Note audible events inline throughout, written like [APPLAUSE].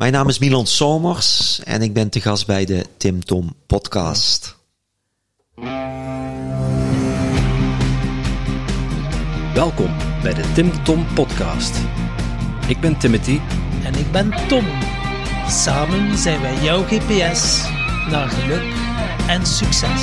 Mijn naam is Milan Somers en ik ben te gast bij de Tim Tom podcast. Welkom bij de Tim Tom podcast. Ik ben Timothy En ik ben Tom. Samen zijn wij jouw GPS naar geluk en succes.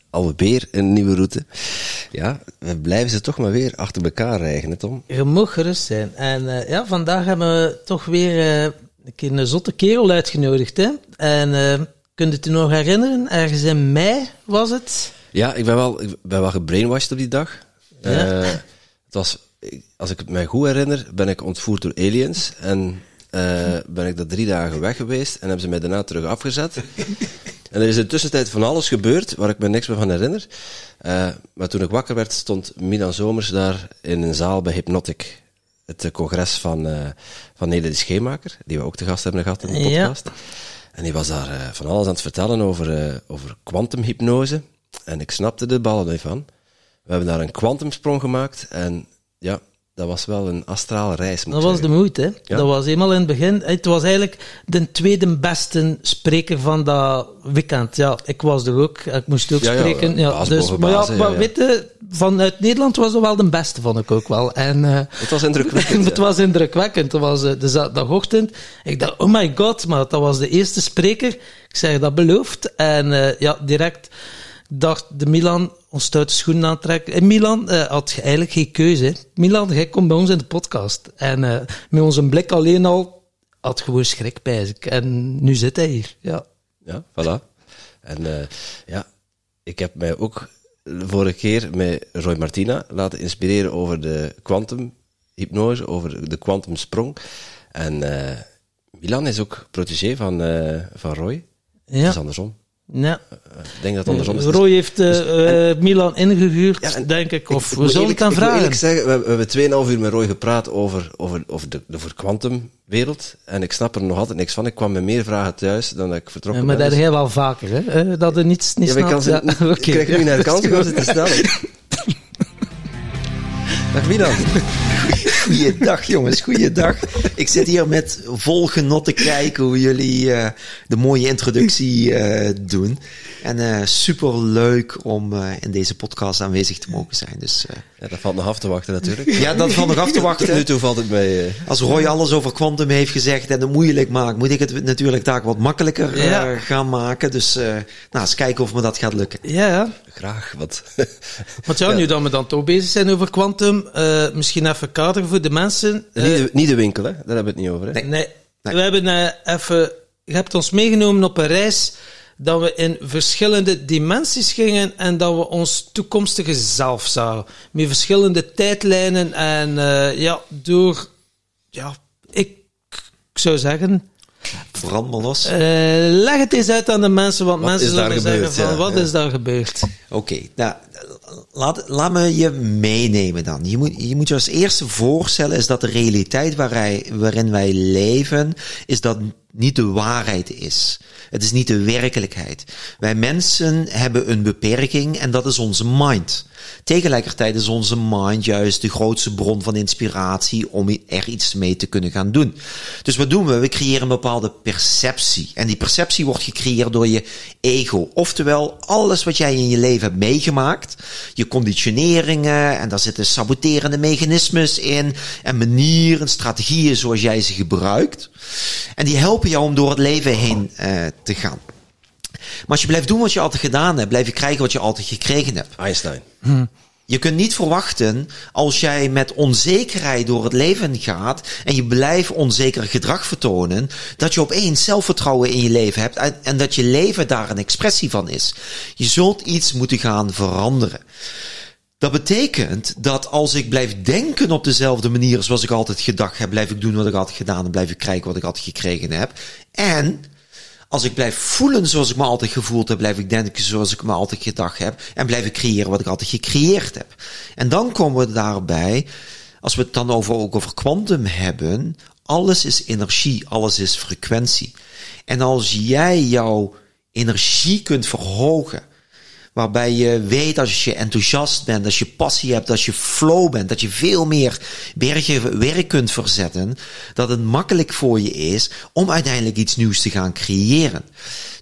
alweer een nieuwe route. Ja, we blijven ze toch maar weer achter elkaar rijgen, hè Tom? Je mag gerust zijn. En uh, ja, vandaag hebben we toch weer uh, een keer een zotte kerel uitgenodigd. Hè? En uh, kunt het je nog herinneren? Ergens in mei was het? Ja, ik ben wel, ik ben wel gebrainwashed op die dag. Ja. het was, als ik het mij goed herinner, ben ik ontvoerd door aliens. En ben ik daar drie dagen weg geweest en hebben ze mij daarna terug afgezet. [LAUGHS] En er is in de tussentijd van alles gebeurd waar ik me niks meer van herinner. Uh, maar toen ik wakker werd, stond Milan Zomers daar in een zaal bij Hypnotic. Het congres van, uh, van Nede de Scheemaker, die we ook te gast hebben gehad in de podcast. Ja. En die was daar uh, van alles aan het vertellen over, over kwantumhypnose. En ik snapte de ballen niet van. We hebben daar een kwantumsprong gemaakt. En ja, dat was wel een astrale reis. dat was de moeite, hè? Ja. Dat was eenmaal in het begin. Het was eigenlijk de tweede beste spreker van dat weekend. Ja, ik was er ook. Ik moest ook ja, spreken. Ja, baas dus, maar ja, maar weet je, vanuit Nederland was dat wel de beste, vond ik ook wel. En, uh, het [LAUGHS] was indrukwekkend. het was indrukwekkend. Het was uh, de zaterdagochtend. Ik dacht, oh my god, maar dat was de eerste spreker. Ik zeg, dat belooft. En uh, ja, direct dacht de Milan ons stoute schoenen aantrekken. En Milan uh, had eigenlijk geen keuze. Milan, jij komt bij ons in de podcast. En uh, met onze blik alleen al had gewoon schrik bij zich. En nu zit hij hier. Ja, ja voilà. En uh, ja, ik heb mij ook de vorige keer met Roy Martina laten inspireren over de kwantumhypnose, over de kwantumsprong. En Milan is ook protégé van, van Roy. Ja. Het is andersom. Ja. Ik denk dat het andersom is. Roy heeft uh, dus, en, Milan ingehuurd, ja, denk ik. Of ik, we zullen het dan vragen. Ik moet zeggen, we, we hebben 2,5 uur met Roy gepraat over, over, over de, de kwantumwereld. En ik snap er nog altijd niks van. Ik kwam met meer vragen thuis dan dat ik vertrokken ja, maar ben. dat heb je wel vaker, hè? Dat er niets niet ja, snapt. Kan ze, ja, [LAUGHS] okay. Ik krijg nu naar de kans om ze te stellen. [LAUGHS] Dag Milan. [LAUGHS] Goeiedag jongens, goeiedag. Ik zit hier met vol genot te kijken hoe jullie uh, de mooie introductie uh, doen. En uh, super leuk om in deze podcast aanwezig te mogen zijn. Dus, ja, dat valt nog af te wachten natuurlijk. Ja, dat valt nog af te wachten. Tot nu toe valt het mee. Als Roy alles over quantum heeft gezegd en het moeilijk maakt, moet ik het natuurlijk daar wat makkelijker ja. gaan maken. Dus nou, eens kijken of me dat gaat lukken. Ja, graag. Wat, wat ja, nu dat we dan toch bezig zijn over quantum, misschien even kaderen voor de mensen. Niet de, niet de winkel, hè? daar hebben we het niet over. Hè? Nee. nee. nee. We hebben uh, even. Je hebt ons meegenomen op een reis dat we in verschillende dimensies gingen en dat we ons toekomstige zelf zagen. Met verschillende tijdlijnen en uh, ja, door. Ja, ik, ik zou zeggen. Brand maar los. Uh, leg het eens uit aan de mensen, want wat mensen zullen zeggen van, ja, wat ja. is daar gebeurd? Oké, okay, nou, laat, laat me je meenemen dan. Je moet, je moet je als eerste voorstellen is dat de realiteit waar waarin wij leven, is dat niet de waarheid is. Het is niet de werkelijkheid. Wij mensen hebben een beperking en dat is onze mind. Tegelijkertijd is onze mind juist de grootste bron van inspiratie om er iets mee te kunnen gaan doen. Dus wat doen we? We creëren een bepaalde perceptie. En die perceptie wordt gecreëerd door je ego. Oftewel, alles wat jij in je leven hebt meegemaakt, je conditioneringen, en daar zitten saboterende mechanismes in, en manieren, strategieën zoals jij ze gebruikt. En die helpen jou om door het leven heen uh, te gaan. Maar als je blijft doen wat je altijd gedaan hebt, blijf je krijgen wat je altijd gekregen hebt. Einstein. Hm. Je kunt niet verwachten als jij met onzekerheid door het leven gaat en je blijft onzeker gedrag vertonen, dat je opeens zelfvertrouwen in je leven hebt en, en dat je leven daar een expressie van is. Je zult iets moeten gaan veranderen. Dat betekent dat als ik blijf denken op dezelfde manier zoals ik altijd gedacht heb, blijf ik doen wat ik altijd gedaan heb, blijf ik krijgen wat ik altijd gekregen heb. En als ik blijf voelen zoals ik me altijd gevoeld heb, blijf ik denken zoals ik me altijd gedacht heb. En blijf ik creëren wat ik altijd gecreëerd heb. En dan komen we daarbij, als we het dan over, ook over kwantum hebben, alles is energie, alles is frequentie. En als jij jouw energie kunt verhogen, Waarbij je weet als je enthousiast bent, als je passie hebt, als je flow bent, dat je veel meer bergen werk kunt verzetten. Dat het makkelijk voor je is om uiteindelijk iets nieuws te gaan creëren.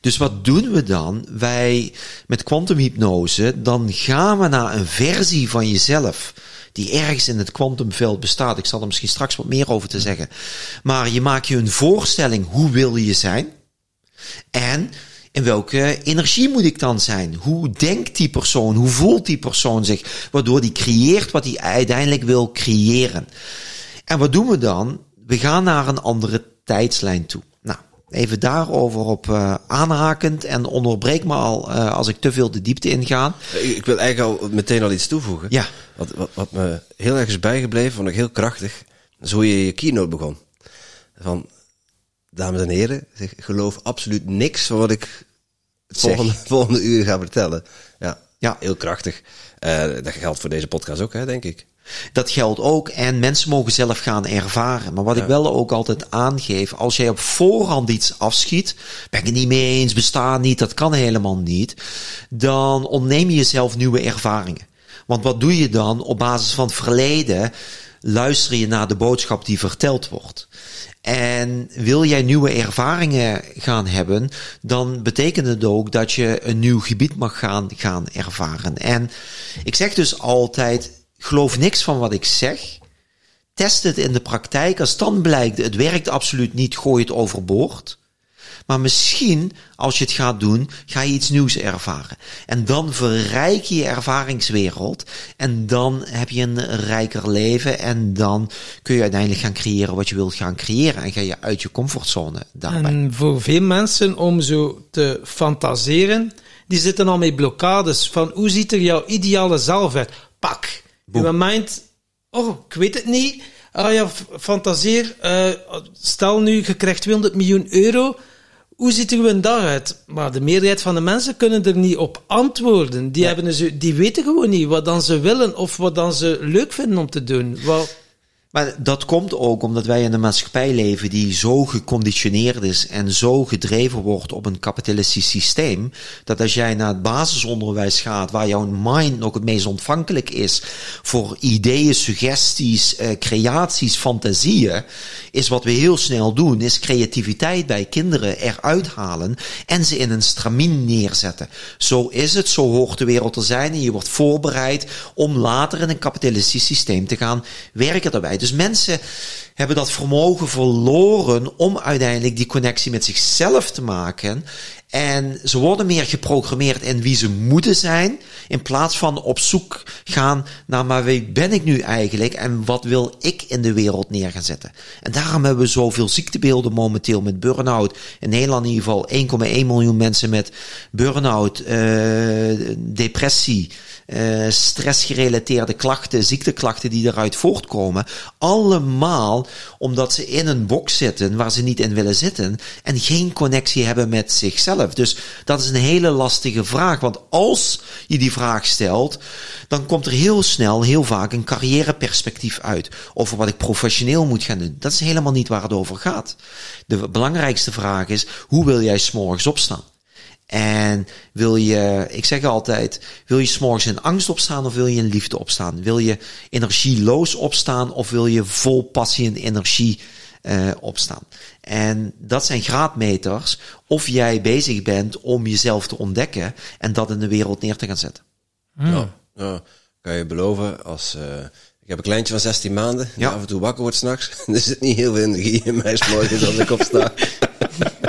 Dus wat doen we dan? Wij met kwantumhypnose, dan gaan we naar een versie van jezelf die ergens in het kwantumveld bestaat. Ik zal er misschien straks wat meer over te zeggen. Maar je maakt je een voorstelling, hoe wil je zijn? En in welke energie moet ik dan zijn? Hoe denkt die persoon? Hoe voelt die persoon zich? Waardoor die creëert wat hij uiteindelijk wil creëren. En wat doen we dan? We gaan naar een andere tijdslijn toe. Nou, even daarover op uh, aanhakend en onderbreek me al uh, als ik te veel de diepte inga. Ik wil eigenlijk al meteen al iets toevoegen. Ja. Wat, wat, wat me heel erg is bijgebleven, vond ik heel krachtig, is hoe je je keynote begon. Van, dames en heren, ik geloof absoluut niks van wat ik het volgende, [LAUGHS] volgende uur ga vertellen. Ja, ja. heel krachtig. Uh, dat geldt voor deze podcast ook, hè, denk ik. Dat geldt ook en mensen mogen zelf gaan ervaren. Maar wat ja. ik wel ook altijd aangeef, als jij op voorhand iets afschiet, ben ik het niet mee eens, bestaat niet, dat kan helemaal niet, dan ontneem je jezelf nieuwe ervaringen. Want wat doe je dan op basis van het verleden? Luister je naar de boodschap die verteld wordt. En wil jij nieuwe ervaringen gaan hebben, dan betekent het ook dat je een nieuw gebied mag gaan, gaan ervaren. En ik zeg dus altijd, geloof niks van wat ik zeg. Test het in de praktijk. Als dan blijkt, het werkt absoluut niet, gooi het overboord. Maar misschien, als je het gaat doen, ga je iets nieuws ervaren. En dan verrijk je je ervaringswereld. En dan heb je een rijker leven. En dan kun je uiteindelijk gaan creëren wat je wilt gaan creëren. En ga je uit je comfortzone daarbij. En voor veel mensen om zo te fantaseren, die zitten al met blokkades van hoe ziet er jouw ideale zelf uit? Pak. Je mind, oh, ik weet het niet. Ah ja, fantaseer. Uh, stel nu, je krijgt 200 miljoen euro hoe ziet er een dag uit? Maar de meerderheid van de mensen kunnen er niet op antwoorden. Die, hebben dus, die weten gewoon niet wat dan ze willen of wat dan ze leuk vinden om te doen. Wel, maar dat komt ook omdat wij in een maatschappij leven die zo geconditioneerd is en zo gedreven wordt op een kapitalistisch systeem, dat als jij naar het basisonderwijs gaat, waar jouw mind nog het meest ontvankelijk is voor ideeën, suggesties, eh, creaties, fantasieën, is wat we heel snel doen, is creativiteit bij kinderen eruit halen en ze in een stramien neerzetten. Zo is het, zo hoort de wereld te zijn en je wordt voorbereid om later in een kapitalistisch systeem te gaan werken daarbij. Dus mensen hebben dat vermogen verloren om uiteindelijk die connectie met zichzelf te maken. En ze worden meer geprogrammeerd in wie ze moeten zijn, in plaats van op zoek gaan naar maar wie ben ik nu eigenlijk en wat wil ik in de wereld neer gaan zetten. En daarom hebben we zoveel ziektebeelden momenteel met burn-out. In Nederland in ieder geval 1,1 miljoen mensen met burn-out, uh, depressie, uh, stressgerelateerde klachten, ziekteklachten die eruit voortkomen. Allemaal omdat ze in een box zitten waar ze niet in willen zitten en geen connectie hebben met zichzelf. Dus dat is een hele lastige vraag. Want als je die vraag stelt, dan komt er heel snel, heel vaak een carrièreperspectief uit over wat ik professioneel moet gaan doen. Dat is helemaal niet waar het over gaat. De belangrijkste vraag is, hoe wil jij s'morgens opstaan? En wil je, ik zeg altijd, wil je s'morgens in angst opstaan of wil je in liefde opstaan? Wil je energieloos opstaan of wil je vol passie en energie uh, opstaan? En dat zijn graadmeters of jij bezig bent om jezelf te ontdekken en dat in de wereld neer te gaan zetten. Hmm. Ja, ja, kan je beloven als... Uh, ik heb een kleintje van 16 maanden, die ja. af en toe wakker wordt s'nachts. [LAUGHS] er zit niet heel veel energie in mij s'morgens als ik opsta.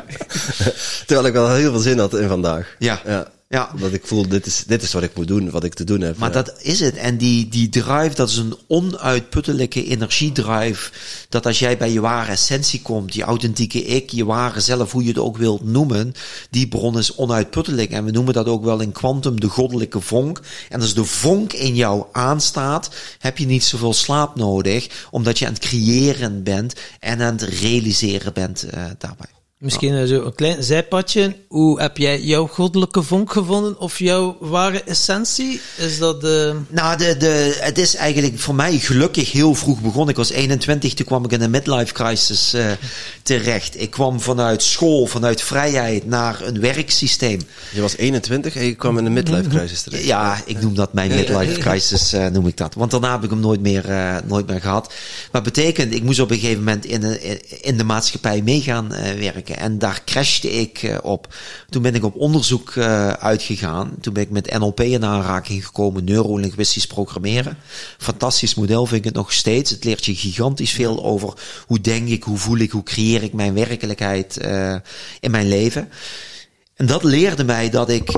[LAUGHS] Terwijl ik wel heel veel zin had in vandaag. Ja. ja. Ja. Dat ik voel, dit is, dit is wat ik moet doen, wat ik te doen heb. Maar ja. dat is het. En die, die drive, dat is een onuitputtelijke energiedrive. Dat als jij bij je ware essentie komt, je authentieke ik, je ware zelf, hoe je het ook wilt noemen, die bron is onuitputtelijk. En we noemen dat ook wel in kwantum de goddelijke vonk. En als de vonk in jou aanstaat, heb je niet zoveel slaap nodig, omdat je aan het creëren bent en aan het realiseren bent uh, daarbij. Misschien ja. zo een klein zijpadje. Hoe heb jij jouw goddelijke vonk gevonden? Of jouw ware essentie? Is dat de... Nou, de, de, het is eigenlijk voor mij gelukkig heel vroeg begonnen. Ik was 21, toen kwam ik in een midlife crisis uh, [LAUGHS] terecht. Ik kwam vanuit school, vanuit vrijheid naar een werksysteem. Je was 21 en je kwam in een midlife crisis terecht. Ja, ik noem dat mijn midlife crisis, uh, noem ik dat. Want daarna heb ik hem nooit meer, uh, nooit meer gehad. Maar betekent, ik moest op een gegeven moment in de, in de maatschappij mee gaan En daar crashte ik uh, op. Toen ben ik op onderzoek uh, uitgegaan. Toen ben ik met NLP in aanraking gekomen, neurolinguistisch programmeren. Fantastisch model vind ik het nog steeds. Het leert je gigantisch veel over hoe denk ik, hoe voel ik, hoe creëer ik mijn werkelijkheid uh, in mijn leven. En dat leerde mij dat ik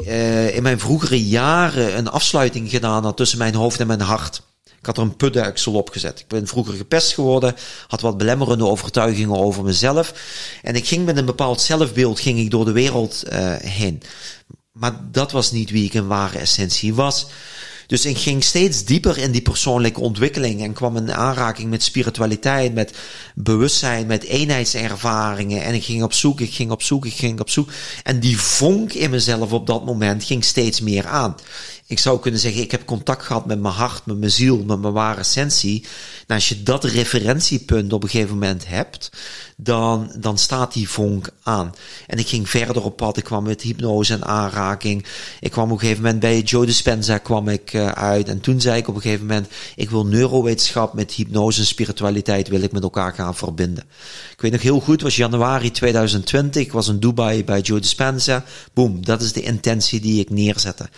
in mijn vroegere jaren een afsluiting gedaan had tussen mijn hoofd en mijn hart. Ik had er een putdeksel op gezet. Ik ben vroeger gepest geworden, had wat belemmerende overtuigingen over mezelf. En ik ging met een bepaald zelfbeeld ging ik door de wereld uh, heen. Maar dat was niet wie ik in ware essentie was. Dus ik ging steeds dieper in die persoonlijke ontwikkeling en kwam in aanraking met spiritualiteit, met bewustzijn, met eenheidservaringen. En ik ging op zoek, ik ging op zoek, ik ging op zoek. En die vonk in mezelf op dat moment ging steeds meer aan. Ik zou kunnen zeggen, ik heb contact gehad met mijn hart, met mijn ziel, met mijn ware essentie. Nou, als je dat referentiepunt op een gegeven moment hebt, dan, dan staat die vonk aan. En ik ging verder op pad, ik kwam met hypnose en aanraking. Ik kwam op een gegeven moment bij Joe Dispenza kwam ik uh, uit. En toen zei ik op een gegeven moment, ik wil neurowetenschap met hypnose en spiritualiteit wil ik met elkaar gaan verbinden. Ik weet nog heel goed, was januari 2020, ik was in Dubai bij Joe Dispenza. Boom, dat is de intentie die ik neerzette.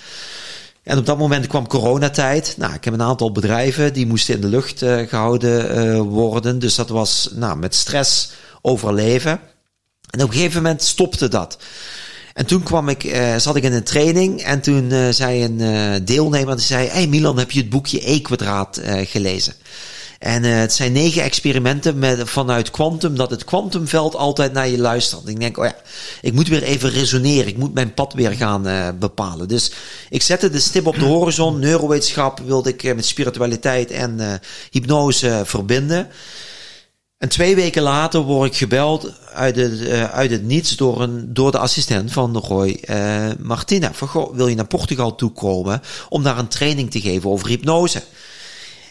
En op dat moment kwam coronatijd. Nou, ik heb een aantal bedrijven die moesten in de lucht uh, gehouden uh, worden. Dus dat was nou, met stress overleven. En op een gegeven moment stopte dat. En toen kwam ik, uh, zat ik in een training en toen zei een deelnemer, die zei, hey Milan, heb je het boekje E-kwadraat gelezen? En uh, het zijn negen experimenten met, vanuit kwantum, dat het kwantumveld altijd naar je luistert. Ik denk, oh ja, ik moet weer even resoneren. Ik moet mijn pad weer gaan uh, bepalen. Dus ik zette de stip op de horizon. Neurowetenschap wilde ik uh, met spiritualiteit en hypnose verbinden. En twee weken later word ik gebeld uit het, uit het niets door, een, door de assistent van Roy Martina. Van, wil je naar Portugal toekomen om daar een training te geven over hypnose?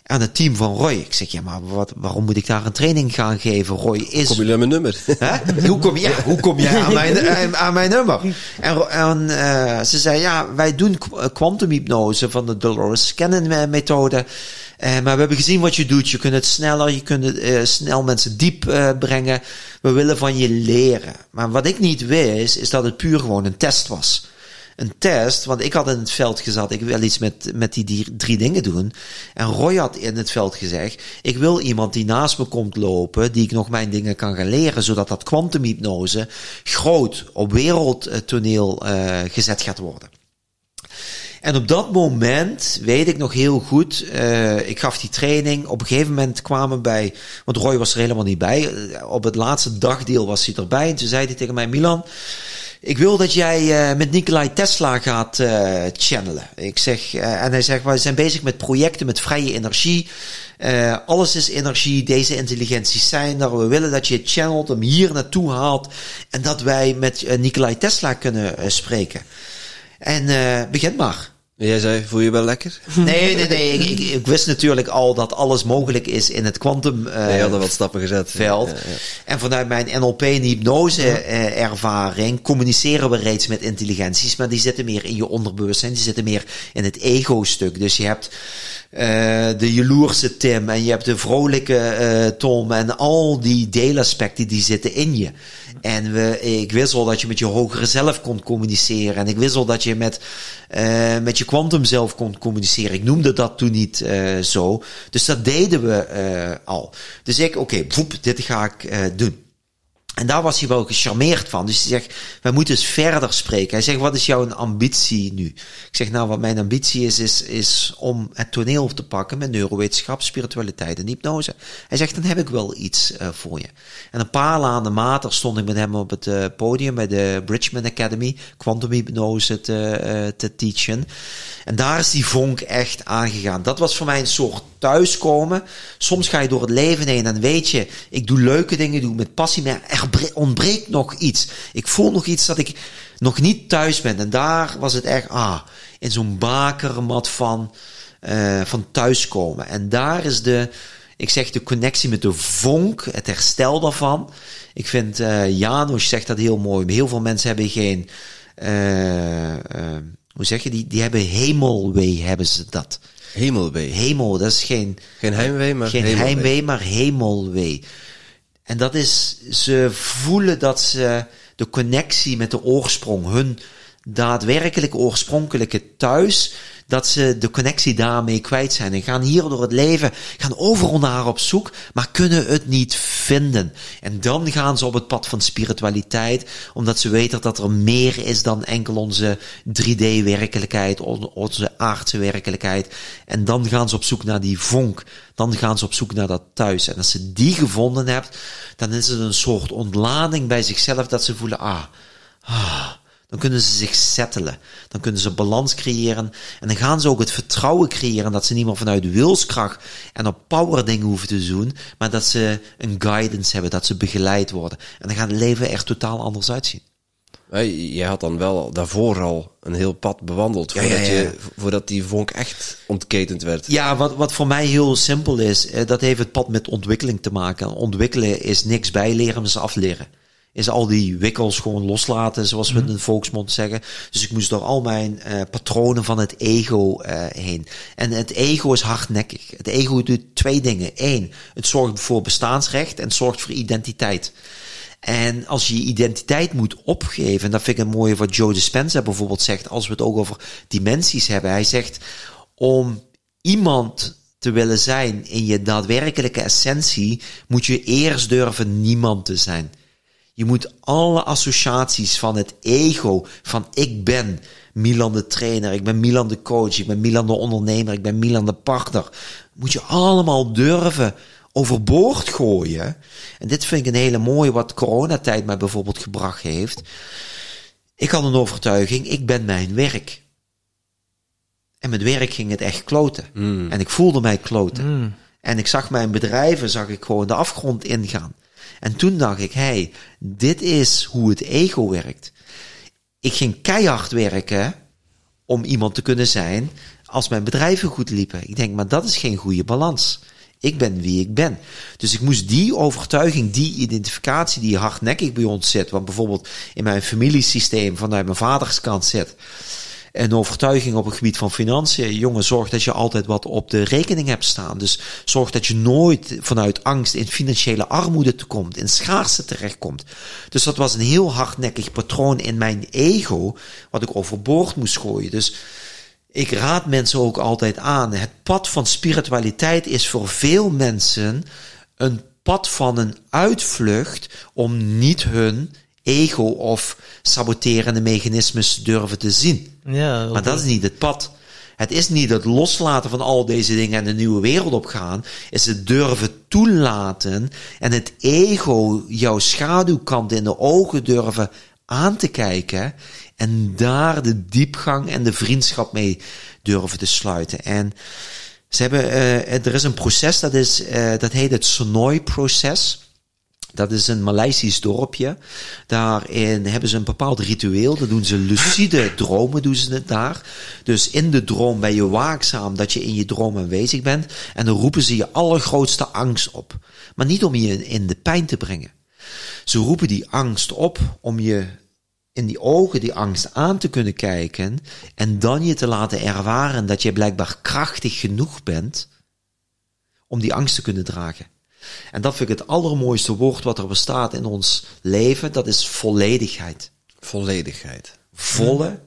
Aan het team van Roy. Ik zeg, ja, maar wat, waarom moet ik daar een training gaan geven? Roy is... Kom jullie aan mijn nummer? Hè? Hoe kom, ja, hoe kom jij aan mijn, [LAUGHS] aan mijn nummer? En, en uh, ze zei, ja, wij doen kwantumhypnose van de Dolores Scannen methode. Uh, maar we hebben gezien wat je doet. Je kunt het sneller, je kunt het, uh, snel mensen diep uh, brengen. We willen van je leren. Maar wat ik niet wist, is dat het puur gewoon een test was een test, want ik had in het veld gezet, ik wil iets met, met die, drie dingen doen. En Roy had in het veld gezegd, ik wil iemand die naast me komt lopen, die ik nog mijn dingen kan gaan leren, zodat dat kwantumhypnose groot op wereldtoneel uh, gezet gaat worden. En op dat moment weet ik nog heel goed, uh, ik gaf die training. Op een gegeven moment kwamen bij, want Roy was er helemaal niet bij. Op het laatste dagdeel was hij erbij. En toen zei hij tegen mij, Milan, ik wil dat jij uh, met Nikolai Tesla gaat uh, channelen. Ik zeg, uh, en hij zegt, we zijn bezig met projecten met vrije energie. alles is energie, deze intelligenties zijn er. We willen dat je channelt, hem hier naartoe haalt. En dat wij met Nikolai Tesla kunnen spreken. En begin maar. Jij zei, voel je wel lekker? [LAUGHS] Nee, nee, nee. Ik, ik, ik, wist natuurlijk al dat alles mogelijk is in het kwantum uh, nee, je had er wat stappen gezet. veld. Ja, ja. En vanuit mijn NLP en hypnose uh, ervaring communiceren we reeds met intelligenties, maar die zitten meer in je onderbewustzijn, die zitten meer in het ego-stuk. Dus je hebt uh, de jaloerse Tim en je hebt de vrolijke Tom en al die deelaspecten die zitten in je. En we, ik wist al dat je met je hogere zelf kon communiceren. En ik wist al dat je met, uh, met je kwantum zelf kon communiceren. Ik noemde dat toen niet uh, zo. Dus dat deden we uh, al. Dus ik, oké, okay, dit ga ik doen. En daar was hij wel gecharmeerd van. Dus hij zegt, wij moeten eens verder spreken. Hij zegt, wat is jouw ambitie nu? Ik zeg, nou, wat mijn ambitie is, is, is om het toneel te pakken met neurowetenschap, spiritualiteit en hypnose. Hij zegt, dan heb ik wel iets uh, voor je. En een paar maanden later stond ik met hem op het uh, podium bij de Bridgman Academy, kwantumhypnose te, uh, te teachen. En daar is die vonk echt aangegaan. Dat was voor mij een soort thuiskomen. Soms ga je door het leven heen en weet je, ik doe leuke dingen, doe met passie, maar er ontbreekt nog iets. Ik voel nog iets dat ik nog niet thuis ben. En daar was het echt, ah, in zo'n bakermat van, uh, van thuiskomen. En daar is de, ik zeg de connectie met de vonk, het herstel daarvan. Ik vind, uh, Janos zegt dat heel mooi. Heel veel mensen hebben geen, uh, hoe zeg je, die, die hebben hemelwee, hebben ze dat. Hemelwee. Hemel, dat is geen... Geen heimwee, maar Geen hemelwee. heimwee, maar hemelwee. En dat is, ze voelen dat ze de connectie met de oorsprong, hun daadwerkelijke oorspronkelijke thuis, dat ze de connectie daarmee kwijt zijn. En gaan hier door het leven, gaan overal naar op zoek, maar kunnen het niet vinden. En dan gaan ze op het pad van spiritualiteit, omdat ze weten dat er meer is dan enkel onze 3D-werkelijkheid, onze aardse werkelijkheid. En dan gaan ze op zoek naar die vonk. Dan gaan ze op zoek naar dat thuis. En als ze die gevonden hebben, dan is het een soort ontlading bij zichzelf dat ze voelen, ah, ah, dan kunnen ze zich settelen. Dan kunnen ze balans creëren. En dan gaan ze ook het vertrouwen creëren dat ze niet meer vanuit wilskracht en op power dingen hoeven te doen, maar dat ze een guidance hebben, dat ze begeleid worden. En dan gaat het leven er totaal anders uitzien. Jij had dan wel daarvoor al een heel pad bewandeld voordat, ja, ja. Je, voordat die vonk echt ontketend werd. Ja, wat, wat voor mij heel simpel is, eh, dat heeft het pad met ontwikkeling te maken. Ontwikkelen is niks bijleren, maar is afleren. Is al die wikkels gewoon loslaten, zoals we in de volksmond zeggen. Dus ik moest door al mijn uh, patronen van het ego uh, heen. En het ego is hardnekkig. Het ego doet twee dingen. Eén, het zorgt voor bestaansrecht en het zorgt voor identiteit. En als je je identiteit moet opgeven, en dat vind ik een mooie wat Joe Dispenza bijvoorbeeld zegt, als we het ook over dimensies hebben. Hij zegt, om iemand te willen zijn in je daadwerkelijke essentie, moet je eerst durven niemand te zijn. Je moet alle associaties van het ego, van ik ben Milan de trainer, ik ben Milan de coach, ik ben Milan de ondernemer, ik ben Milan de partner, moet je allemaal durven overboord gooien. En dit vind ik een hele mooie wat coronatijd mij bijvoorbeeld gebracht heeft. Ik had een overtuiging, ik ben mijn werk. En met werk ging het echt kloten. Mm. En ik voelde mij kloten. Mm. En ik zag mijn bedrijven, zag ik gewoon de afgrond ingaan. En toen dacht ik, hey, dit is hoe het ego werkt. Ik ging keihard werken om iemand te kunnen zijn als mijn bedrijven goed liepen. Ik denk, maar dat is geen goede balans. Ik ben wie ik ben. Dus ik moest die overtuiging, die identificatie die hardnekkig bij ons zit, wat bijvoorbeeld in mijn familiesysteem vanuit mijn vaderskant zit, een overtuiging op het gebied van financiën. Jongen, zorg dat je altijd wat op de rekening hebt staan. Dus zorg dat je nooit vanuit angst in financiële armoede komt, in schaarste terechtkomt. Dus dat was een heel hardnekkig patroon in mijn ego, wat ik overboord moest gooien. Dus ik raad mensen ook altijd aan. Het pad van spiritualiteit is voor veel mensen een pad van een uitvlucht om niet hun ego of saboterende mechanismes durven te zien. Ja, maar dat is niet het pad. Het is niet het loslaten van al deze dingen en de nieuwe wereld opgaan. is het durven toelaten en het ego, jouw schaduwkant in de ogen durven aan te kijken. En daar de diepgang en de vriendschap mee durven te sluiten. En ze hebben, uh, er is een proces, dat, is, uh, dat heet het Sonoy-proces. Dat is een Maleisisch dorpje. Daarin hebben ze een bepaald ritueel. Dat doen ze lucide dromen, doen ze het daar. Dus in de droom ben je waakzaam dat je in je droom aanwezig bent. En dan roepen ze je allergrootste angst op. Maar niet om je in de pijn te brengen. Ze roepen die angst op om je in die ogen die angst aan te kunnen kijken. En dan je te laten ervaren dat je blijkbaar krachtig genoeg bent om die angst te kunnen dragen. En dat vind ik het allermooiste woord wat er bestaat in ons leven. Dat is volledigheid. Volledigheid. Volle,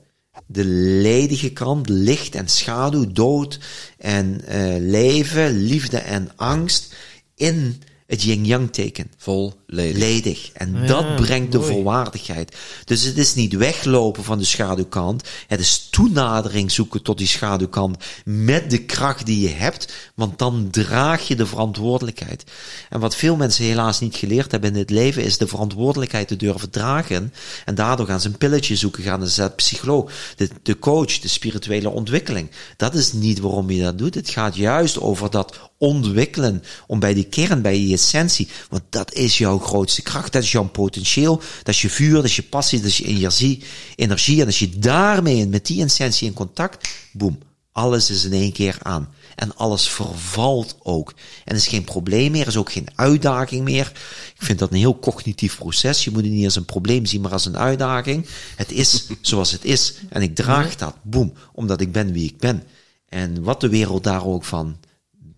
de ledige kant, licht en schaduw, dood en uh, leven, liefde en angst in het yin-yang teken. Vol Ledig. En Ja, dat brengt de volwaardigheid. Dus het is niet weglopen van de schaduwkant. Het is toenadering zoeken tot die schaduwkant met de kracht die je hebt. Want dan draag je de verantwoordelijkheid. En wat veel mensen helaas niet geleerd hebben in het leven is de verantwoordelijkheid te durven dragen. En daardoor gaan ze een pilletje zoeken, gaan ze naar de psycholoog, de, de coach, de spirituele ontwikkeling. Dat is niet waarom je dat doet. Het gaat juist over dat ontwikkelen om bij die kern, bij je essentie. Want dat is jouw grootste kracht. Dat is jouw potentieel. Dat is je vuur, dat is je passie, dat is je energie. energie. En als je daarmee, met die essentie in contact, boem, alles is in één keer aan. En alles vervalt ook. En er is geen probleem meer, er is ook geen uitdaging meer. Ik vind dat een heel cognitief proces. Je moet het niet als een probleem zien, maar als een uitdaging. Het is [LAUGHS] zoals het is. En ik draag dat, boem, omdat ik ben wie ik ben. En wat de wereld daar ook van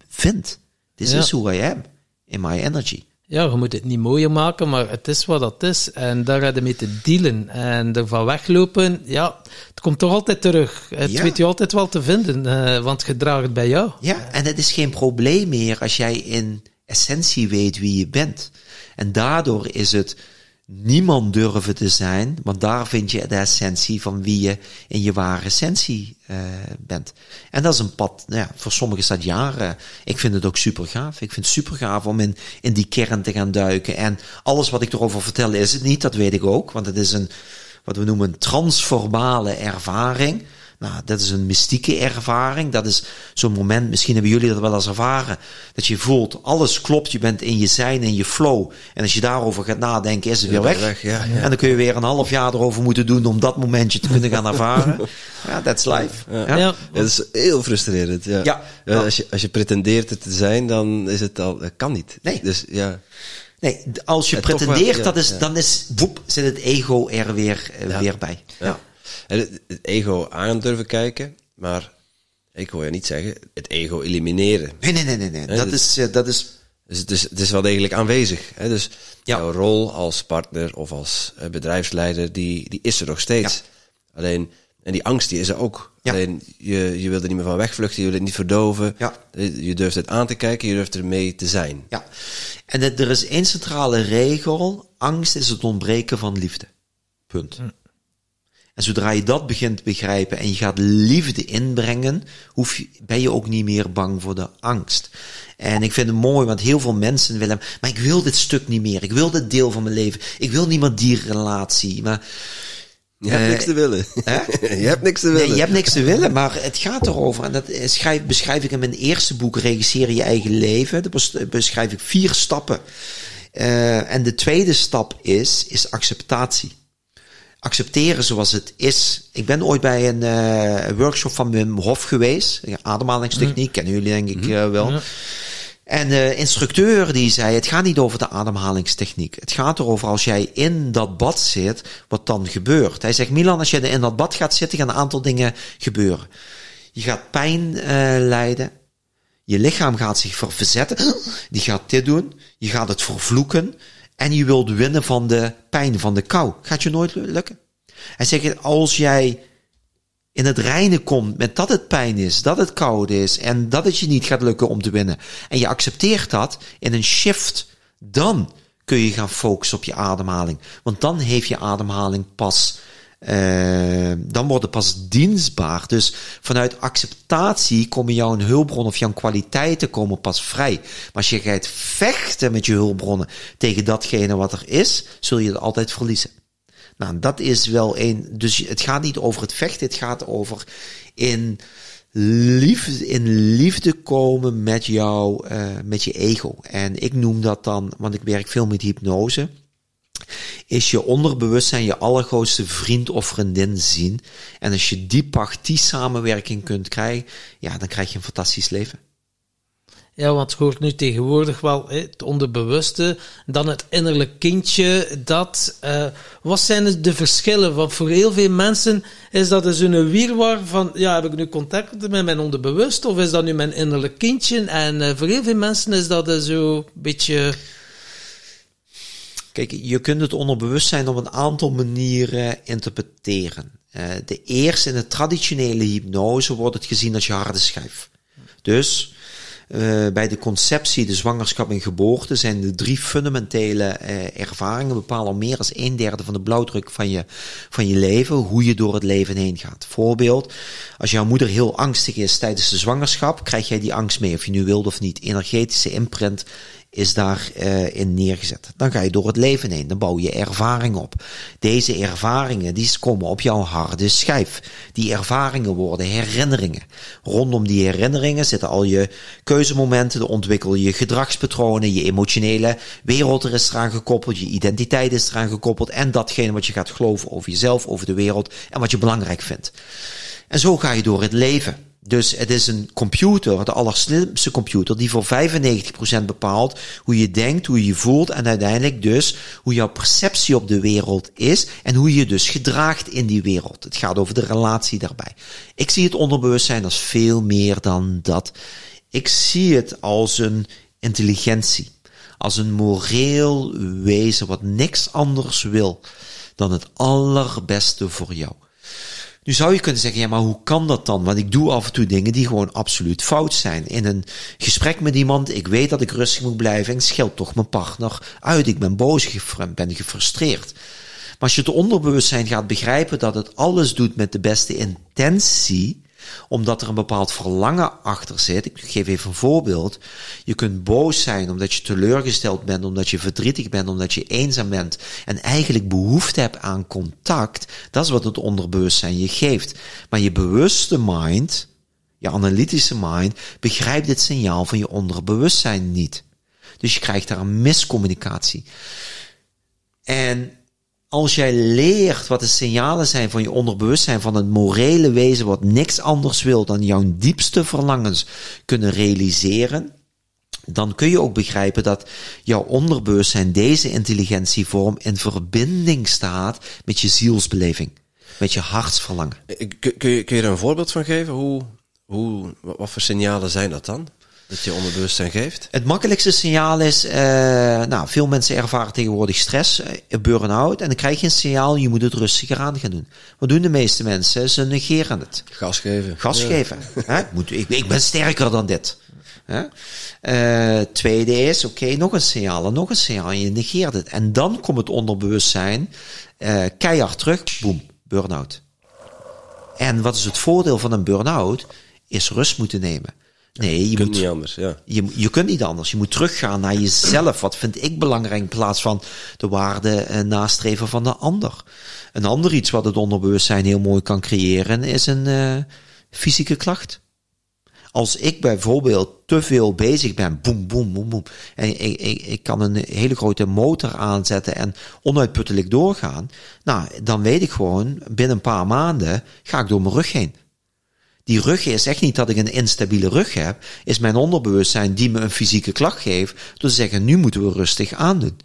vindt. Ja. is who I am. In my energy. Ja, je moet het niet mooier maken, maar het is wat het is. En daar ga je mee te dealen. En ervan weglopen, ja, het komt toch altijd terug. Het Ja. weet je altijd wel te vinden, eh, want je draagt het bij jou. Ja, en het is geen probleem meer als jij in essentie weet wie je bent. En daardoor is het niemand durven te zijn, want daar vind je de essentie van wie je in je ware essentie eh, bent. En dat is een pad, nou ja, voor sommigen is dat jaren. Ik vind het ook super gaaf. Ik vind het super gaaf om in, in die kern te gaan duiken. En alles wat ik erover vertel is het niet, dat weet ik ook, want het is een, wat we noemen, een transformale ervaring. Nou, dat is een mystieke ervaring. Dat is zo'n moment, misschien hebben jullie dat wel eens ervaren, dat je voelt, alles klopt, je bent in je zijn, in je flow. En als je daarover gaat nadenken, is het weer weg. ja, ja. En dan kun je weer een half jaar erover moeten doen om dat momentje te kunnen gaan [LAUGHS] ervaren. ja, that's life. Ja. Ja, Ja, dat is heel frustrerend. Ja. Ja. Ja, als, je, als je pretendeert het te zijn, dan is het al, dat kan niet. Nee. Dus ja. Nee, als je Ja, pretendeert, wel, ja, dat is, ja. dan is, woep, zit het ego er weer, eh, Ja. weer bij. ja. Het, het ego aan durven kijken, maar ik wil je niet zeggen, het ego elimineren. Nee, nee, nee, nee, nee. Dat is, dat is, Dus het is, het is wel degelijk aanwezig. Hè? Dus Ja. jouw rol als partner of als eh, bedrijfsleider, die, die is er nog steeds. Alleen, en die angst die is er ook. Ja. Alleen, je, je wilt er niet meer van wegvluchten, je wilt het niet verdoven. Ja. Eh, Je durft het aan te kijken, je durft ermee te zijn. ja. En het- er is één centrale regel. Angst is het ontbreken van liefde. Punt. En zodra je dat begint te begrijpen en je gaat liefde inbrengen, hoef je, ben je ook niet meer bang voor de angst. En ik vind het mooi, want heel veel mensen willen, maar ik wil dit stuk niet meer. Ik wil dit deel van mijn leven. Ik wil niet meer die relatie. Maar Je hebt Eh, niks te willen. hè? [LAUGHS] je hebt niks te willen. Nee, je hebt niks te willen, maar het gaat erover. En dat schrijf, beschrijf ik in mijn eerste boek, Regisseer je eigen leven. Daar bes- beschrijf ik vier stappen. Eh, en de tweede stap is, is acceptatie. Accepteren zoals het is. Ik ben ooit bij een eh, workshop van Wim Hof geweest. Ademhalingstechniek, kennen jullie denk ik eh, wel. En de instructeur die zei, het gaat niet over de ademhalingstechniek. Het gaat erover als jij in dat bad zit, wat dan gebeurt. Hij zegt, Milan, als je in dat bad gaat zitten, gaan een aantal dingen gebeuren. Je gaat pijn eh lijden. Je lichaam gaat zich ver- verzetten. [GASPS] Die gaat dit doen. Je gaat het vervloeken. En je wilt winnen van de pijn, van de kou. Gaat je nooit lukken. Hij zegt, als jij in het reinen komt met dat het pijn is, dat het koud is en dat het je niet gaat lukken om te winnen. En je accepteert dat in een shift, dan kun je gaan focussen op je ademhaling. Want dan heeft je ademhaling pas, eh, dan wordt het pas dienstbaar. Dus vanuit acceptatie komen jouw hulpbron of jouw kwaliteiten komen pas vrij. Maar als je gaat vechten met je hulpbronnen tegen datgene wat er is, zul je het altijd verliezen. Nou, dat is wel een. Dus het gaat niet over het vechten, het gaat over in liefde, in liefde komen met jou, eh, met je ego. En ik noem dat dan, want ik werk veel met hypnose, is je onderbewustzijn je allergrootste vriend of vriendin zien. En als je die pacht, die samenwerking kunt krijgen, ja, dan krijg je een fantastisch leven. Ja, want je hoort nu tegenwoordig wel het onderbewuste, dan het innerlijk kindje. Dat, eh, wat zijn de verschillen? Want voor heel veel mensen is dat dus een wierwar van, ja, heb ik nu contact met mijn onderbewuste of is dat nu mijn innerlijk kindje? En eh, voor heel veel mensen is dat dus zo een beetje... Kijk, je kunt het onderbewustzijn op een aantal manieren interpreteren. Eh, de eerste in de traditionele hypnose wordt het gezien als je harde schijf. Dus eh, bij de conceptie, de zwangerschap en geboorte zijn de drie fundamentele eh, ervaringen bepalen al meer dan een derde van de blauwdruk van je, van je leven, hoe je door het leven heen gaat. Voorbeeld, als jouw moeder heel angstig is tijdens de zwangerschap, krijg jij die angst mee, of je nu wilt of niet. Energetische imprint is daarin uh, in neergezet. Dan ga je door het leven heen, dan bouw je ervaringen op. Deze ervaringen die komen op jouw harde schijf. Die ervaringen worden herinneringen. Rondom die herinneringen zitten al je keuzemomenten, dan ontwikkel je gedragspatronen, je emotionele wereld er is eraan gekoppeld, je identiteit is eraan gekoppeld en datgene wat je gaat geloven over jezelf, over de wereld en wat je belangrijk vindt. En zo ga je door het leven. Dus het is een computer, de allerslimste computer, die voor 95% bepaalt hoe je denkt, hoe je je voelt en uiteindelijk dus hoe jouw perceptie op de wereld is en hoe je dus gedraagt in die wereld. Het gaat over de relatie daarbij. Ik zie het onderbewustzijn als veel meer dan dat. Ik zie het als een intelligentie, als een moreel wezen wat niks anders wil dan het allerbeste voor jou. Nu zou je kunnen zeggen, ja, maar hoe kan dat dan? Want ik doe af en toe dingen die gewoon absoluut fout zijn. In een gesprek met iemand, ik weet dat ik rustig moet blijven en scheld toch mijn partner uit. Ik ben boos, ben gefrustreerd. Maar als je het onderbewustzijn gaat begrijpen dat het alles doet met de beste intentie, omdat er een bepaald verlangen achter zit. Ik geef even een voorbeeld. Je kunt boos zijn omdat je teleurgesteld bent, omdat je verdrietig bent, omdat je eenzaam bent en eigenlijk behoefte hebt aan contact. Dat is wat het onderbewustzijn je geeft. Maar je bewuste mind, je analytische mind, begrijpt dit signaal van je onderbewustzijn niet. Dus je krijgt daar een miscommunicatie. En als jij leert wat de signalen zijn van je onderbewustzijn, van het morele wezen wat niks anders wil dan jouw diepste verlangens kunnen realiseren, dan kun je ook begrijpen dat jouw onderbewustzijn deze intelligentievorm in verbinding staat met je zielsbeleving, met je hartsverlangen. Kun je, kun je er een voorbeeld van geven? Hoe, hoe, wat voor signalen zijn dat dan? Dat je onderbewustzijn geeft? Het makkelijkste signaal is, uh, nou, veel mensen ervaren tegenwoordig stress, uh, burn-out, en dan krijg je een signaal, je moet het rustiger aan gaan doen. Wat doen de meeste mensen? Ze negeren het. Gas geven. Gas geven. Hè? Moet, ik, ik ben sterker dan dit. Hè? Uh, tweede is, oké, okay, nog een signaal en nog een signaal, en je negeert het. En dan komt het onderbewustzijn keihard terug, boem, burn-out. En wat is het voordeel van een burn-out? Is rust moeten nemen. Nee, je, kunt moet, niet anders. Ja. Je, je kunt niet anders. Je moet teruggaan naar jezelf. Wat vind ik belangrijk in plaats van de waarde en nastreven van de ander. Een ander iets wat het onderbewustzijn heel mooi kan creëren is een uh, fysieke klacht. Als ik bijvoorbeeld te veel bezig ben, boem, boem, boem, boem, en ik, ik, ik kan een hele grote motor aanzetten en onuitputtelijk doorgaan, nou, dan weet ik gewoon, binnen een paar maanden ga ik door mijn rug heen. Die rug is echt niet dat ik een instabiele rug heb, is mijn onderbewustzijn die me een fysieke klacht geeft, door te zeggen, nu moeten we rustig aandoen.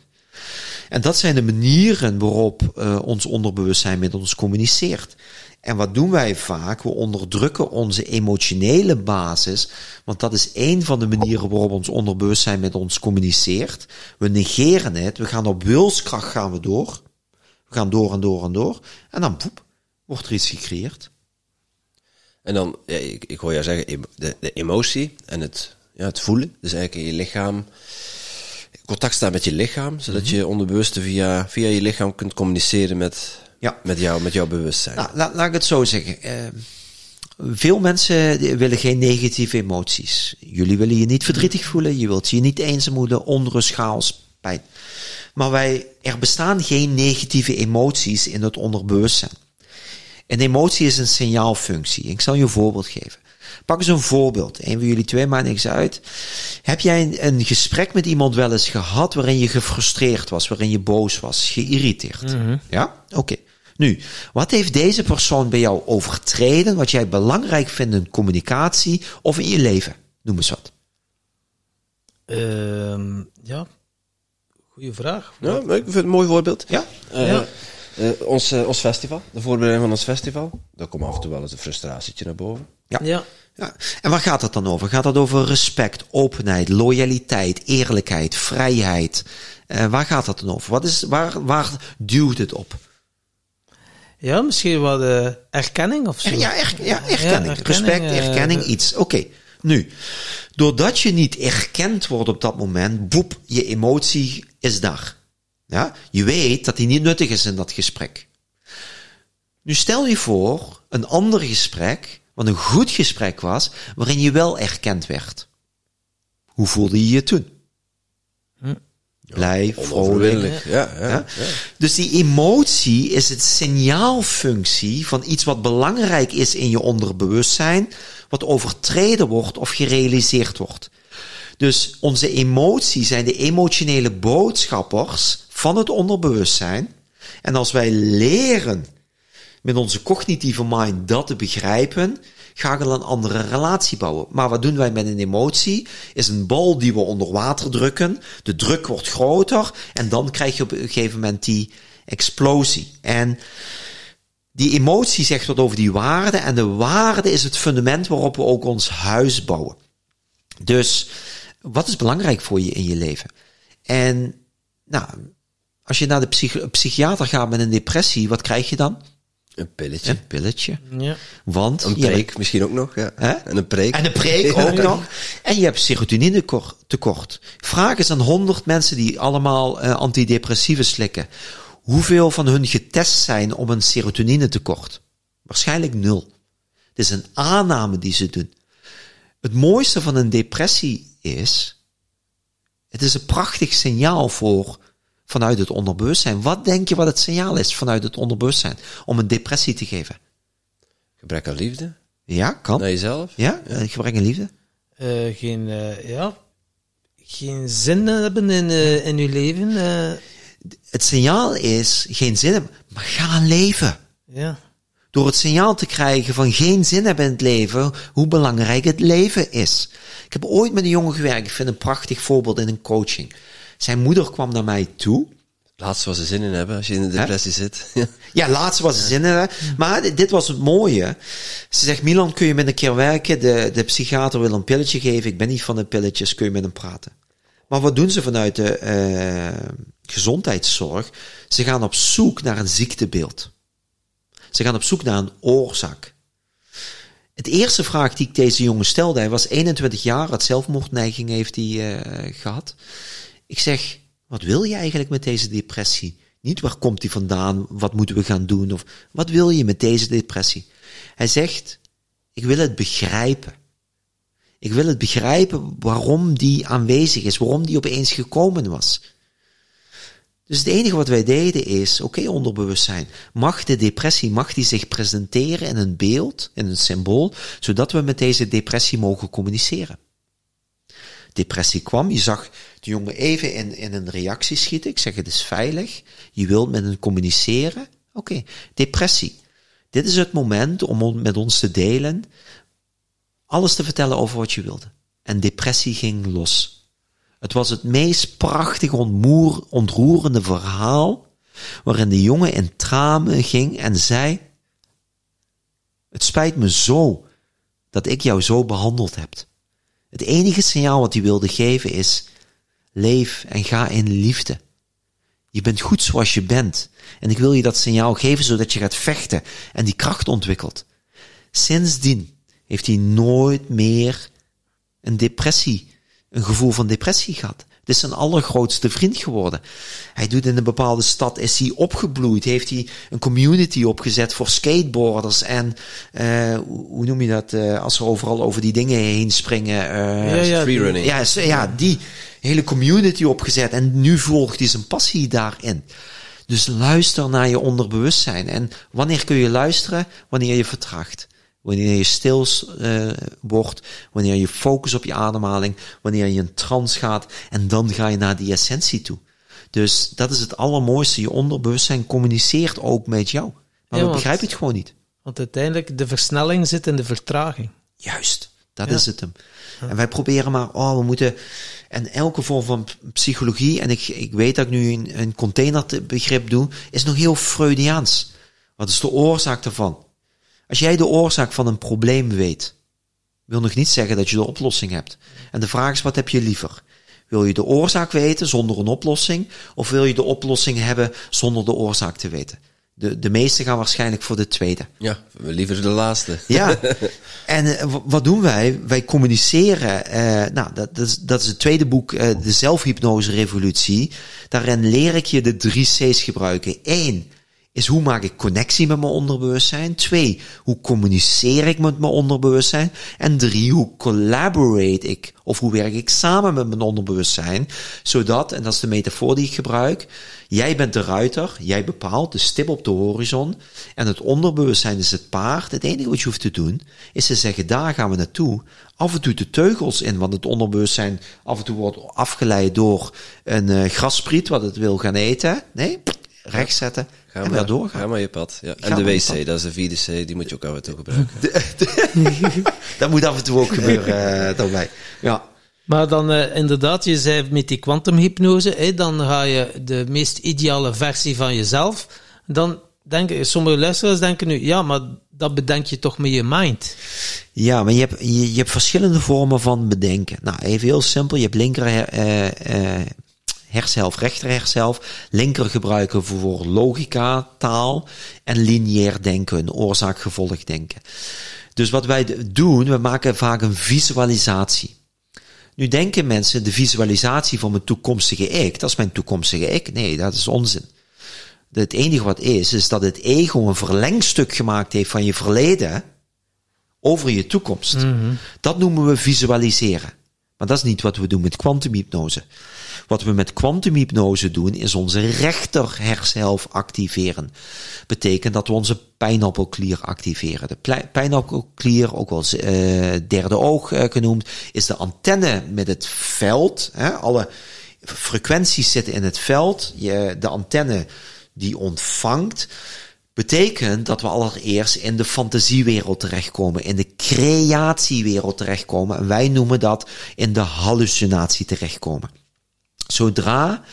En dat zijn de manieren waarop uh, ons onderbewustzijn met ons communiceert. En wat doen wij vaak? We onderdrukken onze emotionele basis, want dat is een van de manieren waarop ons onderbewustzijn met ons communiceert. We negeren het, we gaan op wilskracht gaan we door. We gaan door en door en door. En dan poep, wordt er iets gecreëerd. En dan, ja, ik, ik hoor jou zeggen, de, de emotie en het, ja, het voelen. Dus eigenlijk in je lichaam, contact staan met je lichaam, zodat mm -hmm. je onderbewuste via, via je lichaam kunt communiceren met, ja. met, jou, met jouw bewustzijn. Nou, laat, laat ik het zo zeggen. Uh, veel mensen willen geen negatieve emoties. Jullie willen je niet verdrietig voelen, je wilt je niet eenzaam voelen, onrust, chaos, pijn. Maar wij, er bestaan geen negatieve emoties in het onderbewustzijn. Een emotie is een signaalfunctie. Ik zal je een voorbeeld geven. Pak eens een voorbeeld. Een van jullie twee maakt niks uit. Heb jij een, een, gesprek met iemand wel eens gehad waarin je gefrustreerd was, waarin je boos was, geïrriteerd? Mm -hmm. Ja? Oké. Okay. Nu, wat heeft deze persoon bij jou overtreden wat jij belangrijk vindt in communicatie of in je leven? Noem eens wat. Uh, ja, goede vraag. Ja, ik vind het een mooi voorbeeld. Ja? Uh, ja. Uh, ons, uh, ons festival, de voorbereiding van ons festival, daar komt af en toe wel eens een frustratietje naar boven. Ja. ja. ja. En waar gaat het dan over? Gaat het over respect, openheid, loyaliteit, eerlijkheid, vrijheid? Uh, waar gaat dat dan over? Wat is, waar, waar duwt het op? Ja, misschien wat erkenning of zo. Ja, er, ja erkenning. Ja, erkenning Respect, erkenning, iets. Oké. Okay. Nu, doordat je niet erkend wordt op dat moment, boep, je emotie is daar. Ja? Je weet dat die niet nuttig is in dat gesprek. Nu stel je voor een ander gesprek, wat een goed gesprek was, waarin je wel erkend werd. Hoe voelde je je toen? Blij, vrolijk. Onoverwinnelijk. Ja, ja, Ja? ja. Dus die emotie is het signaalfunctie van iets wat belangrijk is in je onderbewustzijn, wat overtreden wordt of gerealiseerd wordt. Dus onze emoties zijn de emotionele boodschappers van het onderbewustzijn. En als wij leren met onze cognitieve mind dat te begrijpen, gaan we een andere relatie bouwen. Maar wat doen wij met een emotie? Is een bal die we onder water drukken. De druk wordt groter en dan krijg je op een gegeven moment die explosie. En die emotie zegt wat over die waarde en de waarde is het fundament waarop we ook ons huis bouwen. Dus wat is belangrijk voor je in je leven? En nou, als je naar de psych- psychiater gaat met een depressie, wat krijg je dan? Een pilletje. Een pilletje. Ja. Want Een hebt- preek misschien ook nog. Ja. Hè? En een preek. en een preek ook nog. En je hebt serotonine kor- tekort. Vraag eens aan 100 mensen die allemaal eh, antidepressieve slikken. Hoeveel van hun getest zijn op een serotonine tekort? Waarschijnlijk nul. Het is een aanname die ze doen. Het mooiste van een depressie is, het is een prachtig signaal voor vanuit het onderbewustzijn. Wat denk je wat het signaal is vanuit het onderbewustzijn om een depressie te geven? Gebrek aan liefde. Ja, kan. Naar jezelf. Ja, gebrek aan liefde. Eh, geen, eh, ja, geen zin hebben in, eh, in uw leven. eh, Het signaal is geen zin hebben, maar ga leven. ja. Door het signaal te krijgen van geen zin hebben in het leven, hoe belangrijk het leven is. Ik heb ooit met een jongen gewerkt, ik vind een prachtig voorbeeld in een coaching. Zijn moeder kwam naar mij toe. Laatst waar ze zin in hebben als je in de depressie zit. [LAUGHS] Ja. Laatst was ze zin in. Maar dit- was het mooie. Ze zegt, Milan, kun je met een keer werken? De, de psychiater wil een pilletje geven. Ik ben niet van de pilletjes, kun je met hem praten? Maar wat doen ze vanuit de eh, gezondheidszorg? Ze gaan op zoek naar een ziektebeeld. Ze gaan op zoek naar een oorzaak. Het eerste vraag die ik deze jongen stelde, hij was 21 jaar, had zelfmoordneiging heeft hij eh, gehad. Ik zeg, wat wil je eigenlijk met deze depressie? Niet waar komt die vandaan, wat moeten we gaan doen, of wat wil je met deze depressie? Hij zegt, ik wil het begrijpen. Ik wil het begrijpen waarom die aanwezig is, waarom die opeens gekomen was. Dus het enige wat wij deden is, oké onderbewustzijn, mag de depressie, mag die zich presenteren in een beeld, in een symbool, zodat we met deze depressie mogen communiceren. Depressie kwam, je zag de jongen even in, in een reactie schieten, ik zeg het is veilig, je wilt met hem communiceren, oké, depressie. Dit is het moment om met ons te delen, alles te vertellen over wat je wilde. En depressie ging los. Het was het meest prachtig ontmoer, ontroerende verhaal, waarin de jongen in tranen ging en zei, het spijt me zo dat ik jou zo behandeld heb. Het enige signaal wat hij wilde geven is, leef en ga in liefde. Je bent goed zoals je bent. En ik wil je dat signaal geven zodat je gaat vechten en die kracht ontwikkelt. Sindsdien heeft hij nooit meer een depressie, een gevoel van depressie gehad. Het is zijn allergrootste vriend geworden. Hij doet in een bepaalde stad, is hij opgebloeid, heeft hij een community opgezet voor skateboarders en, eh, hoe hoe noem je dat, eh, als ze overal over die dingen heen springen. eh, Ja, ja, Freerunning. ja, ja, die hele community opgezet en nu volgt hij zijn passie daarin. Dus luister naar je onderbewustzijn. En wanneer kun je luisteren? Wanneer je vertraagt. Wanneer je stil eh, wordt, wanneer je focus op je ademhaling, wanneer je in trance gaat en dan ga je naar die essentie toe. Dus dat is het allermooiste. Je onderbewustzijn communiceert ook met jou. Maar Ja, we begrijpen het gewoon niet. Want uiteindelijk, de versnelling zit in de vertraging. Juist, dat Ja. is het hem. En wij proberen maar, oh, we moeten, en elke vorm van psychologie, en ik, ik weet dat ik nu een, een containerbegrip doe, is nog heel Freudiaans. Wat is de oorzaak daarvan? Als jij de oorzaak van een probleem weet, wil nog niet zeggen dat je de oplossing hebt. En de vraag is, wat heb je liever? Wil je de oorzaak weten zonder een oplossing, of wil je de oplossing hebben zonder de oorzaak te weten? De, de meesten gaan waarschijnlijk voor de tweede. Ja, liever de laatste. Ja, [LAUGHS] en eh, wat doen wij? Wij communiceren. eh, nou, dat, dat, is, dat is het tweede boek, eh, De Zelfhypnose Revolutie. Daarin leer ik je de drie C's gebruiken. Eén is hoe maak ik connectie met mijn onderbewustzijn. Twee, hoe communiceer ik met mijn onderbewustzijn. En drie, hoe collaborate ik of hoe werk ik samen met mijn onderbewustzijn. Zodat, en dat is de metafoor die ik gebruik, jij bent de ruiter, jij bepaalt de stip op de horizon. En het onderbewustzijn is het paard. Het enige wat je hoeft te doen, is te zeggen, daar gaan we naartoe. Af en toe de teugels in, want het onderbewustzijn af en toe wordt afgeleid door een eh, graspriet wat het wil gaan eten. Nee, recht zetten Ga en maar, weer doorgaan. Ga maar je pad. Ja. En de wc, pad. dat is de vierde C, die moet je ook af en toe gebruiken. [LAUGHS] Dat moet af en toe ook gebeuren uh, daarbij. Ja. Maar dan eh, inderdaad, je zei met die kwantumhypnose, hè, dan ga je de meest ideale versie van jezelf. Dan denken sommige luisteraars denken nu, ja, maar dat bedenk je toch met je mind. Ja, maar je hebt, je, je hebt verschillende vormen van bedenken. Nou, even heel simpel. Je hebt linker eh, eh, hersenhelft, rechter hersenhelft. Linker gebruiken voor logica, taal en lineair denken, oorzaak-gevolg denken. Dus wat wij doen, we maken vaak een visualisatie. Nu denken mensen, de visualisatie van mijn toekomstige ik, dat is mijn toekomstige ik. Nee, dat is onzin. Het enige wat is, is dat het ego een verlengstuk gemaakt heeft van je verleden over je toekomst. Dat noemen we visualiseren. Maar dat is niet wat we doen met kwantumhypnose. Wat we met kwantumhypnose doen, is onze rechter hersenhelft activeren. Betekent dat we onze pijnappelklier activeren. De pijnappelklier, ook wel uh, derde oog uh, genoemd, is de antenne met het veld. Hè? Alle frequenties zitten in het veld. Je, de antenne die ontvangt, betekent dat we allereerst in de fantasiewereld terechtkomen, in de creatiewereld terechtkomen. En wij noemen dat in de hallucinatie terechtkomen. Zodra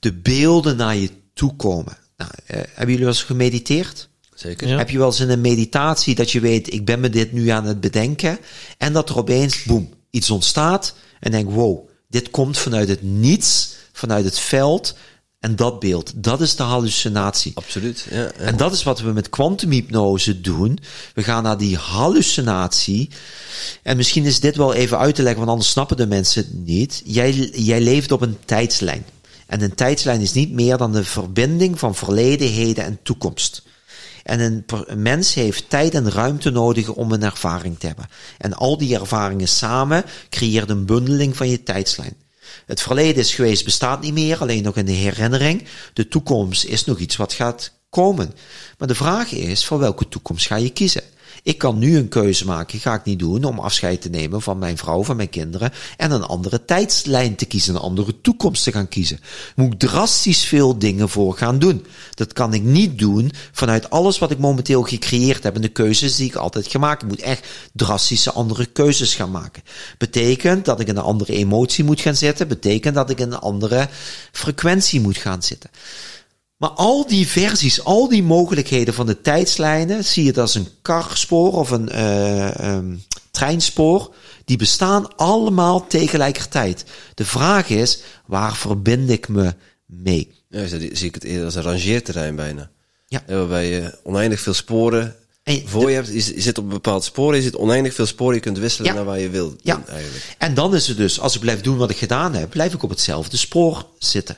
de beelden naar je toe komen. Nou, uh, hebben jullie wel eens gemediteerd? Zeker. Ja. Heb je wel eens in een meditatie dat je weet, ik ben me dit nu aan het bedenken. En dat er opeens, boem, iets ontstaat. En denk, wow, dit komt vanuit het niets, vanuit het veld. En dat beeld, dat is de hallucinatie. Absoluut. Ja, ja. En dat is wat we met kwantumhypnose doen. We gaan naar die hallucinatie. En misschien is dit wel even uit te leggen, want anders snappen de mensen het niet. Jij, jij leeft op een tijdslijn. En een tijdslijn is niet meer dan de verbinding van verleden, heden en toekomst. En een, een, mens heeft tijd en ruimte nodig om een ervaring te hebben. En al die ervaringen samen creëert een bundeling van je tijdslijn. Het verleden is geweest, bestaat niet meer, alleen nog in de herinnering. De toekomst is nog iets wat gaat komen. Maar de vraag is, voor welke toekomst ga je kiezen? Ik kan nu een keuze maken, ga ik niet doen, om afscheid te nemen van mijn vrouw, van mijn kinderen, en een andere tijdslijn te kiezen, een andere toekomst te gaan kiezen. Moet ik drastisch veel dingen voor gaan doen. Dat kan ik niet doen vanuit alles wat ik momenteel gecreëerd heb en de keuzes die ik altijd gemaakt heb. Ik moet echt drastische andere keuzes gaan maken. Betekent dat ik in een andere emotie moet gaan zitten, betekent dat ik in een andere frequentie moet gaan zitten. Maar al die versies, al die mogelijkheden van de tijdslijnen, zie je het als een karspoor of een uh, um, treinspoor, die bestaan allemaal tegelijkertijd. De vraag is, waar verbind ik me mee? Ja, zie ik het eerder als een rangeerterrein bijna. Ja. Waarbij je oneindig veel sporen en voor je hebt. Je zit op een bepaald spoor, je zit oneindig veel sporen, je kunt wisselen ja. naar waar je wilt. Ja. Eigenlijk. En dan is het dus, als ik blijf doen wat ik gedaan heb, blijf ik op hetzelfde spoor zitten.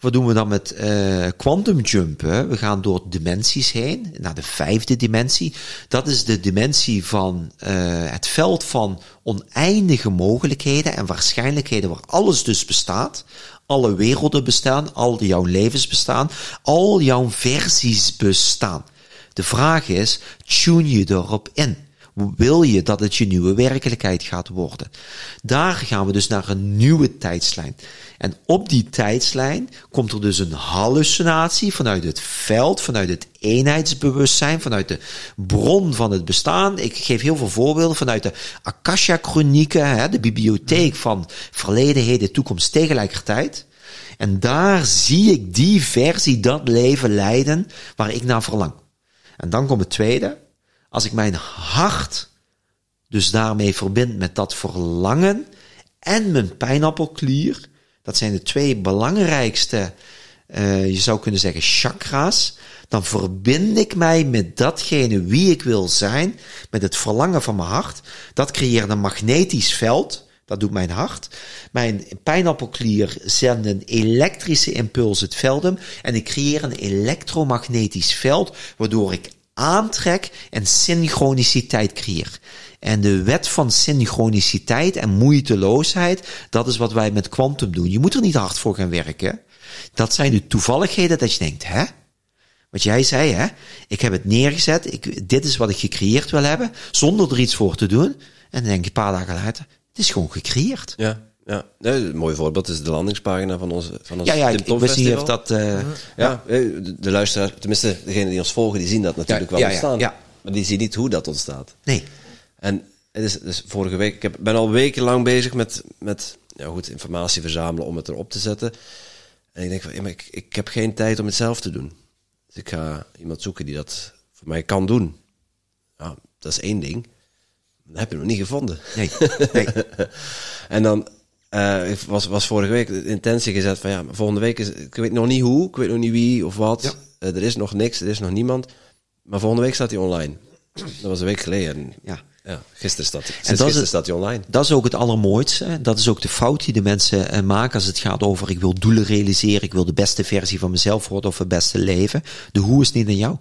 Wat doen we dan met uh, quantum jumpen? We gaan door dimensies heen, naar de vijfde dimensie. Dat is de dimensie van uh, het veld van oneindige mogelijkheden en waarschijnlijkheden waar alles dus bestaat. Alle werelden bestaan, al jouw levens bestaan, al jouw versies bestaan. De vraag is, tune je erop in? Wil je dat het je nieuwe werkelijkheid gaat worden? Daar gaan we dus naar een nieuwe tijdslijn. En op die tijdslijn komt er dus een hallucinatie vanuit het veld, vanuit het eenheidsbewustzijn, vanuit de bron van het bestaan. Ik geef heel veel voorbeelden vanuit de Akasha-chronieken, de bibliotheek van verleden, heden, toekomst tegelijkertijd. En daar zie ik die versie, dat leven leiden waar ik naar verlang. En dan komt het tweede. Als ik mijn hart dus daarmee verbind met dat verlangen en mijn pijnappelklier, dat zijn de twee belangrijkste eh, je zou kunnen zeggen chakra's, dan verbind ik mij met datgene wie ik wil zijn, met het verlangen van mijn hart. Dat creëert een magnetisch veld. Dat doet mijn hart. Mijn pijnappelklier zendt een elektrische impuls het veld in. En ik creëer een elektromagnetisch veld, waardoor ik aantrek en synchroniciteit creëer. En de wet van synchroniciteit en moeiteloosheid, dat is wat wij met kwantum doen. Je moet er niet hard voor gaan werken. Dat zijn de toevalligheden dat je denkt, hè? Wat jij zei, hè? Ik heb het neergezet, ik, dit is wat ik gecreëerd wil hebben, zonder er iets voor te doen. En dan denk je een paar dagen later, het is gewoon gecreëerd. Ja, ja. Een mooi voorbeeld is de landingspagina van onze van ons Ja, ja, Tim ik, wist niet of dat... eh, Ja, eh, de de luisteraar, tenminste degenen die ons volgen, die zien dat natuurlijk Ja, wel ontstaan. Maar die zien niet hoe dat ontstaat. Nee. En het is dus vorige week, ik heb, ben al wekenlang bezig met, met ja, goed, informatie verzamelen om het erop te zetten. En ik denk van, ik, ik heb geen tijd om het zelf te doen. Dus ik ga iemand zoeken die dat voor mij kan doen. Ja, dat is één ding. Dat heb je nog niet gevonden. Nee, nee. [LAUGHS] En dan eh, was, was vorige week de intentie gezet van ja, volgende week is, ik weet nog niet hoe, ik weet nog niet wie of wat. Ja. Eh, er is nog niks, er is nog niemand. Maar volgende week staat hij online. Dat was een week geleden. En, Ja. ja, gisteren staat hij. dat Sinds is gisteren het- staat hij online. Dat is ook het allermooiste. Dat is ook de fout die de mensen eh, maken als het gaat over ik wil doelen realiseren, ik wil de beste versie van mezelf worden of het beste leven. De hoe is niet aan jou.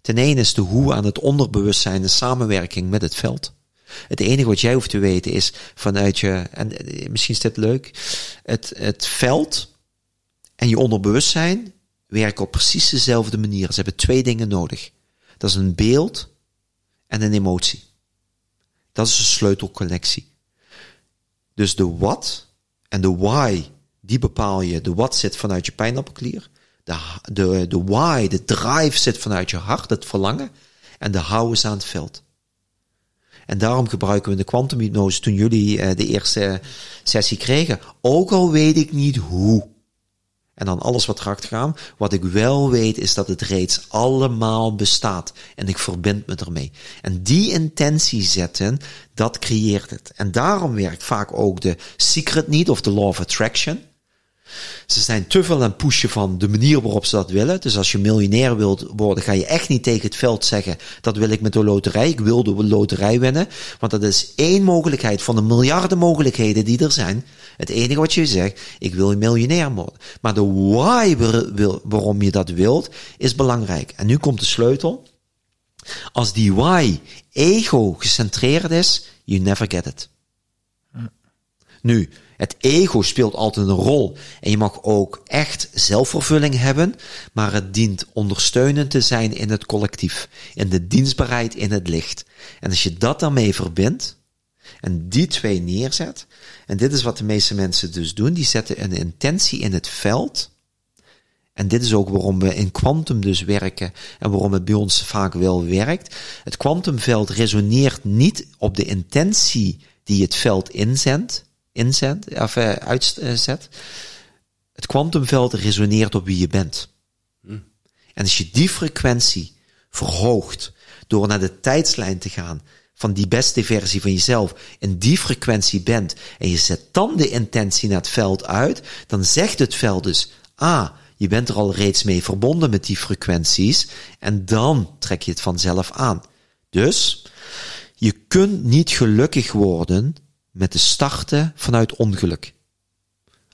Ten ene is de hoe aan het onderbewustzijn de samenwerking met het veld. Het enige wat jij hoeft te weten is vanuit je, en eh, misschien is dit leuk, het, het veld en je onderbewustzijn werken op precies dezelfde manier. Ze hebben twee dingen nodig. Dat is een beeld en een emotie. Dat is een sleutelconnectie. Dus de what en de why, die bepaal je. De what zit vanuit je pijnappelklier. De, de, de why, de drive zit vanuit je hart, het verlangen. En de how is aan het veld. En daarom gebruiken we de kwantumhypnose toen jullie eh, de eerste sessie kregen. Ook al weet ik niet hoe. En dan alles wat erachter gaan. Wat ik wel weet is dat het reeds allemaal bestaat. En ik verbind me ermee. En die intentie zetten, dat creëert het. En daarom werkt vaak ook de secret need of de law of attraction. Ze zijn te veel aan het pushen van de manier waarop ze dat willen. Dus als je miljonair wilt worden, ga je echt niet tegen het veld zeggen, dat wil ik met de loterij. Ik wil de loterij winnen. Want dat is één mogelijkheid van de miljarden mogelijkheden die er zijn. Het enige wat je zegt, ik wil miljonair worden. Maar de why waarom je dat wilt, is belangrijk. En nu komt de sleutel. Als die why ego gecentreerd is, you never get it. Nu, het ego speelt altijd een rol. En je mag ook echt zelfvervulling hebben, maar het dient ondersteunend te zijn in het collectief. In de dienstbaarheid in het licht. En als je dat daarmee verbindt, en die twee neerzet, en dit is wat de meeste mensen dus doen, die zetten een intentie in het veld. En dit is ook waarom we in kwantum dus werken en waarom het bij ons vaak wel werkt. Het kwantumveld resoneert niet op de intentie die het veld inzendt, inzendt, of eh, uitzet. Het kwantumveld resoneert op wie je bent. En als je die frequentie verhoogt door naar de tijdslijn te gaan van die beste versie van jezelf in die frequentie bent en je zet dan de intentie naar het veld uit, dan zegt het veld dus, ah, je bent er al reeds mee verbonden met die frequenties en dan trek je het vanzelf aan. Dus je kunt niet gelukkig worden met de starten vanuit ongeluk.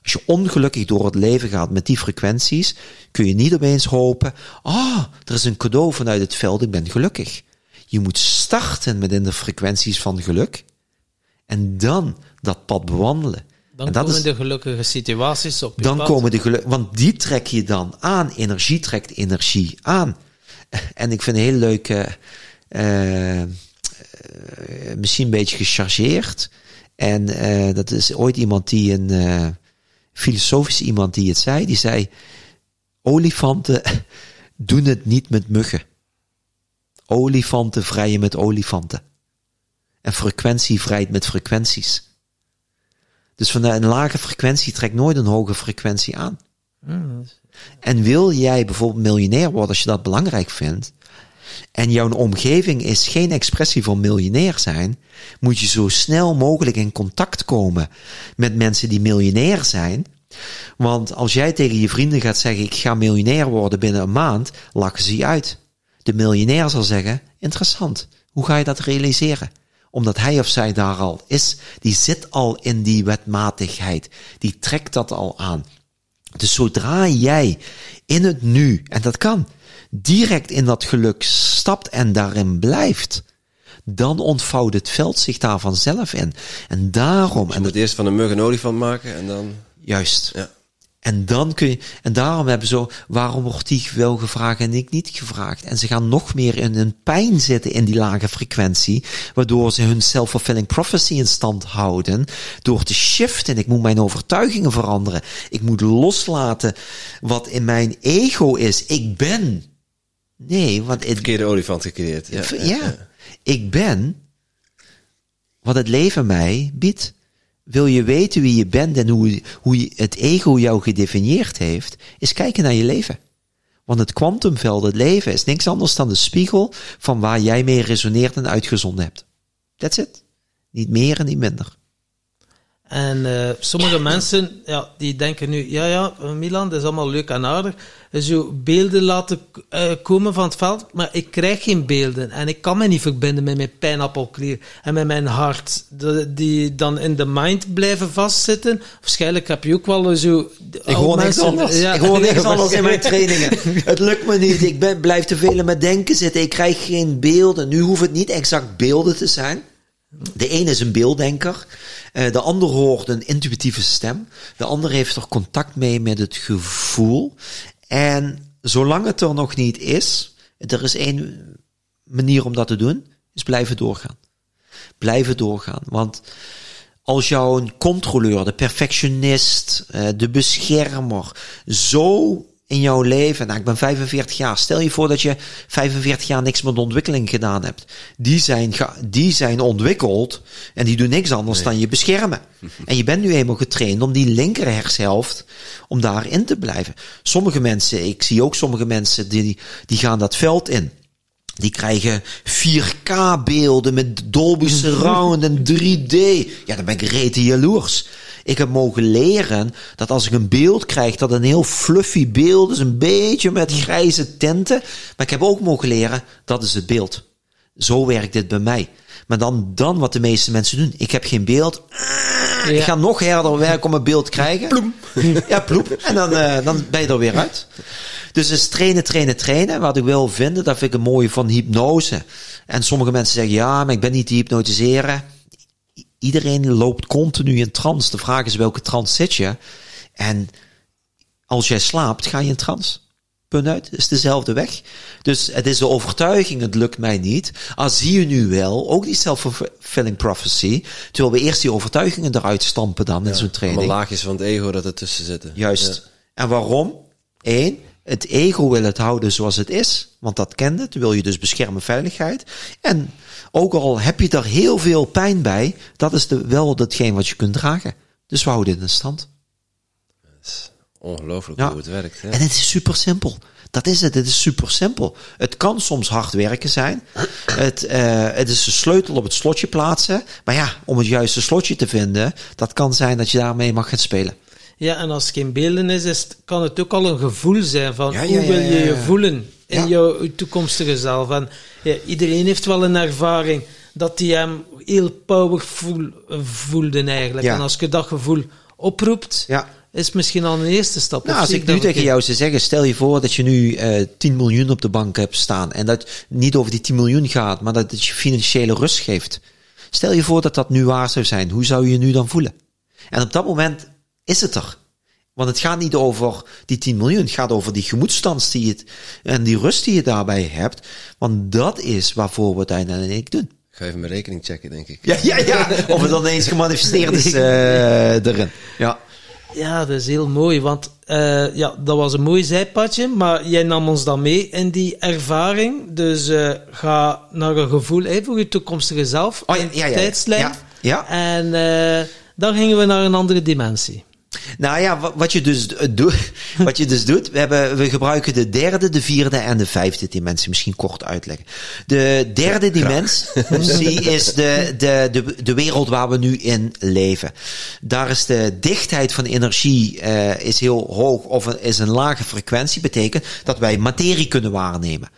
Als je ongelukkig door het leven gaat met die frequenties, kun je niet opeens hopen, ah, er is een cadeau vanuit het veld, ik ben gelukkig. Je moet starten met in de frequenties van geluk en dan dat pad bewandelen. Dan dat komen is, de gelukkige situaties op je dan pad. komen de geluk, want die trek je dan aan. Energie trekt energie aan. En ik vind een heel leuk, eh, eh, misschien een beetje gechargeerd. En eh, dat is ooit iemand die een eh, filosofisch iemand die het zei. Die zei: olifanten [LAUGHS] doen het niet met muggen. Olifanten vrijen met olifanten. En frequentie vrijt met frequenties. Dus vanuit een lage frequentie trekt nooit een hoge frequentie aan. En wil jij bijvoorbeeld miljonair worden als je dat belangrijk vindt, en jouw omgeving is geen expressie van miljonair zijn, moet je zo snel mogelijk in contact komen met mensen die miljonair zijn. Want als jij tegen je vrienden gaat zeggen, ik ga miljonair worden binnen een maand, lachen ze je uit. De miljonair zal zeggen, interessant, hoe ga je dat realiseren? Omdat hij of zij daar al is, die zit al in die wetmatigheid, die trekt dat al aan. Dus zodra jij in het nu, en dat kan, direct in dat geluk stapt en daarin blijft, dan ontvouwt het veld zich daar vanzelf in. En daarom, Je en dat, eerst van een mug een olifant maken en dan... juist, Ja. en dan kun je, en daarom hebben ze zo, waarom wordt die wel gevraagd en ik niet gevraagd? En ze gaan nog meer in hun pijn zitten in die lage frequentie, waardoor ze hun self-fulfilling prophecy in stand houden, door te shiften. Ik moet mijn overtuigingen veranderen. Ik moet loslaten wat in mijn ego is. Ik ben. Nee, want het, Verkeerde olifant gecreëerd. Ja, ja, ja, ja. ik ben wat het leven mij biedt. Wil je weten wie je bent en hoe, hoe je- het ego jou gedefinieerd heeft, is kijken naar je leven. Want het kwantumveld, het leven, is niks anders dan de spiegel van waar jij mee resoneert en uitgezonden hebt. That's it. Niet meer en niet minder. En eh, sommige [COUGHS] mensen, ja, die denken nu, ja, ja, Milan, dat is allemaal leuk en aardig. Zo beelden laten eh, komen van het veld, maar ik krijg geen beelden. En ik kan me niet verbinden met mijn pijnappelklier en met mijn hart. De- die dan in de mind blijven vastzitten. Waarschijnlijk heb je ook wel zo... Ik hoor niks anders. ik hoor niks [LAUGHS] anders in mijn trainingen. Het lukt me niet. Ik ben, blijf te veel in mijn denken zitten. Ik krijg geen beelden. Nu hoeft het niet exact beelden te zijn. De een is een beelddenker. eh, de ander hoort een intuïtieve stem. De ander heeft er contact mee met het gevoel. En zolang het er nog niet is, er is één manier om dat te doen, is blijven doorgaan. Blijven doorgaan. Want als jouw controleur, de perfectionist, eh, de beschermer, zo in jouw leven, nou ik ben 45 jaar, stel je voor dat je 45 jaar niks met ontwikkeling gedaan hebt. Die zijn, die zijn ontwikkeld en die doen niks anders dan je beschermen. [LAUGHS] En je bent nu eenmaal getraind om die linker hersenhelft, om daarin te blijven. Sommige mensen, ik zie ook sommige mensen, die, die gaan dat veld in. Die krijgen 4K beelden met Dolby Surround [LAUGHS] en 3D. Ja, dan ben ik rete jaloers. Ik heb mogen leren dat als ik een beeld krijg, dat een heel fluffy beeld is, een beetje met grijze tinten. Maar ik heb ook mogen leren, dat is het beeld. Zo werkt dit bij mij. Maar dan, dan wat de meeste mensen doen. Ik heb geen beeld. Ah, Ik ga nog harder werken om een beeld te krijgen. Ploem. [LAUGHS] Ja, ploep. En dan, eh, dan ben je er weer uit. Dus het is trainen, trainen, trainen. Wat ik wil vinden, dat vind ik een mooie van hypnose. En sommige mensen zeggen, ja, maar ik ben niet te hypnotiseren. Iedereen loopt continu in trance. De vraag is welke trance zit je? En als jij slaapt, ga je in trance. Punt uit. Het is dezelfde weg. Dus het is de overtuiging, het lukt mij niet. Al zie je nu wel, ook die self-fulfilling prophecy, terwijl we eerst die overtuigingen eruit stampen dan in zo'n training. Allemaal laagjes van het ego dat er tussen zitten. Juist. En waarom? Eén, het ego wil het houden zoals het is, want dat kent het. Wil je dus beschermen veiligheid. En ook al heb je er heel veel pijn bij, dat is de, wel datgene wat je kunt dragen. Dus we houden het in stand. Ongelooflijk Ja. hoe het werkt. Hè? En het is super simpel. Dat is het. Het is super simpel. Het kan soms hard werken zijn. Het, eh, het is een sleutel op het slotje plaatsen. Maar ja, om het juiste slotje te vinden, dat kan zijn dat je daarmee mag gaan spelen. Ja, en als het geen beelden is, is het- kan het ook al een gevoel zijn van Ja, ja, hoe wil je je voelen in jouw toekomstige zelf. En iedereen heeft wel een ervaring dat die hem heel powerful eh, voelde eigenlijk. En als je dat gevoel oproept, is misschien al een eerste stap. Nou, als ik nu tegen jou zou zeggen, stel je voor dat je nu eh 10 miljoen op de bank hebt staan en dat niet over die 10 miljoen gaat, maar dat het je financiële rust geeft. Stel je voor dat dat nu waar zou zijn, hoe zou je je nu dan voelen? En op dat moment is het er. Want het gaat niet over die 10 miljoen, het gaat over die gemoedstand die je, en die rust die je daarbij hebt. Want dat is waarvoor we het uiteindelijk doen. Ik ga even mijn rekening checken, denk ik. Ja, ja, ja. Of het dan eens gemanifesteerd is [LAUGHS] eh, erin. Ja. Ja, dat is heel mooi, want eh, ja, dat was een mooi zijpadje, maar jij nam ons dan mee in die ervaring. Dus eh, ga naar een gevoel hè, voor je toekomstige zelf, Oh, ja, in ja, ja. tijdslijn. Ja, ja. En eh, dan gingen we naar een andere dimensie. Nou ja, wa- wat je dus eh, doet, [LAUGHS] wat je dus doet, we, hebben, we gebruiken de derde, de vierde en de vijfde dimensie. Misschien kort uitleggen. De derde dimensie [LAUGHS] is de, de, de, de wereld waar we nu in leven. Daar is de dichtheid van energie eh, is heel hoog of is een lage frequentie. Betekent dat wij materie kunnen waarnemen.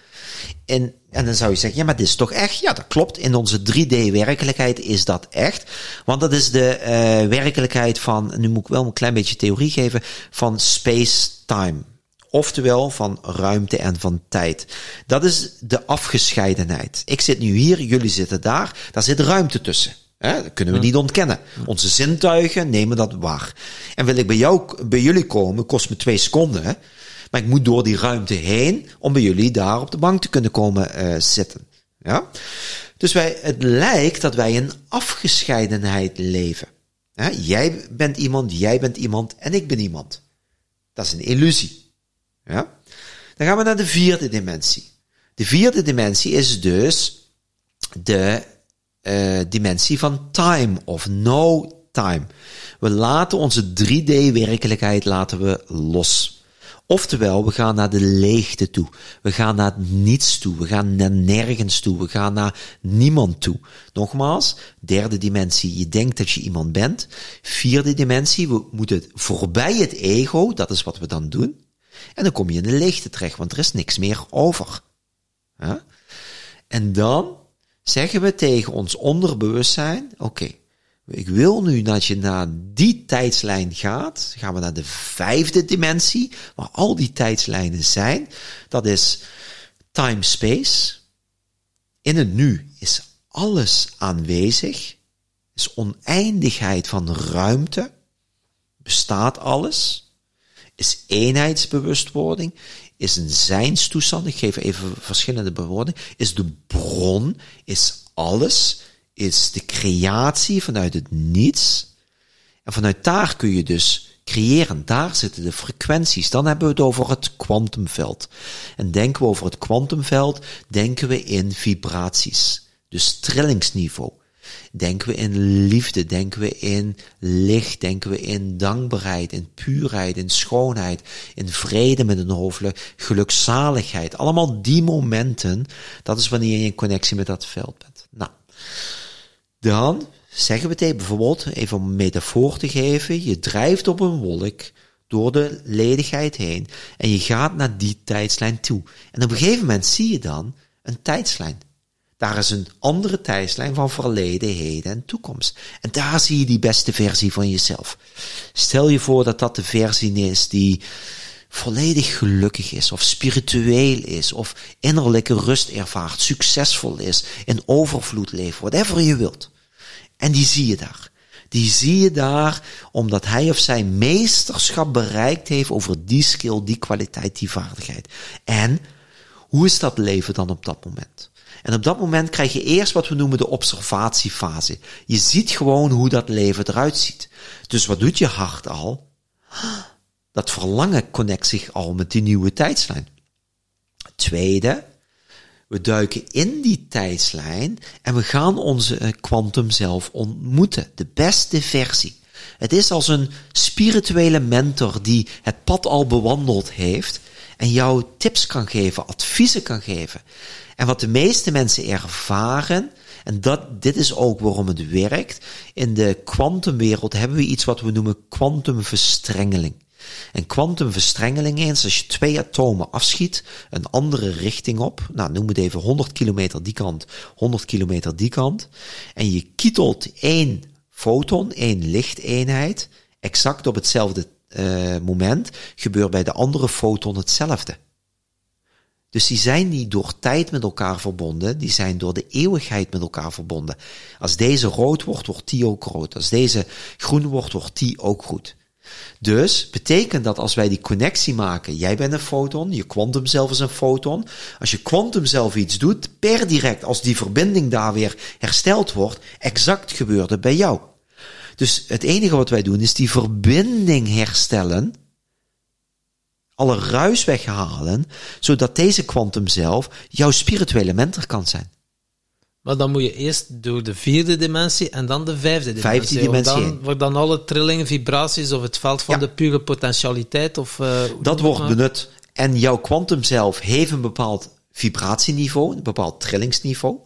En, en dan zou je zeggen, ja, maar dit is toch echt? Ja, dat klopt. In onze 3D-werkelijkheid is dat echt. Want dat is de eh, werkelijkheid van, nu moet ik wel een klein beetje theorie geven, van space-time. Oftewel van ruimte en van tijd. Dat is de afgescheidenheid. Ik zit nu hier, jullie zitten daar, daar zit ruimte tussen. Hè, dat kunnen we niet ontkennen. Onze zintuigen nemen dat waar. En wil ik bij, jou, bij jullie komen, kost me twee seconden. Hè? Maar ik moet door die ruimte heen om bij jullie daar op de bank te kunnen komen eh, zitten. Ja? Dus wij, het lijkt dat wij in afgescheidenheid leven. Hè? Jij bent iemand, jij bent iemand en ik ben iemand. Dat is een illusie. Ja? Dan gaan we naar de vierde dimensie. De vierde dimensie is dus de eh, dimensie van time of no time. We laten onze 3D-werkelijkheid laten we los. Oftewel, we gaan naar de leegte toe. We gaan naar niets toe. We gaan naar nergens toe. We gaan naar niemand toe. Nogmaals, derde dimensie, je denkt dat je iemand bent. Vierde dimensie, we moeten voorbij het ego, dat is wat we dan doen. En dan kom je in de leegte terecht, want er is niks meer over. En dan zeggen we tegen ons onderbewustzijn, oké, ik wil nu dat je naar die tijdslijn gaat. Gaan we naar de vijfde dimensie, waar al die tijdslijnen zijn. Dat is time-space. In het nu is alles aanwezig. Is oneindigheid van ruimte. Bestaat alles. Is eenheidsbewustwording. Is een zijnstoestand. Ik geef even verschillende bewoordingen. Is de bron. Is alles is de creatie vanuit het niets. En vanuit daar kun je dus creëren. Daar zitten de frequenties. Dan hebben we het over het kwantumveld. En denken we over het kwantumveld, denken we in vibraties. Dus trillingsniveau. Denken we in liefde, denken we in licht, denken we in dankbaarheid, in puurheid, in schoonheid, in vrede met een hoofdelijk, gelukzaligheid. Allemaal die momenten, dat is wanneer je in connectie met dat veld bent. Nou, dan zeggen we tegen bijvoorbeeld, even om een metafoor te geven, je drijft op een wolk door de ledigheid heen en je gaat naar die tijdslijn toe. En op een gegeven moment zie je dan een tijdslijn. Daar is een andere tijdslijn van verleden, heden en toekomst. En daar zie je die beste versie van jezelf. Stel je voor dat dat de versie is die volledig gelukkig is, of spiritueel is, of innerlijke rust ervaart, succesvol is, in overvloed leeft, whatever je wilt. En die zie je daar. Die zie je daar omdat hij of zij meesterschap bereikt heeft over die skill, die kwaliteit, die vaardigheid. En hoe is dat leven dan op dat moment? En op dat moment krijg je eerst wat we noemen de observatiefase. Je ziet gewoon hoe dat leven eruit ziet. Dus wat doet je hart al? Dat verlangen connect zich al met die nieuwe tijdslijn. Tweede, we duiken in die tijdslijn en we gaan onze kwantum zelf ontmoeten. De beste versie. Het is als een spirituele mentor die het pad al bewandeld heeft en jou tips kan geven, adviezen kan geven. En wat de meeste mensen ervaren, en dat, dit is ook waarom het werkt, in de kwantumwereld hebben we iets wat we noemen kwantumverstrengeling. En kwantumverstrengeling is als je twee atomen afschiet, een andere richting op, nou noem het even 100 kilometer die kant, 100 kilometer die kant, en je kietelt één foton, één lichteenheid, exact op hetzelfde uh, moment, gebeurt bij de andere foton hetzelfde. Dus die zijn niet door tijd met elkaar verbonden, die zijn door de eeuwigheid met elkaar verbonden. Als deze rood wordt, wordt die ook rood. Als deze groen wordt, wordt die ook goed. Dus betekent dat als wij die connectie maken, jij bent een foton, je kwantum zelf is een foton. Als je kwantum zelf iets doet, per direct, als die verbinding daar weer hersteld wordt, exact gebeurt het bij jou. Dus het enige wat wij doen is die verbinding herstellen, alle ruis weghalen, zodat deze kwantum zelf jouw spirituele mentor kan zijn. Maar dan moet je eerst door de vierde dimensie en dan de vijfde dimensie. Vijfde dimensie Dan, wordt dan alle trillingen, vibraties of het veld van Ja. de pure potentialiteit. Of, eh, Dat wordt maar? benut. En jouw kwantum zelf heeft een bepaald vibratieniveau, een bepaald trillingsniveau.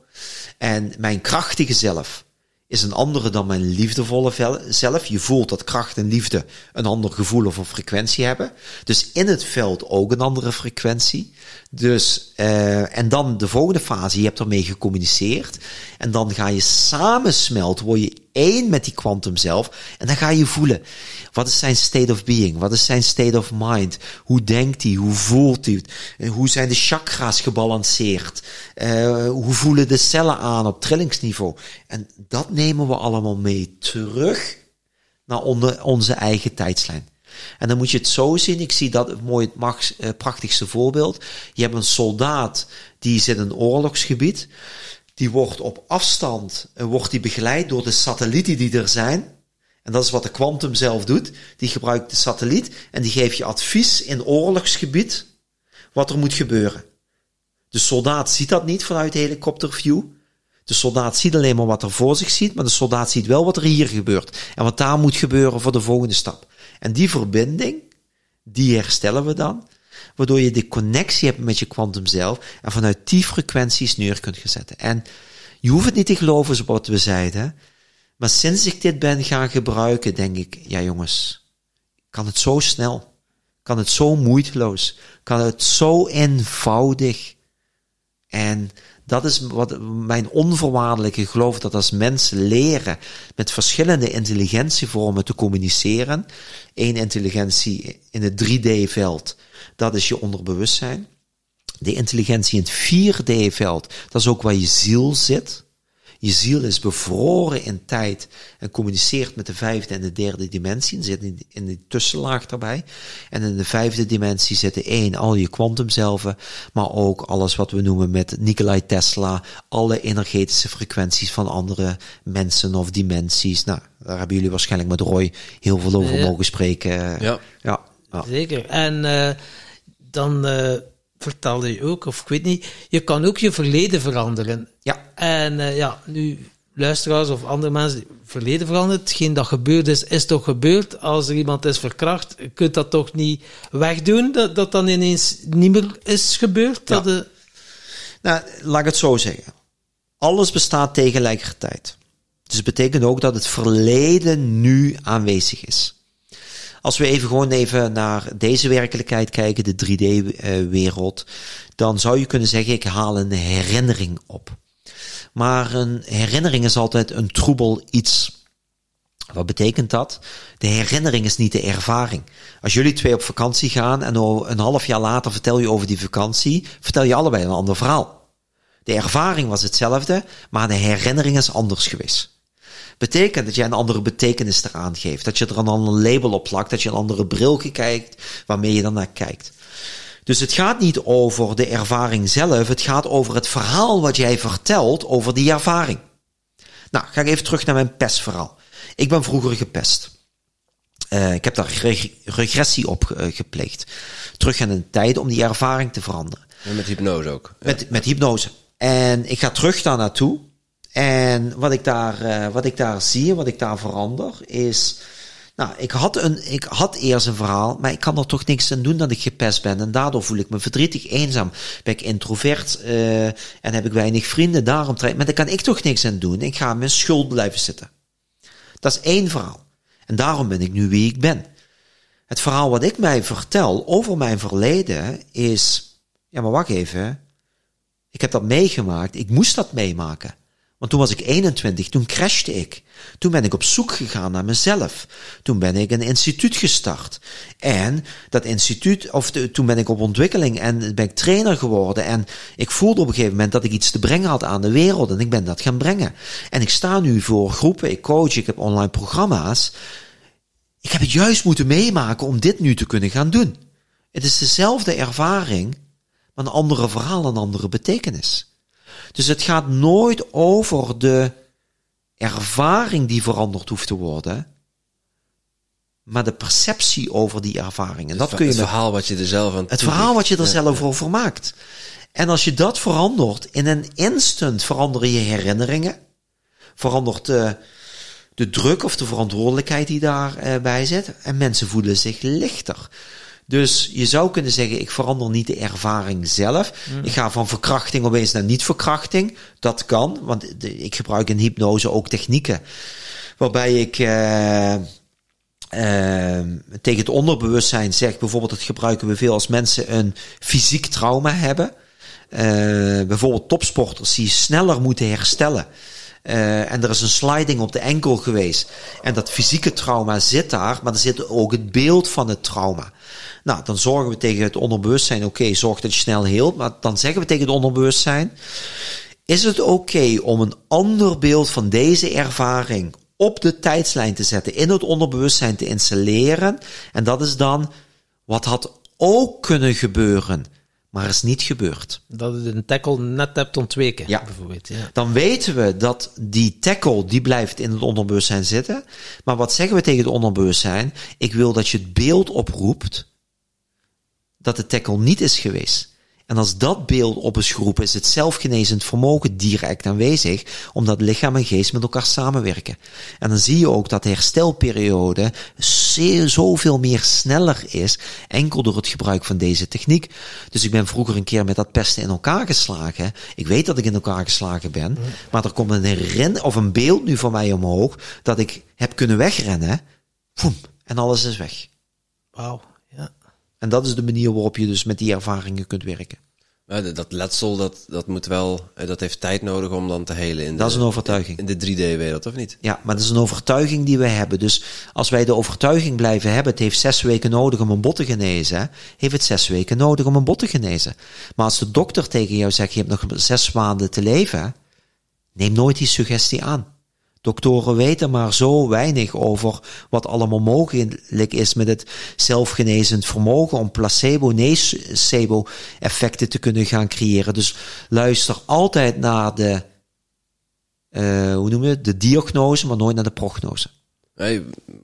En mijn krachtige zelf is een andere dan mijn liefdevolle zelf. Je voelt dat kracht en liefde een ander gevoel of een frequentie hebben. Dus in het veld ook een andere frequentie. Dus, eh, en dan de volgende fase, je hebt ermee gecommuniceerd. En dan ga je samensmelten, word je één met die kwantum zelf. En dan ga je voelen, wat is zijn state of being? Wat is zijn state of mind? Hoe denkt hij? Hoe voelt hij? En Hoe zijn de chakra's gebalanceerd? Eh, hoe voelen de cellen aan op trillingsniveau? En dat nemen we allemaal mee terug naar onder onze eigen tijdslijn. En dan moet je het zo zien. Ik zie dat mooi, het eh, prachtigste voorbeeld. Je hebt een soldaat die zit in een oorlogsgebied. Die wordt op afstand eh, wordt die begeleid door de satellieten die er zijn. En dat is wat de kwantum zelf doet. Die gebruikt de satelliet en die geeft je advies in oorlogsgebied wat er moet gebeuren. De soldaat ziet dat niet vanuit de helikopterview. De soldaat ziet alleen maar wat er voor zich ziet, maar de soldaat ziet wel wat er hier gebeurt. En wat daar moet gebeuren voor de volgende stap. En die verbinding, die herstellen we dan. Waardoor je de connectie hebt met je kwantum zelf. En vanuit die frequenties neer kunt zetten. En je hoeft het niet te geloven zoals wat we zeiden. Maar sinds ik dit ben gaan gebruiken, denk ik, ja jongens, kan het zo snel? Kan het zo moeiteloos? Kan het zo eenvoudig? En dat is wat mijn onvoorwaardelijke geloof, dat als mensen leren met verschillende intelligentievormen te communiceren, één intelligentie in het 3D-veld, dat is je onderbewustzijn. De intelligentie in het 4D-veld, dat is ook waar je ziel zit. Je ziel is bevroren in tijd en communiceert met de vijfde en de derde dimensie. En zit in die tussenlaag daarbij. En in de vijfde dimensie zitten één, al je kwantumzelven, maar ook alles wat we noemen met Nikolai Tesla, alle energetische frequenties van andere mensen of dimensies. Nou, daar hebben jullie waarschijnlijk met Roy heel veel over Ja. mogen spreken. Ja. ja. ja. Zeker. En eh, dan eh, vertelde je ook, of ik weet niet, je kan ook je verleden veranderen. Ja. En eh, ja, nu luisteraars of andere mensen, verleden veranderen, hetgeen dat gebeurd is, is toch gebeurd. Als er iemand is verkracht, je kunt dat toch niet wegdoen, dat dat dan ineens niet meer is gebeurd. Ja. Dat de, Nou, laat ik het zo zeggen. Alles bestaat tegelijkertijd. Dus het betekent ook dat het verleden nu aanwezig is. Als we even gewoon even naar deze werkelijkheid kijken, de 3D-wereld, dan zou je kunnen zeggen, ik haal een herinnering op. Maar een herinnering is altijd een troebel iets. Wat betekent dat? De herinnering is niet de ervaring. Als jullie twee op vakantie gaan en een half jaar later vertel je over die vakantie, vertel je allebei een ander verhaal. De ervaring was hetzelfde, maar de herinnering is anders geweest. Betekent dat jij een andere betekenis eraan geeft, dat je er een ander label op plakt, dat je een andere bril kijkt waarmee je dan naar kijkt. Dus het gaat niet over de ervaring zelf, het gaat over het verhaal wat jij vertelt over die ervaring. Nou, ga ik even terug naar mijn pestverhaal. Ik ben vroeger gepest. Eh, ik heb daar reg- regressie op eh, gepleegd. Terug in een tijd om die ervaring te veranderen. En met hypnose ook. Met, met hypnose. En ik ga terug daar naartoe. En wat ik daar, eh, wat ik daar zie wat ik daar verander is. Nou, ik had, een, ik had eerst een verhaal, maar ik kan er toch niks aan doen dat ik gepest ben. En daardoor voel ik me verdrietig, eenzaam. Ben ik introvert eh, en heb ik weinig vrienden. Daarom trek Maar daar kan ik toch niks aan doen. Ik ga mijn schuld blijven zitten. Dat is één verhaal. En daarom ben ik nu wie ik ben. Het verhaal wat ik mij vertel over mijn verleden is. Ja, maar wacht even. Ik heb dat meegemaakt. Ik moest dat meemaken. Want toen was ik 21, toen crashte ik. Toen ben ik op zoek gegaan naar mezelf. Toen ben ik een instituut gestart. En dat instituut, of toen ben ik op ontwikkeling en ben ik trainer geworden. En ik voelde op een gegeven moment dat ik iets te brengen had aan de wereld. En ik ben dat gaan brengen. En ik sta nu voor groepen, ik coach, ik heb online programma's. Ik heb het juist moeten meemaken om dit nu te kunnen gaan doen. Het is dezelfde ervaring, maar een andere verhaal, een andere betekenis. Dus het gaat nooit over de ervaring die veranderd hoeft te worden, maar de perceptie over die ervaring. En dat kun je het verhaal wat je er zelf aan het verhaal wat je er zelf over maakt. En als je dat verandert, in een instant veranderen je herinneringen. Verandert de, de druk of de verantwoordelijkheid die daarbij zit. En mensen voelen zich lichter. Dus je zou kunnen zeggen, ik verander niet de ervaring zelf. Ik ga van verkrachting opeens naar niet-verkrachting. Dat kan, want ik gebruik in hypnose ook technieken. Waarbij ik uh, uh, tegen het onderbewustzijn zeg, bijvoorbeeld dat gebruiken we veel als mensen een fysiek trauma hebben. Uh, bijvoorbeeld topsporters die sneller moeten herstellen. Uh, en er is een sliding op de enkel geweest. En dat fysieke trauma zit daar, maar er zit ook het beeld van het trauma. Nou, dan zorgen we tegen het onderbewustzijn, oké, zorg dat je snel heelt. Maar dan zeggen we tegen het onderbewustzijn, is het oké om een ander beeld van deze ervaring op de tijdslijn te zetten, in het onderbewustzijn te installeren? En dat is dan, wat had ook kunnen gebeuren, maar is niet gebeurd. Dat het een tackle net hebt ontweken, ja. bijvoorbeeld. Ja. Dan weten we dat die tackle, die blijft in het onderbewustzijn zitten. Maar wat zeggen we tegen het onderbewustzijn? Ik wil dat je het beeld oproept dat de tackle niet is geweest. En als dat beeld op is geroepen, is het zelfgenezend vermogen direct aanwezig, omdat lichaam en geest met elkaar samenwerken. En dan zie je ook dat de herstelperiode zeer, zoveel meer sneller is, enkel door het gebruik van deze techniek. Dus ik ben vroeger een keer met dat pesten in elkaar geslagen. Ik weet dat ik in elkaar geslagen ben, maar er komt een herinner of een beeld nu van mij omhoog, dat ik heb kunnen wegrennen. En alles is weg. Wauw, ja. En dat is de manier waarop je dus met die ervaringen kunt werken. Ja, dat letsel, dat, dat moet wel, dat heeft tijd nodig om dan te helen. In dat de, is een overtuiging. In de 3D-wereld, of niet? Ja, maar dat is een overtuiging die wij hebben. Dus als wij de overtuiging blijven hebben, het heeft zes weken nodig om een bot te genezen, heeft het zes weken nodig om een bot te genezen. Maar als de dokter tegen jou zegt, je hebt nog zes maanden te leven, neem nooit die suggestie aan. Doktoren weten maar zo weinig over wat allemaal mogelijk is met het zelfgenezend vermogen om placebo-nocebo-effecten te kunnen gaan creëren. Dus luister altijd naar de, uh, hoe noem je de diagnose, maar nooit naar de prognose.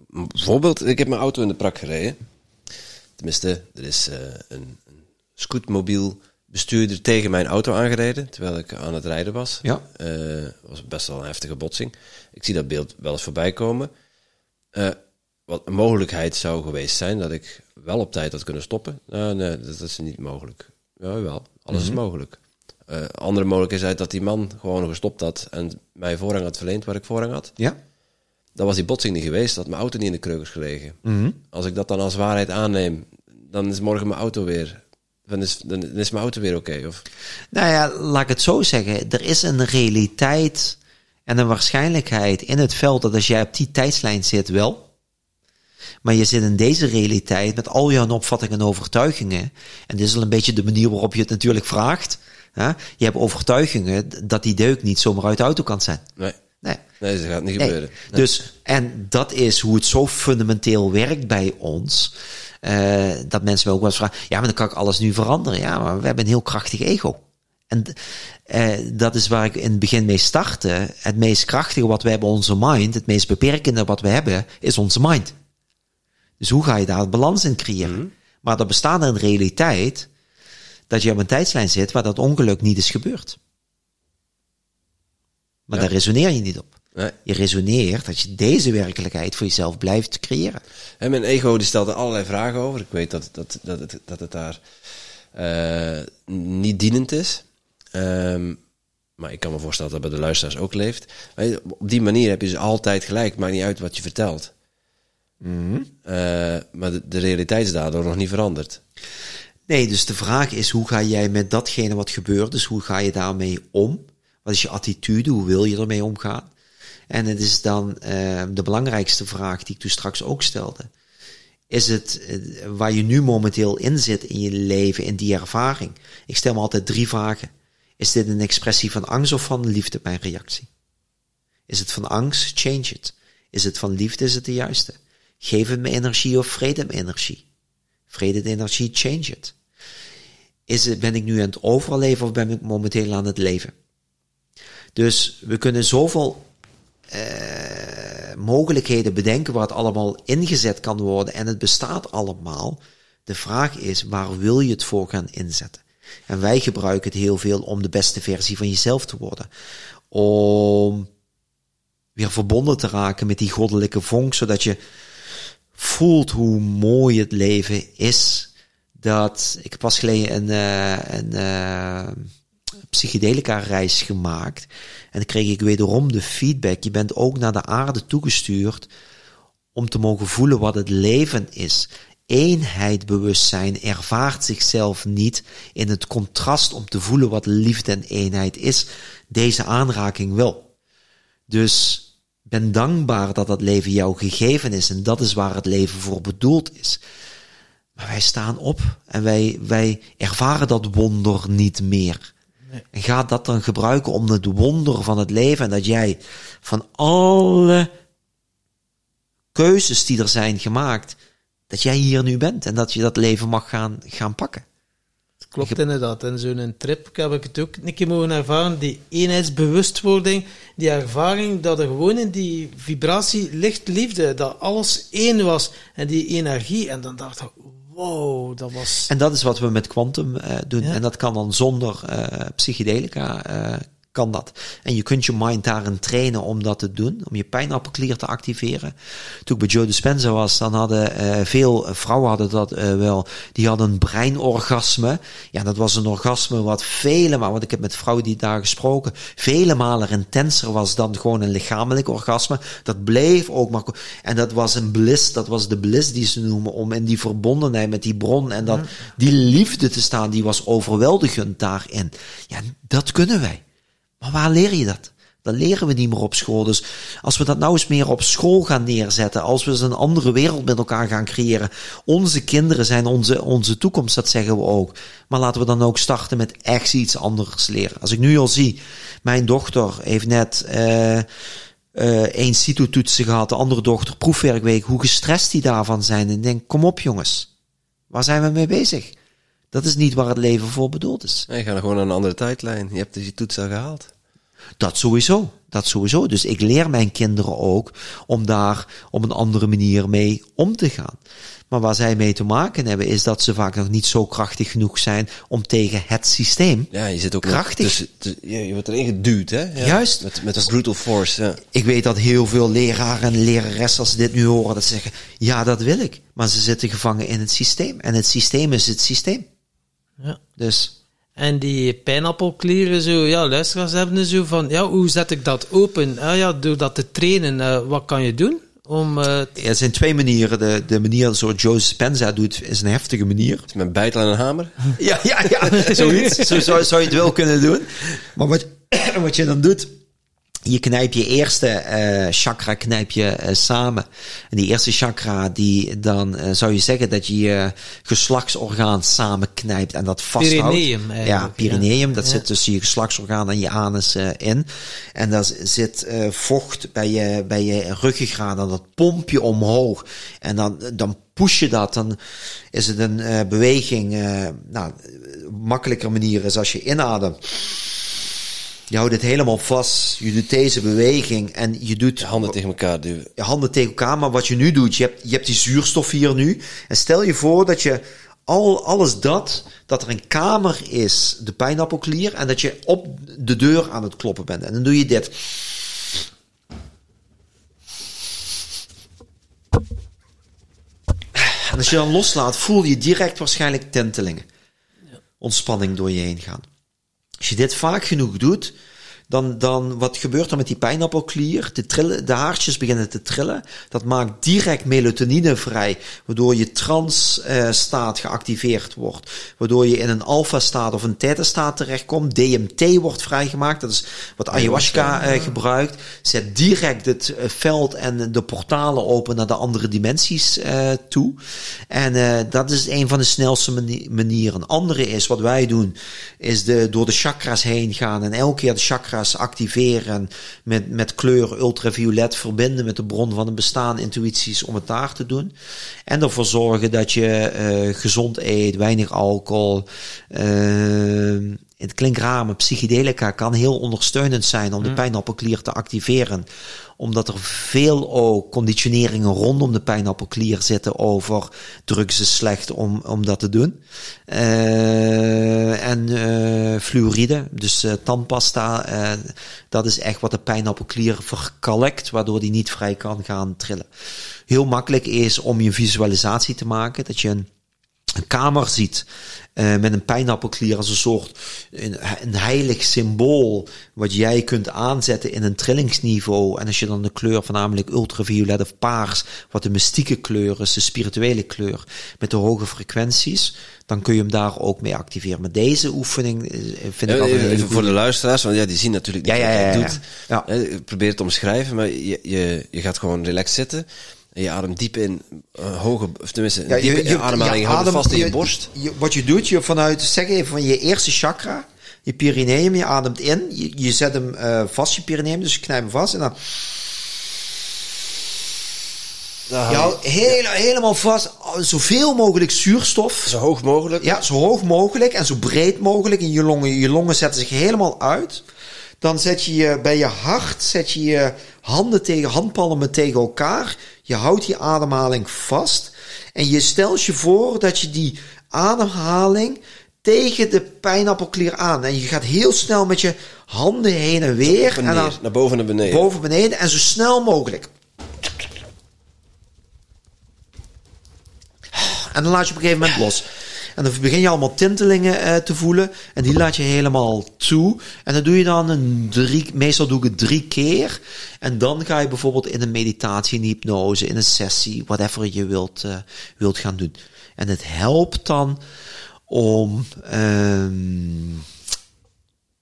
Bijvoorbeeld, ik heb mijn auto in de prak gereden. Tenminste, er is een, een scootmobiel bestuurder tegen mijn auto aangereden terwijl ik aan het rijden was. Ja. Uh, was best wel een heftige botsing. Ik zie dat beeld wel eens voorbij komen. Uh, wat een mogelijkheid zou geweest zijn dat ik wel op tijd had kunnen stoppen. Uh, nee, dat is niet mogelijk. Ja, wel. Alles mm -hmm. is mogelijk. Uh, andere mogelijkheid is dat die man gewoon gestopt had en mij voorrang had verleend waar ik voorrang had. Ja. Dan was die botsing niet geweest, dat mijn auto niet in de kreukels gelegen. Mm -hmm. Als ik dat dan als waarheid aanneem, dan is morgen mijn auto weer dan is, dan is mijn auto weer oké. Okay, of? Nou ja, laat ik het zo zeggen. Er is een realiteit en een waarschijnlijkheid in het veld dat als jij op die tijdslijn zit, wel. Maar je zit in deze realiteit met al jouw opvattingen en overtuigingen. En dit is al een beetje de manier waarop je het natuurlijk vraagt. Hè? Je hebt overtuigingen dat die deuk niet zomaar uit de auto kan zijn. Nee. Nee. Nee, dat gaat niet gebeuren. Nee. Dus, en dat is hoe het zo fundamenteel werkt bij ons. Uh, dat mensen me ook wel eens vragen, ja, maar dan kan ik alles nu veranderen. Ja, maar we hebben een heel krachtig ego. En uh, dat is waar ik in het begin mee startte. Het meest krachtige wat we hebben, onze mind, het meest beperkende wat we hebben, is onze mind. Dus hoe ga je daar balans in creëren? Mm -hmm. Maar er bestaat een realiteit dat je op een tijdslijn zit waar dat ongeluk niet is gebeurd. Maar Ja. daar resoneer je niet op. Nee. Je resoneert dat je deze werkelijkheid voor jezelf blijft creëren. En mijn ego die stelt er allerlei vragen over. Ik weet dat, dat, dat, het, dat het daar eh, niet dienend is. Ehm, maar ik kan me voorstellen dat dat bij de luisteraars ook leeft. Je, Op die manier heb je dus altijd gelijk. Maakt niet uit wat je vertelt. Eh, maar de, de realiteit is daardoor nog niet veranderd. Nee, dus de vraag is hoe ga jij met datgene wat gebeurt, dus hoe ga je daarmee om? Wat is je attitude? Hoe wil je ermee omgaan? En het is dan uh, de belangrijkste vraag die ik toen straks ook stelde. Is het uh, waar je nu momenteel in zit in je leven, in die ervaring? Ik stel me altijd drie vragen. Is dit een expressie van angst of van liefde, mijn reactie? Is het van angst? Change it. Is het van liefde? Is het de juiste? Geef het me energie of vrede me energie? Vrede de energie, change it. Is het, ben ik nu aan het overleven of ben ik momenteel aan het leven? Dus we kunnen zoveel mogelijkheden bedenken waar het allemaal ingezet kan worden en het bestaat allemaal. De vraag is, waar wil je het voor gaan inzetten? En wij gebruiken het heel veel om de beste versie van jezelf te worden. Om weer verbonden te raken met die goddelijke vonk, zodat je voelt hoe mooi het leven is. Dat ik pas geleden een, uh, een uh, psychedelica reis gemaakt. En dan kreeg ik wederom de feedback. Je bent ook naar de aarde toegestuurd om te mogen voelen wat het leven is. Eenheid bewustzijn ervaart zichzelf niet in het contrast om te voelen wat liefde en eenheid is. Deze aanraking wel. Dus ben dankbaar dat dat leven jou gegeven is en dat is waar het leven voor bedoeld is. Maar wij staan op en wij, wij ervaren dat wonder niet meer. Nee. En ga dat dan gebruiken om het wonder van het leven en dat jij van alle keuzes die er zijn gemaakt, dat jij hier nu bent en dat je dat leven mag gaan, gaan pakken. Klopt inderdaad. En zo'n trip heb ik het ook een keer mogen ervaren. Die eenheidsbewustwording, die ervaring dat er gewoon in die vibratie licht liefde, dat alles één was en die energie. En dan dacht ik, wow, dat was... En dat is wat we met Quantum uh, doen. En dat kan dan zonder uh, psychedelica uh, kan dat. En je kunt je mind daarin trainen om dat te doen, om je pijnappelklier te activeren. Toen ik bij Joe Dispenza was, dan hadden uh, veel vrouwen hadden dat uh, wel. Die hadden een breinorgasme. Ja, dat was een orgasme wat vele malen, want ik heb met vrouwen die daar gesproken, vele malen intenser was dan gewoon een lichamelijk orgasme. Dat bleef ook maar. En dat was een bliss, dat was de bliss die ze noemen, om in die verbondenheid met die bron en dat, die liefde te staan, die was overweldigend daarin. Ja, dat kunnen wij. Maar waar leer je dat? Dat leren we niet meer op school. Dus als we dat nou eens meer op school gaan neerzetten, als we eens een andere wereld met elkaar gaan creëren. Onze kinderen zijn onze, onze toekomst, dat zeggen we ook. Maar laten we dan ook starten met echt iets anders leren. Als ik nu al zie, mijn dochter heeft net uh, uh, één CITO-toetsen gehad, de andere dochter proefwerkweek, hoe gestrest die daarvan zijn. En ik denk, kom op jongens, waar zijn we mee bezig? Dat is niet waar het leven voor bedoeld is. Nee, je gaat gewoon naar een andere tijdlijn. Je hebt dus je toets al gehaald. Dat sowieso. Dat sowieso. Dus ik leer mijn kinderen ook om daar op een andere manier mee om te gaan. Maar waar zij mee te maken hebben, is dat ze vaak nog niet zo krachtig genoeg zijn om tegen het systeem. Ja, je zit ook krachtig. Dus, dus, je wordt erin geduwd, hè? Ja, Juist. Met, met een brutal force. Ja. Ik weet dat heel veel leraren en leraressen, als ze dit nu horen, dat ze zeggen: ja, dat wil ik. Maar ze zitten gevangen in het systeem. En het systeem is het systeem. Ja. Dus. En die pijnappelklieren, zo, ja, luisteraars hebben zo van, ja, hoe zet ik dat open? Ah, ja, door dat te trainen, uh, wat kan je doen? Om, uh, ja, er zijn twee manieren. De, de manier zoals Joe Spenza doet, is een heftige manier. Met bijtel en een hamer? ja, ja, ja, [LAUGHS] zoiets. zo zou, zou je het wel kunnen doen. Maar wat, [CLEARS THROAT] wat je dan doet, je knijp je eerste uh, chakra knijp je uh, samen. En die eerste chakra, die dan uh, zou je zeggen dat je je geslachtsorgaan samen knijpt en dat vasthoudt. Perineum Ja, perineum. Dat ja. zit tussen je geslachtsorgaan en je anus in. En daar zit vocht bij je, bij je ruggengraat en dat pomp je omhoog. En dan, dan push je dat, dan is het een beweging. nou, makkelijker manier is als je inademt je houdt het helemaal vast. Je doet deze beweging en je doet... Je handen tegen elkaar duwen. Je handen tegen elkaar. Maar wat je nu doet, je hebt, je hebt die zuurstof hier nu. En stel je voor dat je al, alles dat, dat er een kamer is, de pijnappelklier, en dat je op de deur aan het kloppen bent. En dan doe je dit. En als je dan loslaat, voel je direct waarschijnlijk tentelingen. Ontspanning door je heen gaan. Als je dit vaak genoeg doet, dan, dan wat gebeurt er met die pijnappelklier? De, trillen, de haartjes beginnen te trillen. Dat maakt direct melatonine vrij, waardoor je trans-staat geactiveerd wordt. Waardoor je in een alpha-staat of een theta-staat terechtkomt. DMT wordt vrijgemaakt, dat is wat ayahuasca uh, gebruikt. Zet direct het veld en de portalen open naar de andere dimensies uh, toe. En dat is een van de snelste manieren. Een andere is, wat wij doen, is de, door de chakras heen gaan en elke keer de chakras activeren, met, met kleur ultraviolet verbinden met de bron van het bestaan, intuïties om het daar te doen. En ervoor zorgen dat je uh, gezond eet, weinig alcohol, uh, het klinkt raar, maar psychedelica kan heel ondersteunend zijn om de pijnappelklier te activeren. Omdat er veel ook conditioneringen rondom de pijnappelklier zitten over drugs is slecht om, om dat te doen. Uh, en uh, fluoride, dus uh, tandpasta, dat is echt wat de pijnappelklier verkalkt, waardoor die niet vrij kan gaan trillen. Heel makkelijk is om je visualisatie te maken, dat je een een kamer ziet uh, met een pijnappelklier als een soort een, een, heilig symbool wat jij kunt aanzetten in een trillingsniveau. En als je dan de kleur voornamelijk ultraviolet of paars, wat de mystieke kleur is, de spirituele kleur, met de hoge frequenties, dan kun je hem daar ook mee activeren. Maar deze oefening eh, vind ik ja, ook even, even voor de luisteraars, want ja, die zien natuurlijk niet ja, ja, ja, wat je ja, doet. ja. Ja. Probeer het te omschrijven, maar je, je, je gaat gewoon relaxed zitten. En je ademt diep in, uh, hoge, of tenminste, Ja, diepe je, je, ademhaling, je adem- vast in je, borst. wat je doet, je vanuit, zeg even van je eerste chakra, je perineum, je ademt in, je, je zet hem eh, vast, je perineum, dus je knijpt hem vast en dan Daar je hou houdt hele, helemaal vast, zoveel mogelijk zuurstof, zo hoog mogelijk. ja, zo hoog mogelijk en zo breed mogelijk in je longen. Je longen zetten zich helemaal uit. Dan zet je je bij je hart, zet je je handen tegen, handpalmen tegen elkaar. Je houdt die ademhaling vast. En je stelt je voor dat je die ademhaling tegen de pijnappelklier aan. En je gaat heel snel met je handen heen en weer. En dan naar boven en beneden. boven beneden en zo snel mogelijk. En dan laat je op een gegeven moment los. En dan begin je allemaal tintelingen eh, te voelen. En die laat je helemaal toe. En dan doe je dan een drie, meestal doe ik het drie keer. En dan ga je bijvoorbeeld in een meditatie, in een hypnose, in een sessie, whatever je wilt, eh, wilt gaan doen. En het helpt dan om ehm,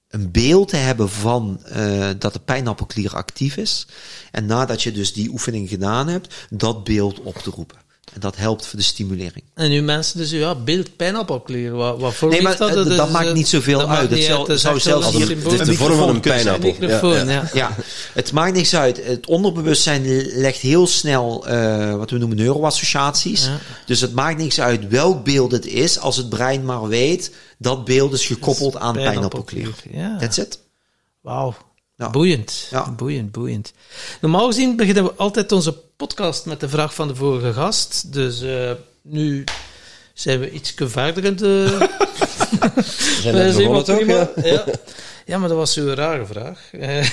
een beeld te hebben van eh, dat de pijnappelklier actief is. En nadat je dus die oefening gedaan hebt, dat beeld op te roepen. En dat helpt voor de stimulering. En nu mensen dus, ja, beeld pijnappelklier. Wat, wat voor Nee, maar dat? eh, Dat, dat is, maakt eh, niet zoveel dat uit. Het niet zou, Het zou zelfs een hier de vorm van een pijnappel. Ja, ja. [LAUGHS] Ja, het maakt niks uit. Het onderbewustzijn legt heel snel eh, wat we noemen neuroassociaties. Ja. Dus het maakt niks uit welk beeld het is, als het brein maar weet dat beeld is gekoppeld aan pijnappelklier. Ja. That's it. Wauw. Ja. Boeiend. Ja. Boeiend, boeiend. Normaal gezien beginnen we altijd onze podcast met de vraag van de vorige gast. Dus eh, nu zijn we iets verder in de... [LAUGHS] We zijn Eh, zijn toch? Ja. Ja. ja, maar dat was zo'n rare vraag. Eh,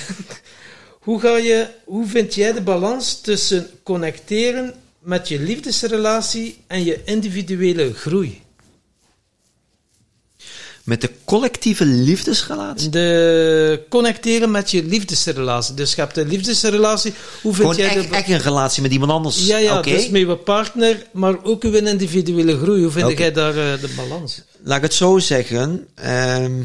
[LAUGHS] hoe, ga je, hoe vind jij de balans tussen connecteren met je liefdesrelatie en je individuele groei? Met de collectieve liefdesrelatie. De connecteren met je liefdesrelatie. Dus je hebt een liefdesrelatie. Hoe vind Gewoon jij echt, de... echt een relatie met iemand anders. Ja, ja, Oké. dus met je partner, maar ook uw individuele groei. Hoe vind jij daar eh, de balans? Laat ik het zo zeggen. ehm,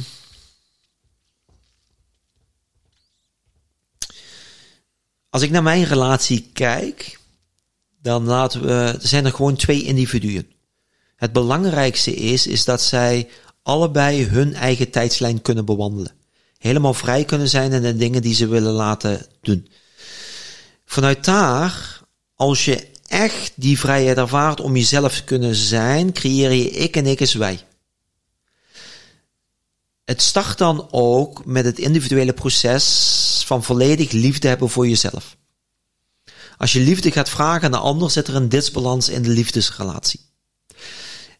als ik naar mijn relatie kijk, dan laten we, er zijn er gewoon twee individuen. Het belangrijkste is, is dat zij allebei hun eigen tijdslijn kunnen bewandelen. Helemaal vrij kunnen zijn in de dingen die ze willen laten doen. Vanuit daar, als je echt die vrijheid ervaart om jezelf te kunnen zijn, creëer je ik en ik is wij. Het start dan ook met het individuele proces van volledig liefde hebben voor jezelf. Als je liefde gaat vragen aan de ander, zit er een disbalans in de liefdesrelatie.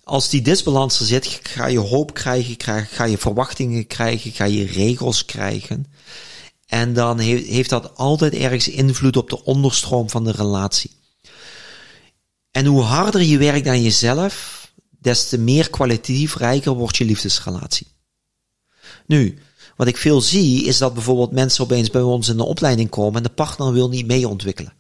Als die disbalans er zit, ga je hoop krijgen, krijg- ga je verwachtingen krijgen, ga je regels krijgen. En dan he- heeft dat altijd ergens invloed op de onderstroom van de relatie. En hoe harder je werkt aan jezelf, des te meer kwalitatief rijker wordt je liefdesrelatie. Nu, wat ik veel zie, is dat bijvoorbeeld mensen opeens bij ons in de opleiding komen en de partner wil niet mee ontwikkelen.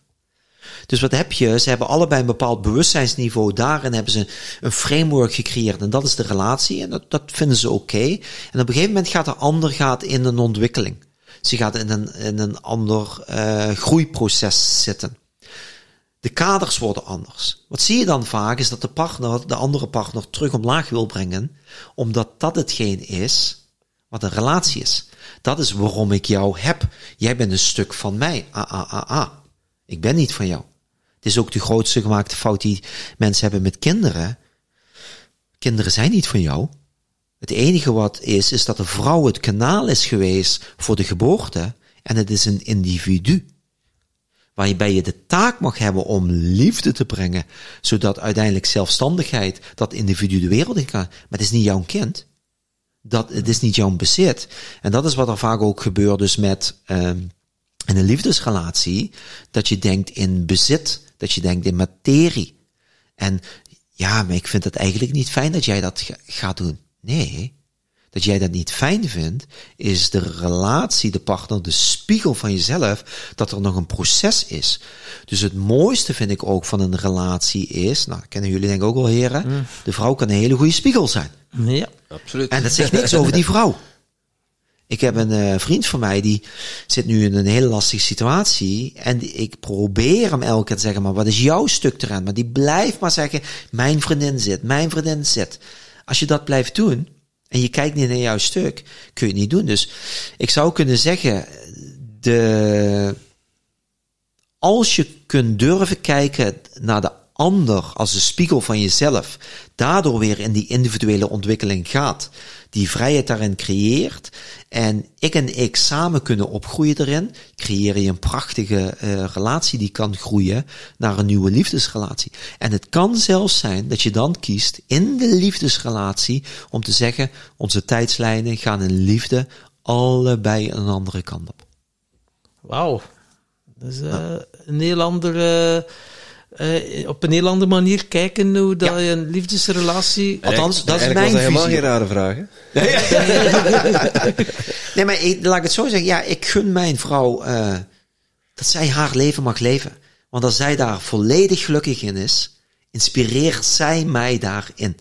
Dus wat heb je? Ze hebben allebei een bepaald bewustzijnsniveau. Daarin hebben ze een framework gecreëerd. En dat is de relatie. En dat, vinden ze oké. En op een gegeven moment gaat de ander gaat in een ontwikkeling. Ze gaat in een, in een ander eh, groeiproces zitten. De kaders worden anders. Wat zie je dan vaak is dat de partner, de andere partner, terug omlaag wil brengen. Omdat dat hetgeen is wat een relatie is. Dat is waarom ik jou heb. Jij bent een stuk van mij. Ah, ah, ah, ah. Ik ben niet van jou. Het is ook de grootste gemaakte fout die mensen hebben met kinderen. Kinderen zijn niet van jou. Het enige wat is, is dat de vrouw het kanaal is geweest voor de geboorte en het is een individu. Waarbij je de taak mag hebben om liefde te brengen, zodat uiteindelijk zelfstandigheid dat individu de wereld in kan. Maar het is niet jouw kind. Dat, het is niet jouw bezit. En dat is wat er vaak ook gebeurt dus met um, in een liefdesrelatie, dat je denkt in bezit, dat je denkt in materie. En ja, maar ik vind het eigenlijk niet fijn dat jij dat gaat doen. Nee, dat jij dat niet fijn vindt, is de relatie, de partner, de spiegel van jezelf, dat er nog een proces is. Dus het mooiste vind ik ook van een relatie is, nou, kennen jullie denk ik ook wel heren, mm. de vrouw kan een hele goede spiegel zijn. Ja, absoluut. En dat zegt niks over die vrouw. Ik heb een uh, vriend van mij die zit nu in een hele lastige situatie. En ik probeer hem elke keer te zeggen: Maar wat is jouw stuk te Maar die blijft maar zeggen: Mijn vriendin zit, mijn vriendin zit. Als je dat blijft doen en je kijkt niet naar jouw stuk, kun je het niet doen. Dus ik zou kunnen zeggen: de, Als je kunt durven kijken naar de ander als de spiegel van jezelf, daardoor weer in die individuele ontwikkeling gaat, die vrijheid daarin creëert en ik en ik samen kunnen opgroeien erin, creëer je een prachtige uh, relatie die kan groeien naar een nieuwe liefdesrelatie. En het kan zelfs zijn dat je dan kiest in de liefdesrelatie om te zeggen, onze tijdslijnen gaan in liefde allebei een andere kant op. Wauw. Dat is uh, een heel andere uh, op een heel andere manier kijken hoe dat je een liefdesrelatie... Althans, dat is mijn was visie. helemaal geen rare vraag, hè? [LAUGHS] nee, maar ik, laat ik het zo zeggen. Ja, ik gun mijn vrouw uh, dat zij haar leven mag leven. Want als zij daar volledig gelukkig in is, inspireert zij mij daarin.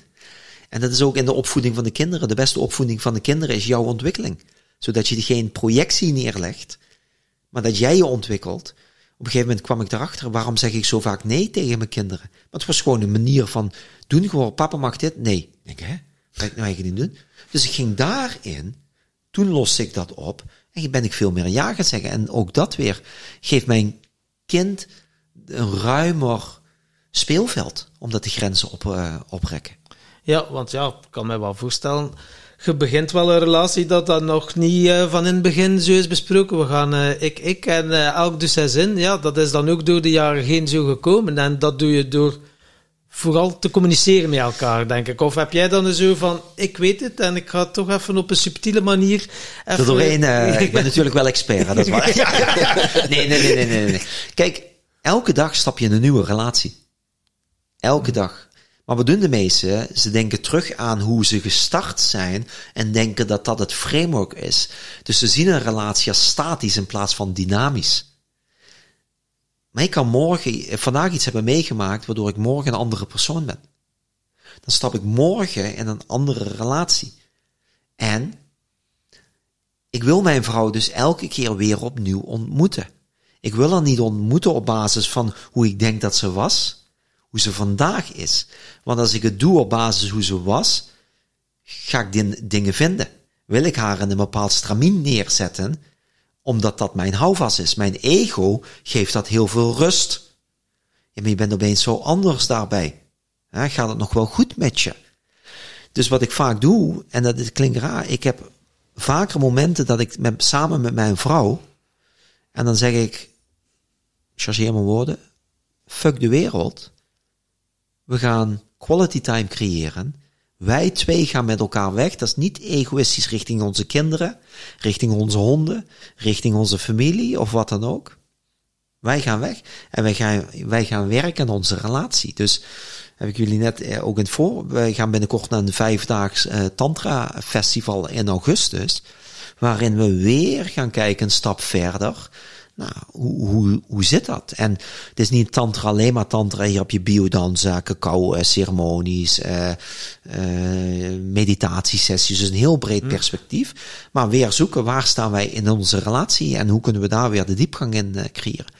En dat is ook in de opvoeding van de kinderen. De beste opvoeding van de kinderen is jouw ontwikkeling. Zodat je geen projectie neerlegt, maar dat jij je ontwikkelt op een gegeven moment kwam ik erachter, waarom zeg ik zo vaak nee tegen mijn kinderen? Maar het was gewoon een manier van, doen gewoon, papa mag dit? Nee. Ik denk, hè? Ga ik nou eigenlijk niet doen? Dus ik ging daarin, toen loste ik dat op, en ben ik veel meer ja gaan zeggen. En ook dat weer geeft mijn kind een ruimer speelveld, omdat de grenzen op, uh, oprekken. Ja, want ja, ik kan me wel voorstellen je begint wel een relatie dat dat nog niet uh, van in het begin zo is besproken. We gaan uh, ik, ik en uh, elk dus zijn zin. Ja, dat is dan ook door de jaren heen zo gekomen. En dat doe je door vooral te communiceren met elkaar, denk ik. Of heb jij dan zo van, ik weet het en ik ga het toch even op een subtiele manier... Even... Doorheen, [LAUGHS] ik ben natuurlijk wel expert, dat is waar. [LAUGHS] nee, nee, nee, nee, nee, nee. Kijk, elke dag stap je in een nieuwe relatie. Elke dag. Maar wat doen de meesten? Ze denken terug aan hoe ze gestart zijn en denken dat dat het framework is. Dus ze zien een relatie als statisch in plaats van dynamisch. Maar ik kan morgen, vandaag iets hebben meegemaakt waardoor ik morgen een andere persoon ben. Dan stap ik morgen in een andere relatie. En ik wil mijn vrouw dus elke keer weer opnieuw ontmoeten. Ik wil haar niet ontmoeten op basis van hoe ik denk dat ze was hoe ze vandaag is. Want als ik het doe op basis hoe ze was, ga ik dingen vinden. Wil ik haar in een bepaald stramien neerzetten, omdat dat mijn houvast is. Mijn ego geeft dat heel veel rust. Ja, maar je bent opeens zo anders daarbij. Gaat het nog wel goed met je? Dus wat ik vaak doe, en dat klinkt raar, ik heb vaker momenten dat ik samen met mijn vrouw, en dan zeg ik, chargeer mijn woorden, fuck de wereld. We gaan quality time creëren. Wij twee gaan met elkaar weg. Dat is niet egoïstisch richting onze kinderen, richting onze honden, richting onze familie of wat dan ook. Wij gaan weg en wij gaan, wij gaan werken aan onze relatie. Dus heb ik jullie net eh, ook in het voor. Wij gaan binnenkort naar een vijfdaags uh, Tantra Festival in augustus. Waarin we weer gaan kijken een stap verder nou, hoe, hoe, hoe zit dat? En het is niet tantra, alleen maar tantra. Hier heb je biodanza, cacao, eh, ceremonies, uh, uh, meditatiesessies. Dus een heel breed mm. perspectief. Maar weer zoeken, waar staan wij in onze relatie? En hoe kunnen we daar weer de diepgang in creëren?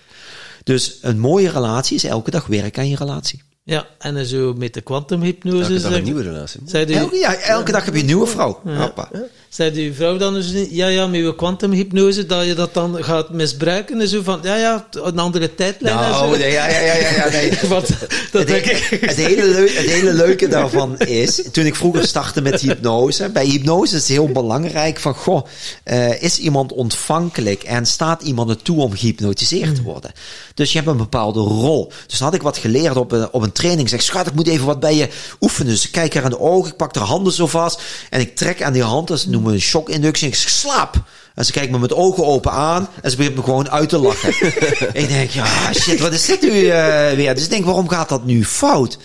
Dus een mooie relatie is elke dag werken aan je relatie. Ja, en zo met de kwantumhypnose. Elke dag een nieuwe relatie. Zei u, Elke, ja, elke dag heb je een nieuwe vrouw. Hoppa. zei uw vrouw dan dus ja, ja, met uw kwantumhypnose, dat je dat dan gaat misbruiken en zo van, ja, ja, een andere tijdlijn en Nou, zo. nee, ja, ja, ja, ja, ja, nee. [LAUGHS] Want dat Het, denk ik. het, hele het hele leuke daarvan is, toen ik vroeger startte met hypnose, bij hypnose is het heel belangrijk van, goh, eh, is iemand ontvankelijk en staat iemand er toe om gehypnotiseerd te worden? Dus je hebt een bepaalde rol. Dus dan had ik wat geleerd op een, op een training. Zeg, schat, ik moet even wat bij je oefenen. Dus ik kijk haar aan de ogen, ik pak haar handen zo vast en ik trek aan die hand, dat noemen we een shockinductie. Ik zeg, slaap! En ze kijkt me met ogen open aan en ze begint me gewoon uit te lachen. [LAUGHS] ik denk, ja, shit, wat is dit nu eh, weer? Dus ik denk, waarom gaat dat nu fout?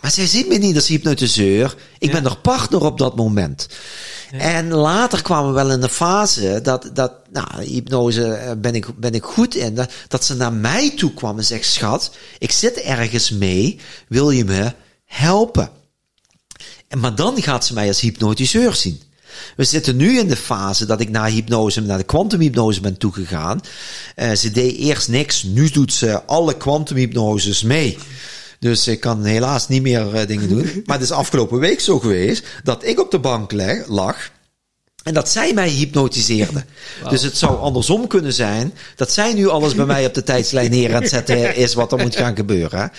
Maar zij ziet me niet als hypnotiseur. Ik ben haar partner op dat moment. En later kwamen we wel in de fase dat, dat nou, hypnose eh, ben ik, ben ik goed in. Dat, dat ze naar mij toe kwam en zegt, schat, ik zit ergens mee. Wil je me helpen? En, maar dan gaat ze mij als hypnotiseur zien. We zitten nu in de fase dat ik naar hypnose, naar de kwantumhypnose ben toegegaan. Eh ze deed eerst niks, nu doet ze alle kwantumhypnoses mee. Dus ik kan helaas niet meer eh, dingen doen. [LAUGHS] Maar het is afgelopen week zo geweest dat ik op de bank leg, lag. En dat zij mij hypnotiseerde. Dus het zou andersom kunnen zijn dat zij nu alles bij mij op de tijdslijn neer aan het zetten is wat er moet gaan gebeuren.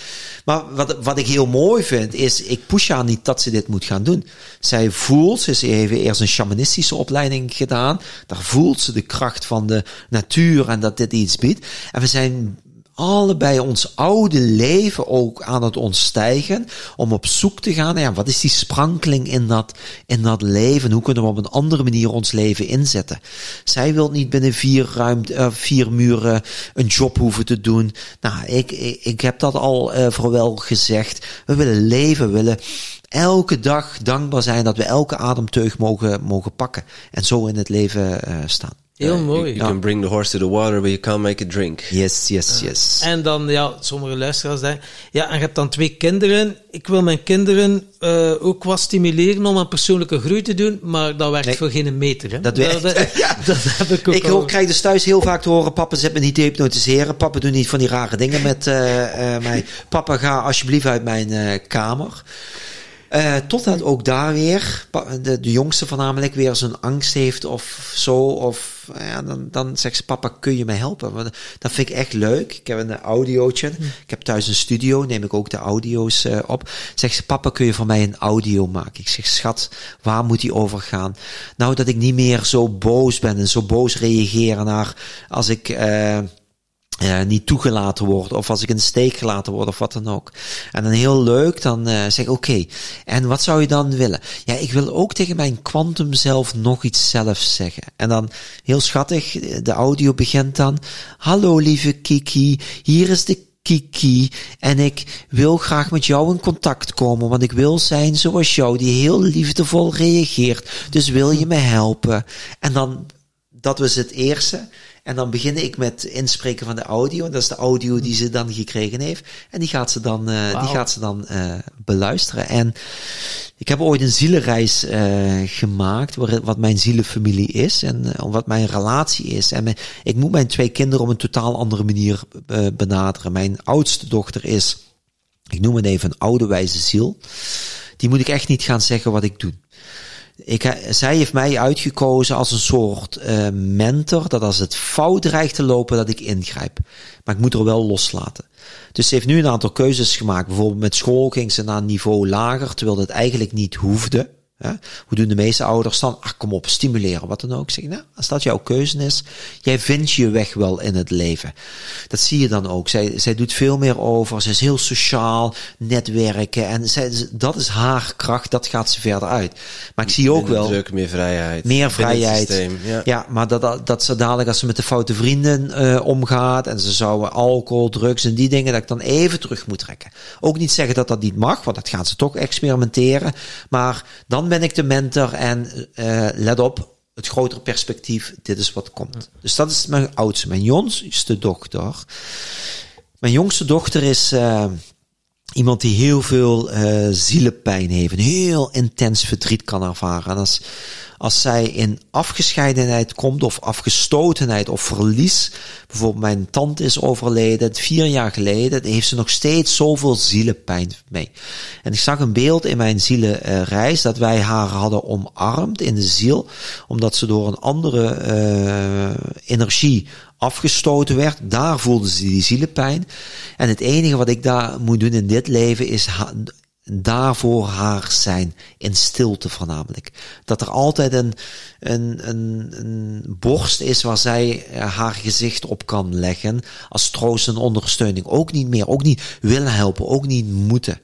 Maar wat, wat ik heel mooi vind is, ik push haar niet dat ze dit moet gaan doen. Zij voelt, ze heeft eerst een shamanistische opleiding gedaan. Daar voelt ze de kracht van de natuur en dat dit iets biedt. En we zijn allebei ons oude leven ook aan het ontstijgen. Om op zoek te gaan. Ja, wat is die sprankeling in dat, in dat leven? Hoe kunnen we op een andere manier ons leven inzetten? Zij wil niet binnen vier, ruimte, eh, vier muren een job hoeven te doen. Nou, ik, ik, heb dat al eh voor wel gezegd. We willen leven, we willen elke dag dankbaar zijn dat we elke ademteug mogen, mogen pakken. En zo in het leven eh, staan. Heel You- mooi. You, can bring the horse to the water, but you can't make it drink. Yes, yes, yes. En dan, ja, sommige luisteraars zeggen, ja, en je hebt dan twee kinderen. Ik wil mijn kinderen eh, ook wat stimuleren om een persoonlijke groei te doen, maar dat werkt Nee. voor geen meter. Hè? Dat werkt- Dat, [LAUGHS] Ja. dat heb ik ook Ik al. krijg dus thuis heel vaak te horen: Papa zet me niet te hypnotiseren. Papa doet niet van die rare dingen met eh, eh, mij. Papa, ga alsjeblieft uit mijn eh, kamer. Eh, totdat ook daar weer de, de jongste voornamelijk weer zijn angst heeft of zo. Of eh, ja, dan, dan zegt ze: Papa, kun je mij helpen? Want dat vind ik echt leuk. Ik heb een audiootje. Ik heb thuis een studio, neem ik ook de audio's eh, op. Zegt ze: Papa, kun je voor mij een audio maken? Ik zeg: Schat, waar moet die over gaan? Nou, dat ik niet meer zo boos ben en zo boos reageren naar als ik. Eh niet toegelaten word, of als ik in steek gelaten word, of wat dan ook. En dan heel leuk, dan eh zeg ik, oké, en wat zou je dan willen? Ja, ik wil ook tegen mijn kwantum zelf nog iets zelf zeggen. En dan, heel schattig, de audio begint dan, hallo lieve Kiki, hier is de Kiki, en ik wil graag met jou in contact komen, want ik wil zijn zoals jou, die heel liefdevol reageert. Dus wil je me helpen? En dan, dat was het eerste. En dan begin ik met inspreken van de audio. En dat is de audio die ze dan gekregen heeft. En die gaat ze dan, eh, die gaat ze dan eh, beluisteren. En ik heb ooit een zielenreis eh, gemaakt. Waar, wat mijn zielenfamilie is. En wat mijn relatie is. En mijn- ik moet mijn twee kinderen op een totaal andere manier benaderen. Mijn oudste dochter is, ik noem het even een oude wijze ziel. Die moet ik echt niet gaan zeggen wat ik doe. Ik, he- zij heeft mij uitgekozen als een soort eh, mentor, dat als het fout dreigt te lopen, dat ik ingrijp. Maar ik moet er wel loslaten. Dus ze heeft nu een aantal keuzes gemaakt. Bijvoorbeeld met school ging ze naar een niveau lager, terwijl dat eigenlijk niet hoefde. Hè? Hoe doen de meeste ouders dan? Ach, kom op, stimuleren, wat dan ook. Zeg, nou, als dat jouw keuze is, jij vindt je weg wel in het leven. Dat zie je dan ook. Zij, zij doet veel meer over. Ze is heel sociaal, netwerken. En zij, dat is haar kracht, dat gaat ze verder uit. Maar ik zie ook wel druk, meer vrijheid. meer vrijheid. systeem, ja. Ja, maar dat, dat, dat ze dadelijk als ze met de foute vrienden eh, omgaat en ze zouden alcohol, drugs en die dingen, dat ik dan even terug moet trekken. Ook niet zeggen dat dat niet mag, want dat gaan ze toch experimenteren. Maar dan ben ik de mentor en eh, let op, het grotere perspectief, dit is wat komt. Dus dat is mijn oudste. Mijn jongste dochter. Mijn jongste dochter is eh, iemand die heel veel eh zielenpijn heeft. Een heel intens verdriet kan ervaren. En als, als zij in afgescheidenheid komt of afgestotenheid of verlies. Bijvoorbeeld mijn tante is overleden vier jaar geleden. Heeft ze nog steeds zoveel zielenpijn mee. En ik zag een beeld in mijn zielenreis dat wij haar hadden omarmd in de ziel. Omdat ze door een andere uh, energie afgestoten werd. Daar voelde ze die zielenpijn. En het enige wat ik daar moet doen in dit leven is daarvoor haar zijn. In stilte voornamelijk. Dat er altijd een, een, een, een borst is waar zij eh, haar gezicht op kan leggen. Als troost en ondersteuning. Ook niet meer. Ook niet willen helpen. Ook niet moeten.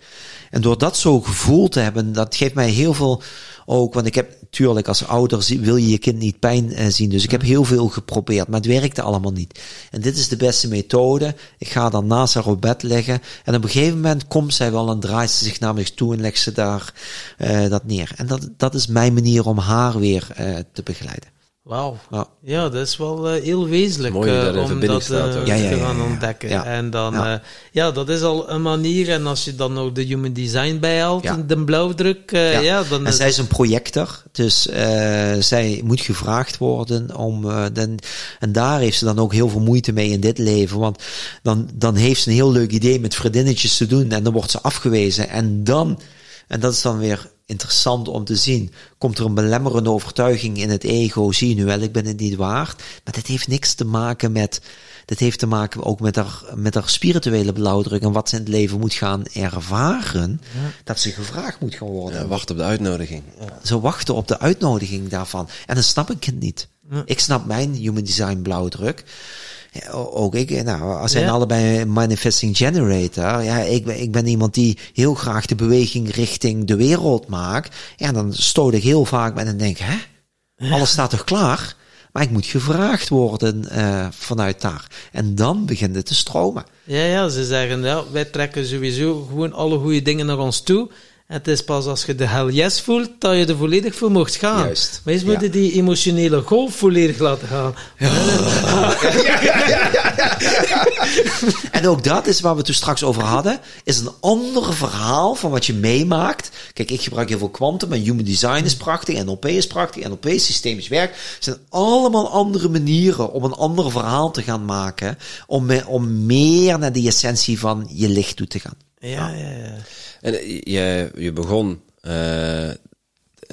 En door dat zo gevoel te hebben, dat geeft mij heel veel ook, want ik heb natuurlijk als ouder wil je je kind niet pijn uh, zien. Dus ik heb heel veel geprobeerd, maar het werkte allemaal niet. En dit is de beste methode. Ik ga dan naast haar op bed liggen. En op een gegeven moment komt zij wel en draait ze zich naar me toe en legt ze daar uh, dat neer. En dat, dat is mijn manier om haar weer uh, te begeleiden. Wauw. Ja. ja, dat is wel uh, heel wezenlijk Mooi uh, dat om dat uh, ja, ja, te gaan ontdekken. Ja. En dan, ja. ja. dat is al een manier. En als je dan nog de human design bijhaalt, Ja. de blauwdruk, ja. dan En zij is een projector, dus zij moet gevraagd worden om. den, en daar heeft ze dan ook heel veel moeite mee in dit leven. Want dan, dan heeft ze een heel leuk idee met vriendinnetjes te doen en dan wordt ze afgewezen. En dan, en dat is dan weer interessant om te zien. Komt er een belemmerende overtuiging in het ego? Zie je nu wel, ik ben het niet waard. Maar dit heeft niks te maken met. Dit heeft te maken ook met haar, met haar spirituele blauwdruk en wat ze in het leven moet gaan ervaren. Dat ze gevraagd moet gaan worden. Ja, wacht op de uitnodiging. Ze wachten op de uitnodiging daarvan. En dan snap ik het niet. Ik snap mijn human design blauwdruk. Ook ik, nou, als zijn Ja. allebei manifesting generator. Ja, ik ben, ik ben iemand die heel graag de beweging richting de wereld maakt. Ja, dan stoot ik heel vaak met en denk, hè? Alles staat toch klaar? Maar ik moet gevraagd worden eh, vanuit daar. En dan begint het te stromen. Ja, ja, ze zeggen, ja, wij trekken sowieso gewoon alle goede dingen naar ons toe. Het is pas als je de hell yes voelt, dat je er volledig voor mocht gaan. Juist. Maar eens Ja. moeten die emotionele golf volledig laten gaan. [LAUGHS] En ook dat is waar we het toen straks over hadden, is een ander verhaal van wat je meemaakt. Kijk, ik gebruik heel veel kwantum en human design is prachtig, NLP is prachtig, NLP is systemisch werk. Het zijn allemaal andere manieren om een ander verhaal te gaan maken, om, om meer naar die essentie van je licht toe te gaan. Ja, ja, ja. En eh, je, je begon eh,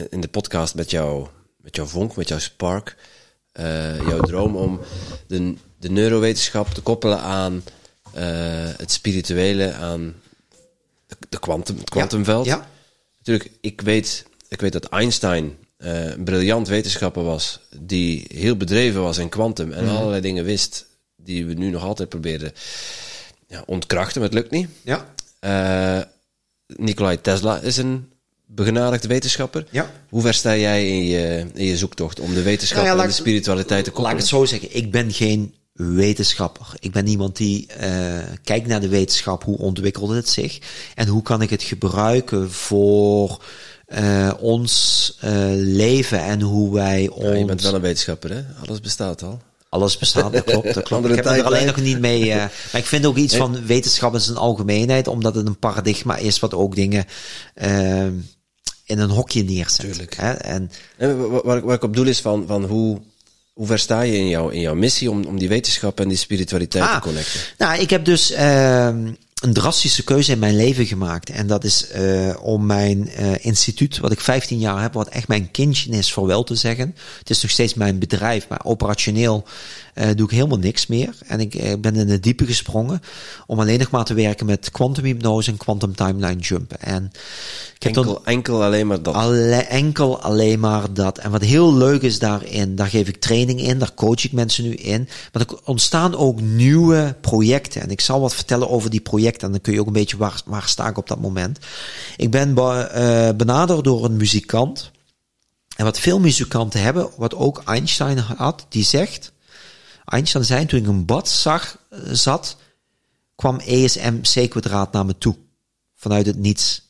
in de podcast met, jou, met jouw vonk, met jouw spark. eh, jouw droom om de, de neurowetenschap te koppelen aan het spirituele, aan de, de quantum, het kwantumveld. Ja. Natuurlijk, ik weet, ik weet dat Einstein een briljant wetenschapper was, die heel bedreven was in kwantum en allerlei dingen wist die we nu nog altijd proberen ja, ontkrachten, maar het lukt niet. Ja. Eh Nikolai Tesla is een begenadigd wetenschapper. Ja. Hoe ver sta jij in je, in je zoektocht om de wetenschap Nou ja, en de spiritualiteit te Laat ik koppelen? het zo zeggen, ik ben geen wetenschapper. Ik ben iemand die eh, kijkt naar de wetenschap, hoe ontwikkelde het zich en hoe kan ik het gebruiken voor eh, ons leven en hoe wij Ja, ons... je bent wel een wetenschapper, hè? Alles bestaat al. Alles bestaat, dat klopt. Dat klopt. Andere Ik heb er alleen nog niet mee. eh, [LAUGHS] maar ik vind ook iets van wetenschap in zijn algemeenheid, omdat het een paradigma is wat ook dingen eh, in een hokje neerzet. Tuurlijk. Hè? En En wa- waar, ik- waar ik op doel is van, van hoe, hoe ver sta je in, jouw in jouw missie om, om die wetenschap en die spiritualiteit te Ah, connecten? Nou, ik heb dus ehm een drastische keuze in mijn leven gemaakt. En dat is eh, om mijn eh, instituut, wat ik 15 jaar heb, wat echt mijn kindje is, voor wel te zeggen. Het is nog steeds mijn bedrijf, maar operationeel doe ik helemaal niks meer. En ik eh, ben in het diepe gesprongen om alleen nog maar te werken met quantum hypnose en quantum timeline jumpen. En ik heb tot- Enkel, enkel alleen maar dat. Alle, enkel alleen maar dat. En wat heel leuk is daarin, daar geef ik training in, daar coach ik mensen nu in. Maar er ontstaan ook nieuwe projecten. En ik zal wat vertellen over die projecten. En dan kun je ook een beetje waar, waar sta ik op dat moment. Ik ben be- eh, benaderd door een muzikant. En wat veel muzikanten hebben, wat ook Einstein had, die zegt... Einstein zei, toen ik een bad zag, eh, zat, kwam ESM C kwadraat naar me toe. Vanuit het niets.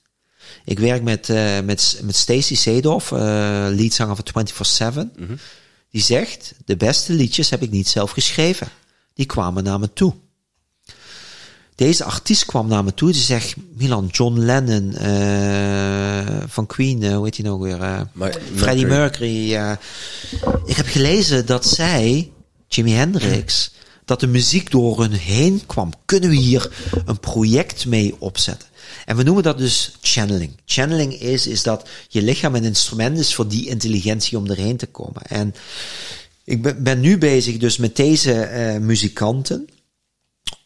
Ik werk met, eh met, met Stacey Seedorf, eh leadzanger van 24-7. Die zegt, de beste liedjes heb ik niet zelf geschreven. Die kwamen naar me toe. Deze artiest kwam naar me toe. Die zegt, Milan, John Lennon, van Queen, hoe heet hij nou weer? Freddie Mercury. Mercury. ik heb gelezen dat zij, Jimi Hendrix, dat de muziek door hun heen kwam. Kunnen we hier een project mee opzetten? En we noemen dat dus channeling. Channeling is, is dat je lichaam een instrument is voor die intelligentie om erheen te komen. En ik ben, ben nu bezig dus met deze eh, muzikanten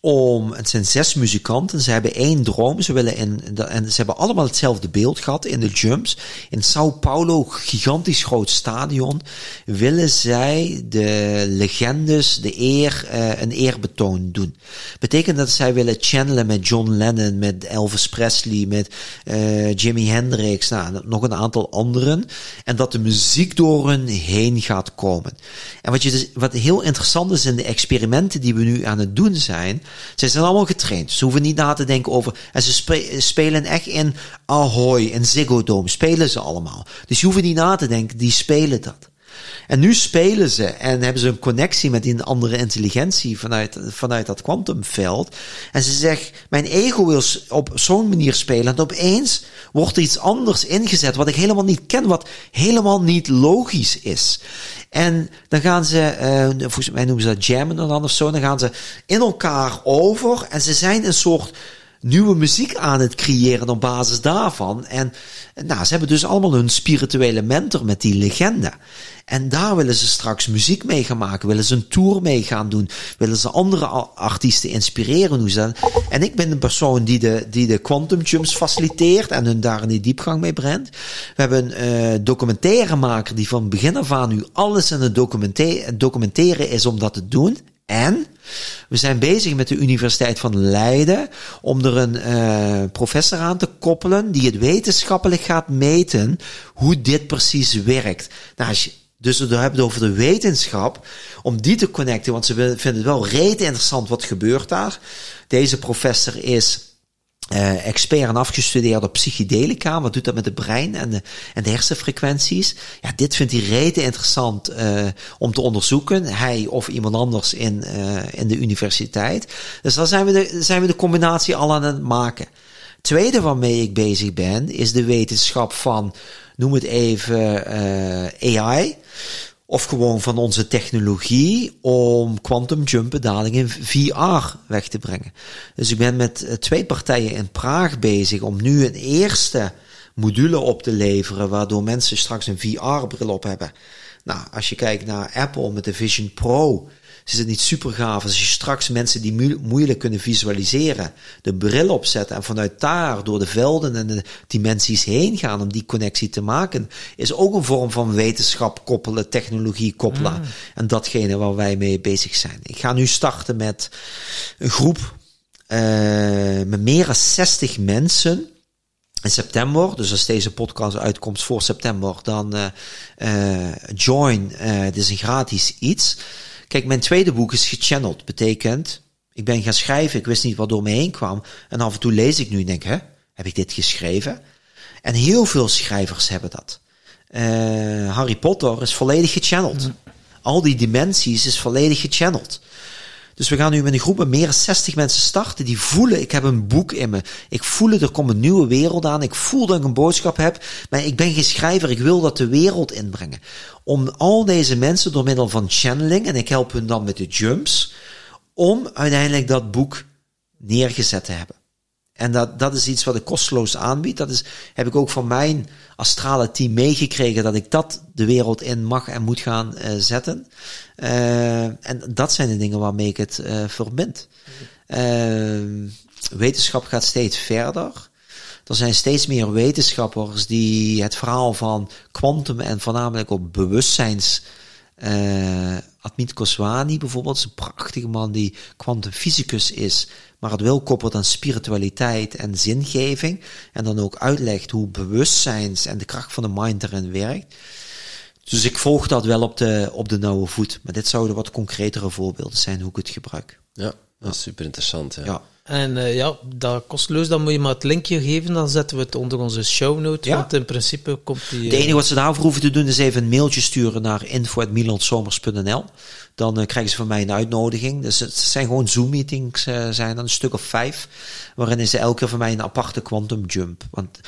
om, het zijn zes muzikanten, ze hebben één droom, ze willen in, en ze hebben allemaal hetzelfde beeld gehad in de jumps. In Sao Paulo, gigantisch groot stadion, willen zij de legendes, de eer, eh, een eerbetoon doen. Betekent dat zij willen channelen met John Lennon, met Elvis Presley, met eh, Jimi Hendrix, nou, nog een aantal anderen. En dat de muziek door hun heen gaat komen. En wat, je dus, wat heel interessant is in de experimenten die we nu aan het doen zijn, ze zijn allemaal getraind. Ze hoeven niet na te denken over. En ze spe- spelen echt in Ahoy, in Ziggo Dome, spelen ze allemaal. Dus je hoeft niet na te denken, die spelen dat. En nu spelen ze en hebben ze een connectie met die andere intelligentie vanuit, vanuit dat kwantumveld. En ze zegt, mijn ego wil op zo'n manier spelen. En opeens wordt er iets anders ingezet wat ik helemaal niet ken, wat helemaal niet logisch is. En dan gaan ze, eh, volgens mij noemen ze dat jammen dan of zo, dan gaan ze in elkaar over en ze zijn een soort nieuwe muziek aan het creëren op basis daarvan. En nou, ze hebben dus allemaal hun spirituele mentor met die legende. En daar willen ze straks muziek mee gaan maken, willen ze een tour mee gaan doen, willen ze andere artiesten inspireren. Hoe ze en ik ben een persoon die de, die de quantum jumps faciliteert en hun daar in die diepgang mee brengt. We hebben een eh, documentairemaker die van begin af aan nu alles in het documenta- documenteren is om dat te doen. En we zijn bezig met de Universiteit van Leiden om er een eh, professor aan te koppelen die het wetenschappelijk gaat meten hoe dit precies werkt. Nou, als je, dus we hebben het over de wetenschap, om die te connecten, want ze vinden het wel rete interessant wat gebeurt daar. Deze professor is eh, expert en afgestudeerd op psychedelica. Wat doet dat met het brein en de, en de hersenfrequenties? Ja, dit vindt hij rete interessant eh, om te onderzoeken. Hij of iemand anders in, eh, in de universiteit. Dus dan zijn we, de, zijn we de combinatie al aan het maken. Tweede waarmee ik bezig ben, is de wetenschap van, noem het even, eh, AI. Of gewoon van onze technologie om quantum jumpen dadelijk in VR weg te brengen. Dus ik ben met eh, twee partijen in Praag bezig om nu een eerste module op te leveren, waardoor mensen straks een VR-bril op hebben. Nou, als je kijkt naar Apple met de Vision Pro, is het niet super gaaf als je straks mensen die moe- moeilijk kunnen visualiseren, de bril opzetten en vanuit daar door de velden en de dimensies heen gaan om die connectie te maken, is ook een vorm van wetenschap koppelen, technologie koppelen. En datgene waar wij mee bezig zijn. Ik ga nu starten met een groep eh, met meer dan 60 mensen in september, dus als deze podcast uitkomt voor september, dan eh eh, join. dit is een gratis iets. Kijk, mijn tweede boek is gechanneld. Betekent, ik ben gaan schrijven, ik wist niet wat door me heen kwam. En af en toe lees ik nu en denk, hè, heb ik dit geschreven? En heel veel schrijvers hebben dat. Eh, Harry Potter is volledig gechanneld. Al die dimensies is volledig gechanneld. Dus we gaan nu met een groep met meer dan 60 mensen starten die voelen, ik heb een boek in me. Ik voel er komt een nieuwe wereld aan. Ik voel dat ik een boodschap heb, maar ik ben geen schrijver. Ik wil dat de wereld inbrengen. Om al deze mensen door middel van channeling, en ik help hun dan met de jumps, om uiteindelijk dat boek neergezet te hebben. En dat, dat is iets wat ik kosteloos aanbied. Dat is, heb ik ook van mijn astrale team meegekregen dat ik dat de wereld in mag en moet gaan eh, zetten. Eh, en dat zijn de dingen waarmee ik het eh, verbind. Wetenschap gaat steeds verder. Er zijn steeds meer wetenschappers die het verhaal van kwantum en voornamelijk op bewustzijns eh Admit Koswani bijvoorbeeld is een prachtige man die kwantumfysicus is, maar het wel koppelt aan spiritualiteit en zingeving. En dan ook uitlegt hoe bewustzijns en de kracht van de mind erin werkt. Dus ik volg dat wel op de, op de nauwe voet. Maar dit zouden wat concretere voorbeelden zijn hoe ik het gebruik. Ja, dat is super interessant. Ja. Ja. En eh, ja, dat kosteloos, dan moet je maar het linkje geven, dan zetten we het onder onze show note, Ja. want in principe komt die... Het eh, enige wat ze daarvoor hoeven te doen is even een mailtje sturen naar info.milansomers.nl. Dan eh, krijgen ze van mij een uitnodiging. Dus het zijn gewoon Zoom-meetings, eh, zijn dan een stuk of vijf. Waarin ze elke keer van mij een aparte quantum jump. Want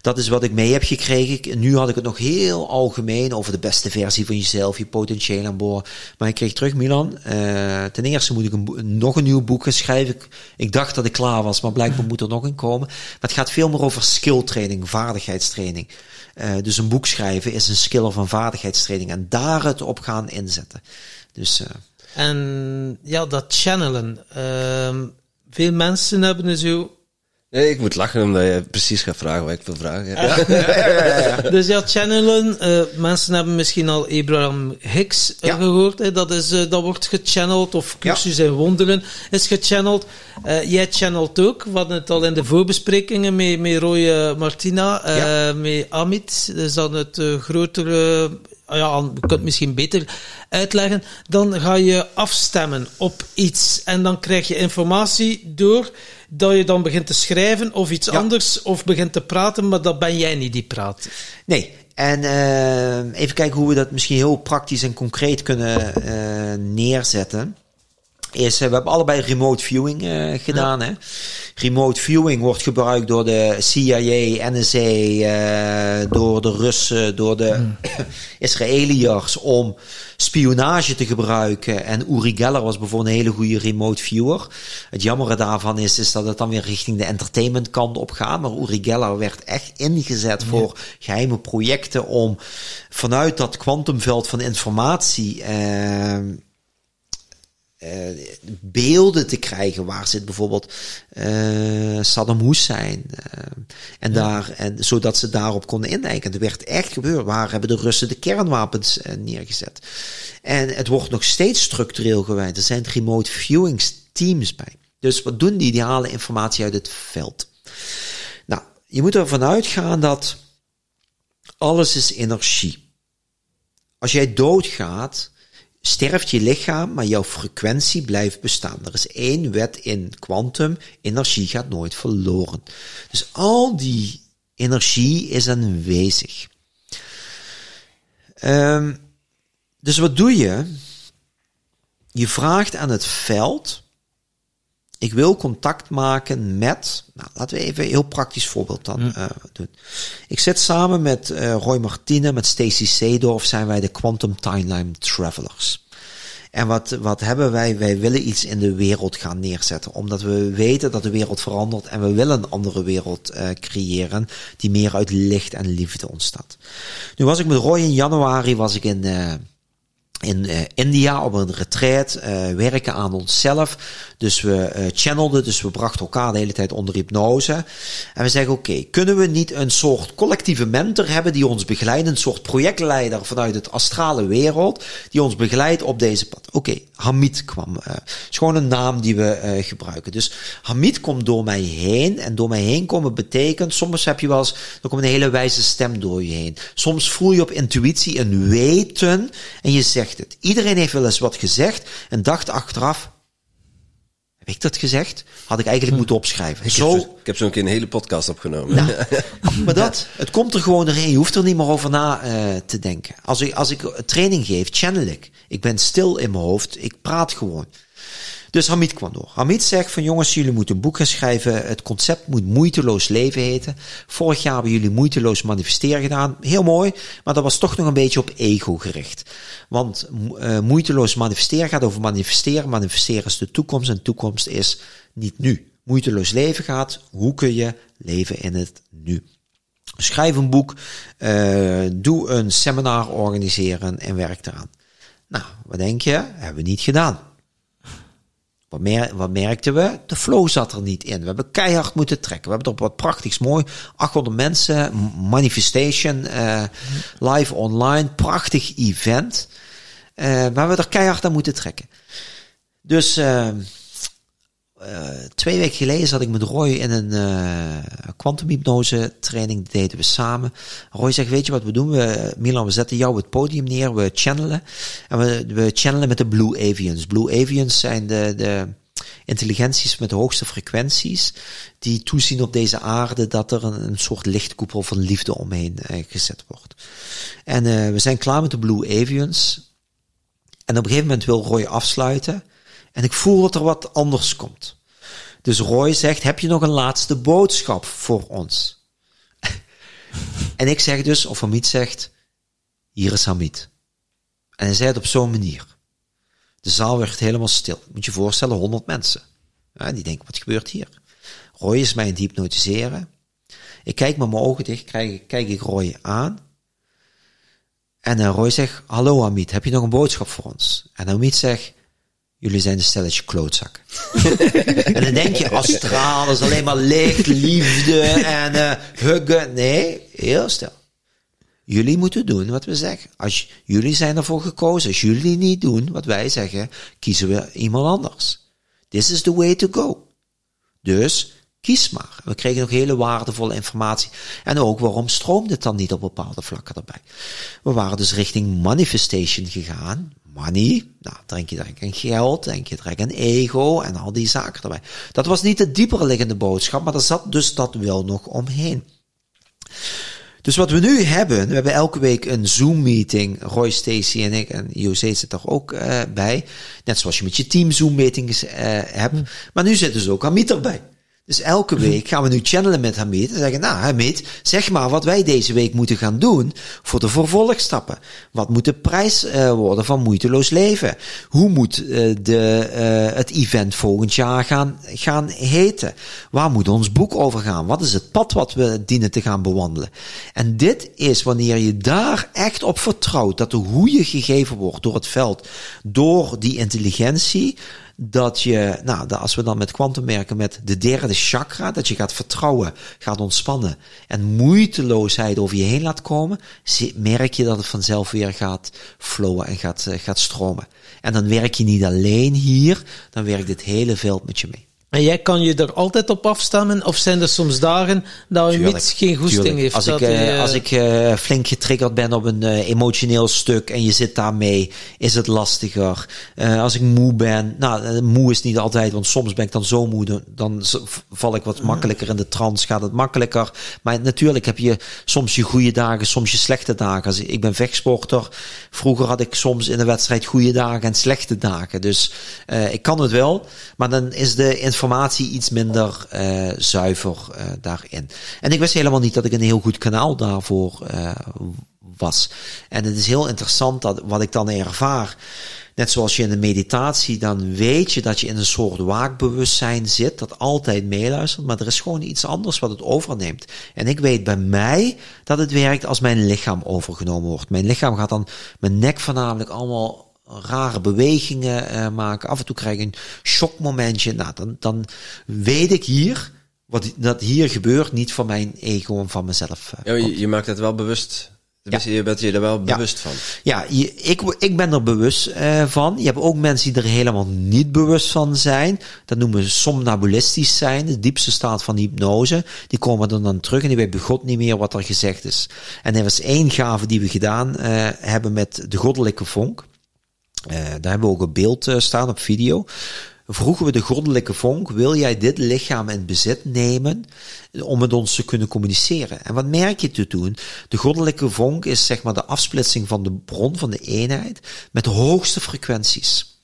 dat is wat ik mee heb gekregen. Nu had ik het nog heel algemeen over de beste versie van jezelf, je potentieel aan boord. Maar ik kreeg terug, Milan. eh, ten eerste moet ik nog een nieuw boek schrijven. Ik, dacht dat ik klaar was, maar blijkbaar moet er nog een komen. Maar het gaat veel meer over skill training, vaardigheidstraining. Dus een boek schrijven is een skill een vaardigheidstraining. En daar het op gaan inzetten. Dus eh, En ja, dat channelen. Ehm, veel mensen hebben dus zo... Nee, ik moet lachen omdat je precies gaat vragen wat ik wil vragen. Ja. Dus ja, channelen. eh, mensen hebben misschien al Abraham Hicks eh, Ja. gehoord. Hè, dat, is, eh, dat wordt gechanneld. Of cursus in wonderen is gechanneld. Eh, jij channelt ook. We hadden het al in de voorbesprekingen met, met Roy Martina. eh, Ja. Met Amit. Dus dan het grotere... ah ja, je kunt het misschien beter uitleggen. Dan ga je afstemmen op iets. En dan krijg je informatie door dat je dan begint te schrijven of iets Ja. anders. Of begint te praten, maar dat ben jij niet die praat. nee. En eh, even kijken hoe we dat misschien heel praktisch en concreet kunnen eh, neerzetten. Is, eh, we hebben allebei remote viewing eh, gedaan. Hè? Remote viewing wordt gebruikt door de CIA, NSA, eh, door de Russen, door de [COUGHS] Israëliërs om spionage te gebruiken. En Uri Geller was bijvoorbeeld een hele goede remote viewer. Het jammere daarvan is, is dat het dan weer richting de entertainment kant op gaat. Maar Uri Geller werd echt ingezet voor geheime projecten om vanuit dat kwantumveld van informatie... eh, eh, beelden te krijgen. Waar zit bijvoorbeeld eh, Saddam Hussein? eh, en daar, en, zodat ze daarop konden indijken. Er werd echt gebeurd. Waar hebben de Russen de kernwapens neergezet? En het wordt nog steeds structureel gewijd. Er zijn remote viewing teams bij. Dus wat doen die? Die halen informatie uit het veld. Nou, je moet ervan uitgaan dat alles is energie. Als jij doodgaat, sterft je lichaam, maar jouw frequentie blijft bestaan. Er is één wet in kwantum, energie gaat nooit verloren. Dus al die energie is aanwezig. Ehm, dus wat doe je? Je vraagt aan het veld, ik wil contact maken met, nou, laten we even een heel praktisch voorbeeld dan eh, doen. Ik zit samen met eh, Roy Martine, met Stacy Seedorf, zijn wij de Quantum Timeline Travelers. En wat, wat hebben wij? Wij willen iets in de wereld gaan neerzetten. Omdat we weten dat de wereld verandert en we willen een andere wereld eh, creëren die meer uit licht en liefde ontstaat. Nu was ik met Roy in januari, was ik in, in eh, India op een retreat, eh, werken aan onszelf. Dus we eh channelden, dus we brachten elkaar de hele tijd onder hypnose. En we zeggen, oké, kunnen we niet een soort collectieve mentor hebben die ons begeleidt, een soort projectleider vanuit het astrale wereld, die ons begeleidt op deze pad. Oké, Hamid kwam. eh is gewoon een naam die we gebruiken. Dus Hamid komt door mij heen. En door mij heen komen betekent, soms heb je wel eens, er komt een hele wijze stem door je heen. Soms voel je op intuïtie een weten en je zegt het. Iedereen heeft wel eens wat gezegd en dacht achteraf, heb ik dat gezegd? Had ik eigenlijk moeten opschrijven. Zo, Ik heb zo'n keer een hele podcast opgenomen. ja, [LAUGHS] maar dat, het komt er gewoon doorheen. Je hoeft er niet meer over na eh, te denken. Als ik, als ik training geef, channel ik. Ik ben stil in mijn hoofd. Ik praat gewoon. Dus Hamid kwam door. Hamid zegt van jongens, jullie moeten een boek gaan schrijven. Het concept moet moeiteloos leven heten. Vorig jaar hebben jullie moeiteloos manifesteren gedaan. Heel mooi, maar dat was toch nog een beetje op ego gericht. Want eh, moeiteloos manifesteren gaat over manifesteren. Manifesteren is de toekomst en toekomst is niet nu. Moeiteloos leven gaat, hoe kun je leven in het nu? Schrijf een boek, eh, doe een seminar organiseren en werk eraan. Nou, wat denk je? Hebben we niet gedaan. Wat, mer wat merkten we? De flow zat er niet in. We hebben keihard moeten trekken. We hebben er wat prachtigs mooi. 800 mensen, manifestation, eh, live online, prachtig event. Eh, maar we hebben er keihard aan moeten trekken. Dus eh, twee weken geleden zat ik met Roy in een eh kwantumhypnose training. Die deden we samen. Roy zegt, weet je wat we doen? We, Milan, we zetten jou het podium neer. We channelen. En we, we channelen met de Blue Avians. Blue Avians zijn de, de intelligenties met de hoogste frequenties, die toezien op deze aarde dat er een, een soort lichtkoepel van liefde omheen eh, gezet wordt. En we zijn klaar met de Blue Avians. En op een gegeven moment wil Roy afsluiten. En ik voel dat er wat anders komt. Dus Roy zegt, heb je nog een laatste boodschap voor ons? en ik zeg dus, of Hamid zegt, hier is Hamid. En hij zei het op zo'n manier. De zaal werd helemaal stil. Moet je voorstellen, 100 mensen. Die denken, wat gebeurt hier? Roy is mij aan het hypnotiseren. Ik kijk met mijn ogen dicht, kijk, kijk ik Roy aan. En uh, Roy zegt, hallo Hamid, heb je nog een boodschap voor ons? En Hamid zegt, jullie zijn de stelletje klootzak. [LAUGHS] en dan denk je, astraal is alleen maar licht, liefde en uh, huggen. Nee, heel stil. Jullie moeten doen wat we zeggen. Als jullie zijn ervoor gekozen, als jullie niet doen wat wij zeggen, kiezen we iemand anders. This is the way to go. Dus kies maar. We kregen nog hele waardevolle informatie. En ook waarom stroomde het dan niet op bepaalde vlakken erbij. We waren dus richting manifestation gegaan. Money, nou, denk je direct aan geld, denk je direct aan ego en al die zaken erbij. Dat was niet de dieper liggende boodschap, maar er zat dus dat wel nog omheen. Dus wat we nu hebben, we hebben elke week een Zoom-meeting. Roy, Stacy en ik en José zit er ook uh, bij. Net zoals je met je team Zoom-meetings uh, hebt. Maar nu zitten ze ook Amit erbij. Dus elke week gaan we nu channelen met Hamid en zeggen, nou Hamid, zeg maar wat wij deze week moeten gaan doen voor de vervolgstappen. Wat moet de prijs uh, worden van moeiteloos leven? Hoe moet uh, de, uh, het event volgend jaar gaan, gaan heten? Waar moet ons boek over gaan? Wat is het pad wat we dienen te gaan bewandelen? En dit is wanneer je daar echt op vertrouwt, dat de hoe je gegeven wordt door het veld, door die intelligentie, dat je, nou, dat als we dan met kwantum werken met de derde chakra, dat je gaat vertrouwen, gaat ontspannen en moeiteloosheid over je heen laat komen, merk je dat het vanzelf weer gaat flowen en gaat, gaat stromen. En dan werk je niet alleen hier, dan werkt het hele veld met je mee. En jij kan je er altijd op afstemmen? Of zijn er soms dagen dat je niet geen goesting tuurlijk. heeft? Als ik, uh, als ik uh, flink getriggerd ben op een uh, emotioneel stuk en je zit daarmee, is het lastiger. als ik moe ben, nou, moe is niet altijd, want soms ben ik dan zo moe, dan, dan val ik wat makkelijker in de trance, gaat het makkelijker. Maar natuurlijk heb je soms je goede dagen, soms je slechte dagen. Als, ik ben vechtsporter. Vroeger had ik soms in de wedstrijd goede dagen en slechte dagen. Dus ik kan het wel, maar dan is de informatie iets minder uh, zuiver uh, daarin. En ik wist helemaal niet dat ik een heel goed kanaal daarvoor uh, was. En het is heel interessant dat wat ik dan ervaar. Net zoals je in de meditatie, dan weet je dat je in een soort waakbewustzijn zit, dat altijd meeluistert, maar er is gewoon iets anders wat het overneemt. En ik weet bij mij dat het werkt als mijn lichaam overgenomen wordt. Mijn lichaam gaat dan, mijn nek voornamelijk allemaal rare bewegingen uh, maken. Af en toe krijg ik een shockmomentje. Nou, dan, dan weet ik hier, wat dat hier gebeurt, niet van mijn ego en van mezelf. Uh, ja, je, je, maakt het wel bewust. Ja. Je bent je er wel bewust van. Ja, je, ik, ik ben er bewust uh, van. Je hebt ook mensen die er helemaal niet bewust van zijn. Dat noemen we somnabulistisch zijn, de diepste staat van hypnose. Die komen er dan terug en die weten God niet meer wat er gezegd is. En er was één gave die we gedaan hebben met de goddelijke vonk. Uh, daar hebben we ook een beeld uh, staan op video. Vroegen we de goddelijke vonk, wil jij dit lichaam in bezit nemen om met ons te kunnen communiceren? En wat merk je te doen? De goddelijke vonk is zeg maar de afsplitsing van de bron, van de eenheid, met de hoogste frequenties.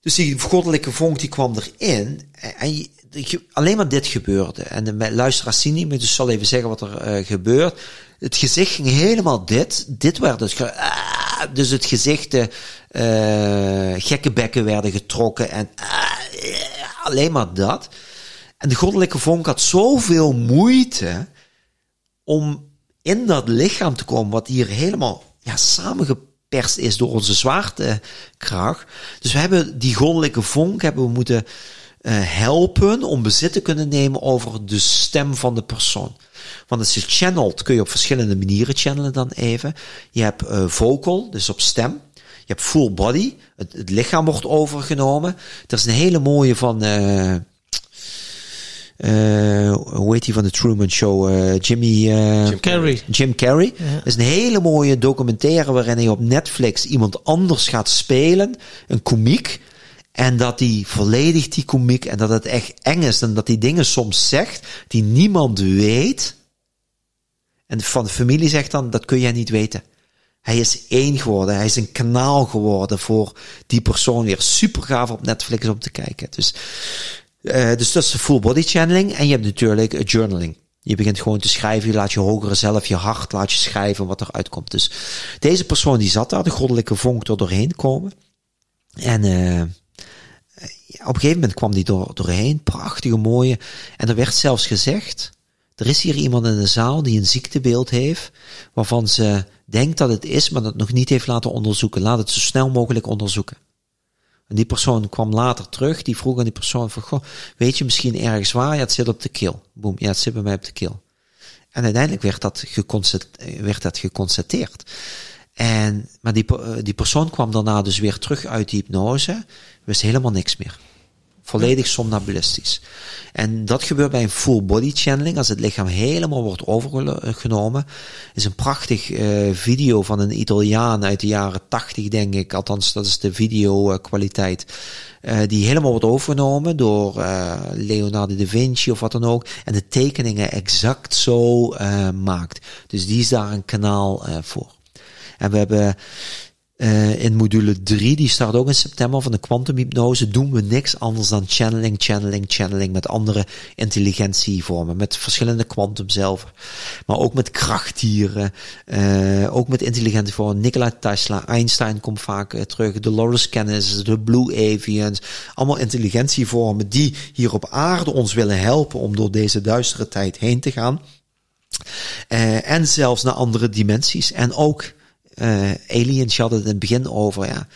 Dus die goddelijke vonk die kwam erin en je, alleen maar dit gebeurde. En de luisteraars zien niet meer, dus zal even zeggen wat er gebeurt. Het gezicht ging helemaal dit. Dit werd. Ah, dus het gezicht, de uh, gekke bekken werden getrokken en uh, alleen maar dat. En de goddelijke vonk had zoveel moeite om in dat lichaam te komen, wat hier helemaal ja, samengeperst is door onze zwaartekracht. Dus we hebben die goddelijke vonk hebben we moeten helpen om bezit te kunnen nemen over de stem van de persoon. Want als je channelt, kun je op verschillende manieren channelen dan even. Je hebt uh, vocal, dus op stem. Je hebt full body, het, het, lichaam wordt overgenomen. Er is een hele mooie van... Uh, uh, hoe heet die van de Truman Show? Uh, Jimmy... Uh, Jim Carrey. Jim Carrey. Ja. Dat is een hele mooie documentaire waarin hij op Netflix iemand anders gaat spelen. Een komiek. En dat die volledig die komiek en dat het echt eng is en dat die dingen soms zegt die niemand weet. En van de familie zegt dan, dat kun jij niet weten. Hij is één geworden. Hij is een kanaal geworden voor die persoon weer. Super gaaf op Netflix om te kijken. Dus, uh, dus dat is de full body channeling. En je hebt natuurlijk journaling. Je begint gewoon te schrijven, je laat je hogere zelf, je hart laat je schrijven wat er uitkomt. Dus deze persoon die zat daar, de goddelijke vonk er doorheen komen. En uh, op een gegeven moment kwam die door, doorheen, prachtige mooie. En er werd zelfs gezegd, er is hier iemand in de zaal die een ziektebeeld heeft, waarvan ze denkt dat het is, maar dat nog niet heeft laten onderzoeken. Laat het zo snel mogelijk onderzoeken. En die persoon kwam later terug, die vroeg aan die persoon van, goh, weet je misschien ergens waar? Ja, het zit op de keel. Boom, ja, het zit bij mij op de keel. En uiteindelijk werd dat, werd dat geconstateerd. En, maar die, die persoon kwam daarna dus weer terug uit die hypnose, wist helemaal niks meer. Volledig somnambulistisch. En dat gebeurt bij een full body channeling, als het lichaam helemaal wordt overgenomen. is een prachtig uh, video van een Italiaan uit de jaren 80, denk ik. Althans, dat is de video kwaliteit. Uh, die helemaal wordt overgenomen door Leonardo da Vinci of wat dan ook. En de tekeningen exact zo maakt. Dus die is daar een kanaal voor. En we hebben uh, in module 3, die start ook in september van de kwantumhypnose, doen we niks anders dan channeling, channeling, channeling met andere intelligentievormen, met verschillende kwantum zelf, maar ook met krachtdieren, uh, ook met intelligente vormen. Nikola Tesla, Einstein komt vaak uh, terug, Dolores Cannis, de Blue Avians, allemaal intelligentievormen die hier op aarde ons willen helpen om door deze duistere tijd heen te gaan. en zelfs naar andere dimensies. En ook uh, aliens, je had het in het begin over, ja.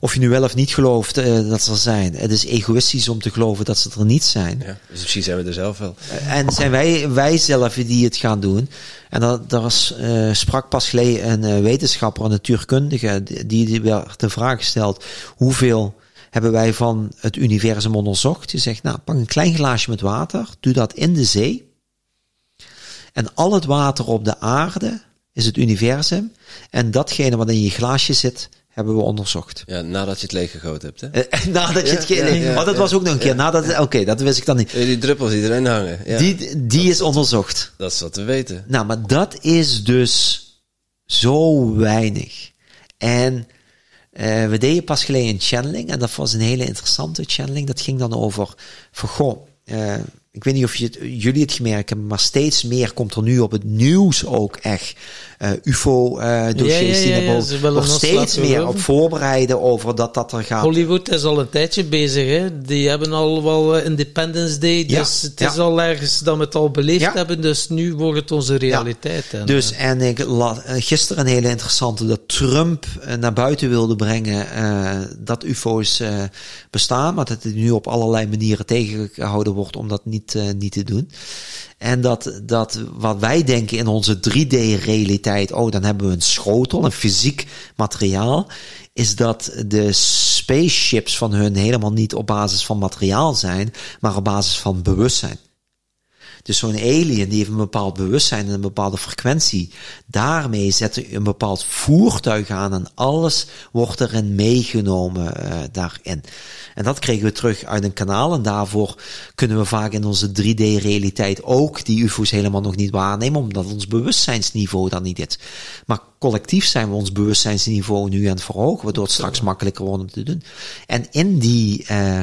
Of je nu wel of niet gelooft uh, dat ze er zijn. Het is egoïstisch om te geloven dat ze er niet zijn. Ja, dus misschien zijn we er zelf wel. Uh, en zijn wij, wij zelf die het gaan doen. En dat, daar was, sprak pas geleden een wetenschapper, een natuurkundige, die, die werd de vraag gesteld, hoeveel hebben wij van het universum onderzocht? Je zegt, nou, pak een klein glaasje met water, doe dat in de zee. En al het water op de aarde is het universum. En datgene wat in je glaasje zit, hebben we onderzocht. Ja, nadat je het leeggegoten hebt, hè? Uh, nadat je het... Ja, ja, ja, oh, dat was ook nog een keer. Nadat, Oké, okay, dat wist ik dan niet. Die druppels die erin hangen. Die, die is onderzocht. Dat is wat we weten. Nou, maar dat is dus zo weinig. En uh, we deden pas geleden een channeling. En dat was een hele interessante channeling. Dat ging dan over... Van, goh, uh, ik weet niet of je jullie het gemerkt hebben, maar steeds meer komt er nu op het nieuws ook echt UFO-dossiers ja, ja, ja, die naar Nog steeds meer op voorbereiden over dat dat er gaat. Hollywood is al een tijdje bezig, hè? Die hebben al wel uh, Independence Day, dus het is al ergens dat we het al beleefd hebben, dus nu wordt het onze realiteit. En, dus, en ik la, gisteren een hele interessante, dat Trump naar buiten wilde brengen dat UFO's bestaan, maar dat het nu op allerlei manieren tegengehouden wordt om dat niet, niet te doen. En dat, dat wat wij denken in onze 3D-realiteit, oh, dan hebben we een schotel, een fysiek materiaal, is dat de spaceships van hun helemaal niet op basis van materiaal zijn, maar op basis van bewustzijn. Dus zo'n alien die heeft een bepaald bewustzijn en een bepaalde frequentie. Daarmee zet een bepaald voertuig aan en alles wordt erin meegenomen uh, daarin. En dat kregen we terug uit een kanaal en daarvoor kunnen we vaak in onze 3D-realiteit ook die UFO's helemaal nog niet waarnemen, omdat ons bewustzijnsniveau dan niet is. Maar collectief zijn we ons bewustzijnsniveau nu aan het verhogen, waardoor het straks makkelijker wordt om te doen. En in die uh,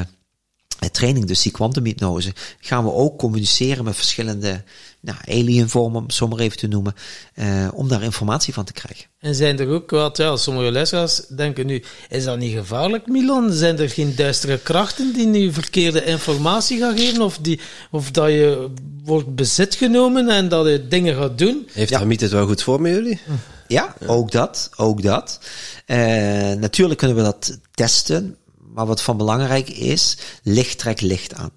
training, dus die kwantumhypnose, gaan we ook communiceren met verschillende nou, alienvormen, om zo maar even te noemen, uh, om daar informatie van te krijgen. En zijn er ook wat, ja, sommige luisteraars denken nu, is dat niet gevaarlijk, Milan? Zijn er geen duistere krachten die nu verkeerde informatie gaan geven, of, die, of dat je wordt bezit genomen en dat je dingen gaat doen? Heeft ja. Hamid het wel goed voor met jullie? Ja, ook dat, ook dat. Uh, natuurlijk kunnen we dat testen, maar wat van belangrijk is, licht trekt licht aan.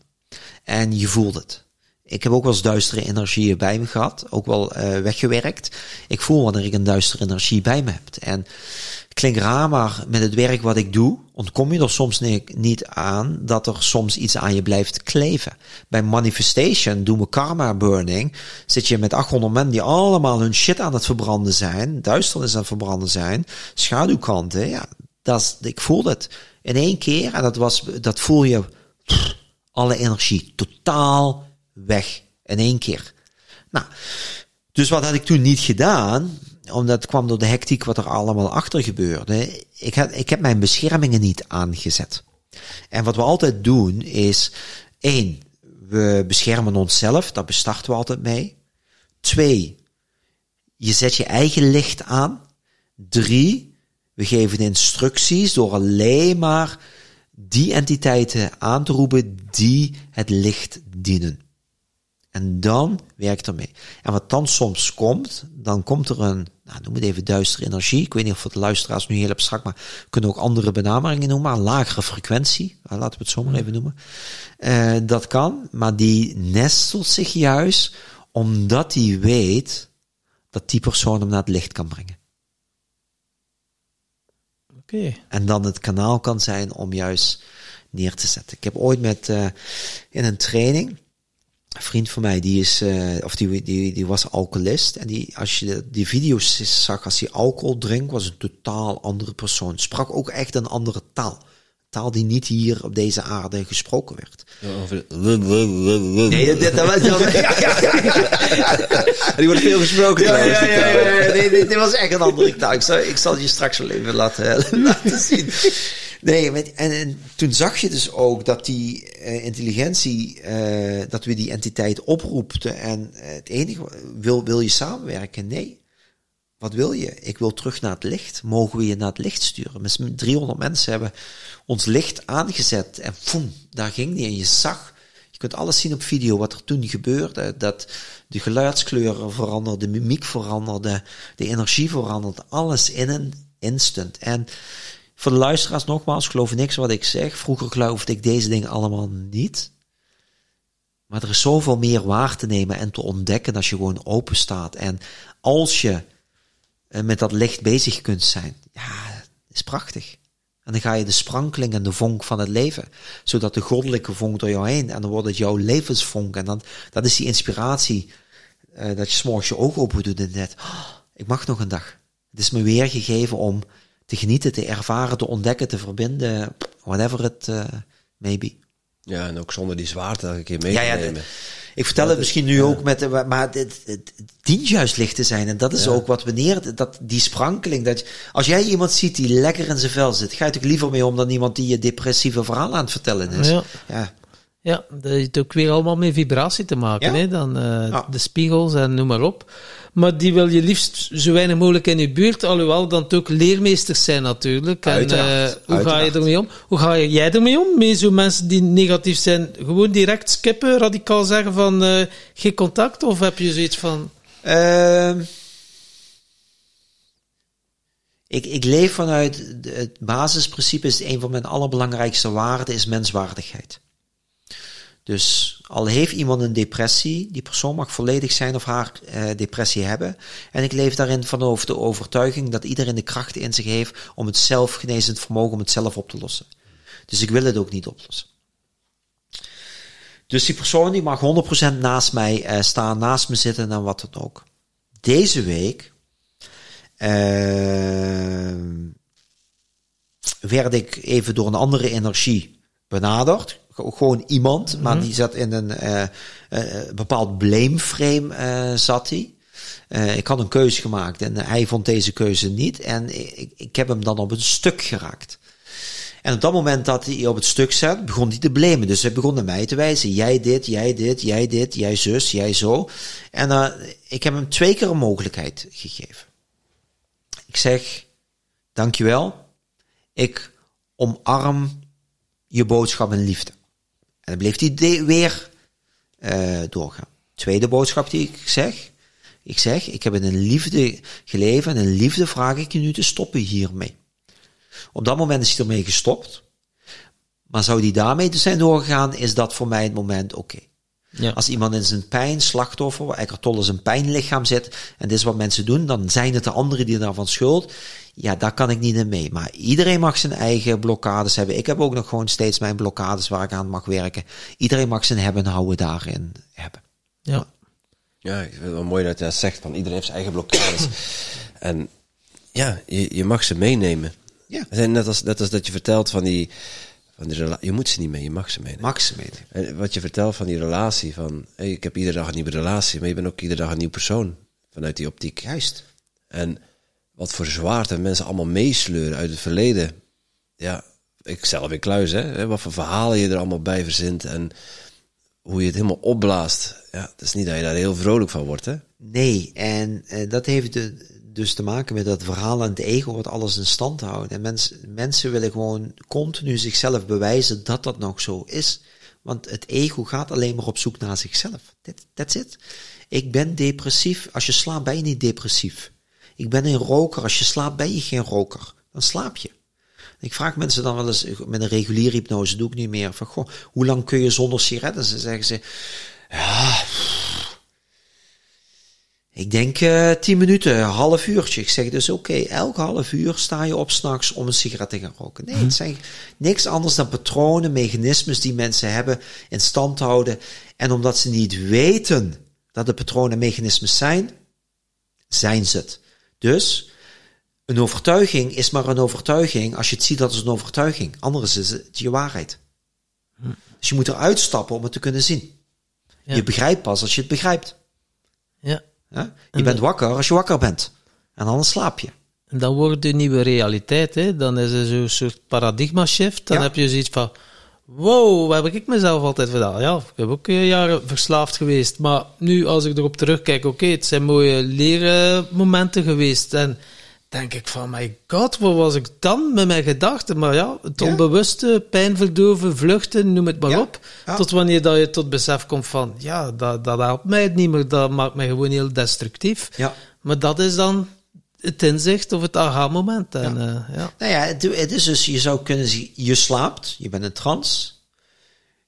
En je voelt het. Ik heb ook wel eens duistere energieën bij me gehad, ook wel uh, weggewerkt. Ik voel wanneer ik een duistere energie bij me heb. En klinkt raar, maar met het werk wat ik doe, ontkom je er soms niet aan dat er soms iets aan je blijft kleven. Bij manifestation doen we karma burning. Zit je met 800 mensen die allemaal hun shit aan het verbranden zijn, duisternis aan het verbranden zijn, schaduwkanten, ja, dat ik voelde het in één keer en dat was, dat voel je, alle energie totaal weg in één keer. Nou, dus wat had ik toen niet gedaan? Omdat kwam door de hectiek wat er allemaal achter gebeurde. Ik, had, ik heb mijn beschermingen niet aangezet. En wat we altijd doen is, één, we beschermen onszelf, daar bestarten we altijd mee. Twee, je zet je eigen licht aan. Drie, we geven instructies door alleen maar die entiteiten aan te roepen die het licht dienen. En dan werkt ermee. En wat dan soms komt, dan komt er een, nou, noem het even duistere energie. Ik weet niet of het luisteraars nu heel abstract, maar kunnen ook andere benameringen noemen, een lagere frequentie. Laten we het zo maar even noemen. Uh, dat kan, maar die nestelt zich juist omdat hij weet dat die persoon hem naar het licht kan brengen. En dan het kanaal kan zijn om juist neer te zetten. Ik heb ooit met, uh, in een training, een vriend van mij, die is, uh, of die, die, die was alcoholist. En die, als je die video's zag, als hij alcohol drinkt, was een totaal andere persoon. Sprak ook echt een andere taal. Taal die niet hier op deze aarde gesproken werd. Nee, dat, was... [LAUGHS] [LAUGHS] Die wordt veel gesproken. Ja, ja, ja, ja, Nee, dit was echt een andere [LAUGHS] taal. Ik zal, ik zal je straks wel even laten, laten zien. Nee, met, en, en, toen zag je dus ook dat die uh, intelligentie, uh, dat we die entiteit oproepten. En uh, het enige, wil, wil je samenwerken? Nee. Wat wil je? Ik wil terug naar het licht. Mogen we je naar het licht sturen? Met 300 mensen hebben ons licht aangezet en boem, daar ging die. En je zag, je kunt alles zien op video wat er toen gebeurde. Dat de geluidskleuren veranderden, de mimiek veranderde, de energie veranderde. Alles in een instant. En voor de luisteraars nogmaals, geloof niks wat ik zeg. Vroeger geloofde ik deze dingen allemaal niet. Maar er is zoveel meer waar te nemen en te ontdekken als je gewoon open staat. En als je met dat licht bezig kunt zijn, ja, is prachtig. En dan ga je de sprankeling en de vonk van het leven, zodat de goddelijke vonk door jou heen, en dan wordt het jouw levensvonk. En dan, dat is die inspiratie, uh, dat je s'morgens je ogen open doet en net, oh, ik mag nog een dag. Het is me weer gegeven om te genieten, te ervaren, te ontdekken, te verbinden, whatever it uh, may be. Ja, en ook zonder die zwaarte elke keer mee te ja, nemen. Ik vertel het misschien nu ook met, maar het, het, dient juist licht te zijn. En dat is ook wat wanneer, dat, die sprankeling. Dat, als jij iemand ziet die lekker in zijn vel zit, ga je toch liever mee om dan iemand die je depressieve verhaal aan het vertellen is. Ja. Ja. Dat heeft ook weer allemaal met vibratie te maken. Ja. Hè? Dan uh, de spiegels en noem maar op. Maar die wil je liefst zo weinig mogelijk in je buurt, alhoewel dan ook leermeesters zijn natuurlijk. En uh, hoe ga je ermee om? Hoe ga je, jij ermee om? Met zo'n mensen die negatief zijn, gewoon direct skippen, radicaal zeggen van uh, geen contact? Of heb je zoiets van... Uh, ik, ik leef vanuit het basisprincipe, is een van mijn allerbelangrijkste waarden, is menswaardigheid. Dus al heeft iemand een depressie, die persoon mag volledig zijn of haar uh, depressie hebben. En ik leef daarin vanaf de overtuiging dat iedereen de kracht in zich heeft om het zelfgenezend vermogen om het zelf op te lossen. Dus ik wil het ook niet oplossen. Dus die persoon die mag 100% naast mij uh, staan, naast me zitten en wat dan ook. Deze week uh, werd ik even door een andere energie benaderd gewoon iemand, maar die zat in een uh, uh, bepaald blameframe uh, zat hij. ik had een keuze gemaakt en hij vond deze keuze niet en ik, ik heb hem dan op een stuk geraakt. En op dat moment dat hij op het stuk zat, begon hij te blamen. Dus hij begon naar mij te wijzen. Jij dit, jij dit, jij dit, jij zus, jij zo. En ik heb hem twee keer een mogelijkheid gegeven. Ik zeg, dankjewel. Ik omarm je boodschap in liefde. En dan bleef hij weer uh, doorgaan. Tweede boodschap die ik zeg. Ik zeg, ik heb in een liefde geleefd en in liefde vraag ik je nu te stoppen hiermee. Op dat moment is hij ermee gestopt. Maar zou die daarmee zijn doorgegaan, is dat voor mij het moment oké. Ja. Als iemand in zijn pijn, slachtoffer, Eckhart Tolle in zijn pijnlichaam zit, en dit is wat mensen doen, dan zijn het de anderen die daarvan schuld. Ja, daar kan ik niet in mee. Maar iedereen mag zijn eigen blokkades hebben. Ik heb ook nog gewoon steeds mijn blokkades waar ik aan mag werken. Iedereen mag zijn hebben en houden daarin hebben. Ja. Ja, ik vind het wel mooi dat je dat zegt, van iedereen heeft zijn eigen blokkades. [CLEARS THROAT] en ja, je, je mag ze meenemen. Ja. Net als, net als dat je vertelt van die, van die Je moet ze niet mee, je mag ze meenemen. Mag ze meenemen. En wat je vertelt van die relatie, van hey, ik heb iedere dag een nieuwe relatie, maar je bent ook iedere dag een nieuw persoon vanuit die optiek. Juist. En wat voor zwaarte mensen allemaal meesleuren uit het verleden. Ja, ik zelf in kluis, hè, hè, wat voor verhalen je er allemaal bij verzint en hoe je het helemaal opblaast. Ja, het is niet dat je daar heel vrolijk van wordt, hè? Nee, en eh, dat heeft de, dus te maken met dat verhaal en het ego wat alles in stand houdt. En mens, mensen willen gewoon continu zichzelf bewijzen dat dat nog zo is. Want het ego gaat alleen maar op zoek naar zichzelf. That, that's it. Ik ben depressief. Als je slaapt ben je niet depressief. Ik ben een roker. Als je slaapt ben je geen roker. Dan slaap je. Ik vraag mensen dan wel eens, met een reguliere hypnose doe ik niet meer, van goh, hoe lang kun je zonder sigaret? En ze zeggen ze, ja, ik denk eh tien minuten, een half uurtje. Ik zeg dus oké, elke half uur sta je op s'nachts om een sigaret te gaan roken. Nee, het zijn niks anders dan patronen, mechanismes die mensen hebben in stand houden. En omdat ze niet weten dat het patronen en mechanismes zijn, zijn ze het. Dus een overtuiging is maar een overtuiging als je het ziet dat als een overtuiging. Anders is het je waarheid. Dus je moet eruit stappen om het te kunnen zien. Ja. Je begrijpt pas als je het begrijpt. Ja. Ja? Je bent wakker als je wakker bent. En anders slaap je. En dan wordt de nieuwe realiteit, hè? dan is er zo'n soort paradigma shift. Dan Ja. heb je zoiets van, wow, wat heb ik mezelf altijd gedaan? Ja, ik heb ook eh, jaren verslaafd geweest. Maar nu, als ik erop terugkijk, oké, het zijn mooie leermomenten geweest. En denk ik van, my god, wat was ik dan met mijn gedachten? Maar ja, het onbewuste, pijn verdoven, vluchten, noem het maar Ja. op. Ja. Tot wanneer dat je tot besef komt van, ja, dat, dat helpt mij niet meer. Dat maakt mij gewoon heel destructief. Ja. Maar dat is dan het inzicht of het aha-moment. En, ja. ja. Nou ja, het, het is dus, je zou kunnen zien, je slaapt, je bent in trance,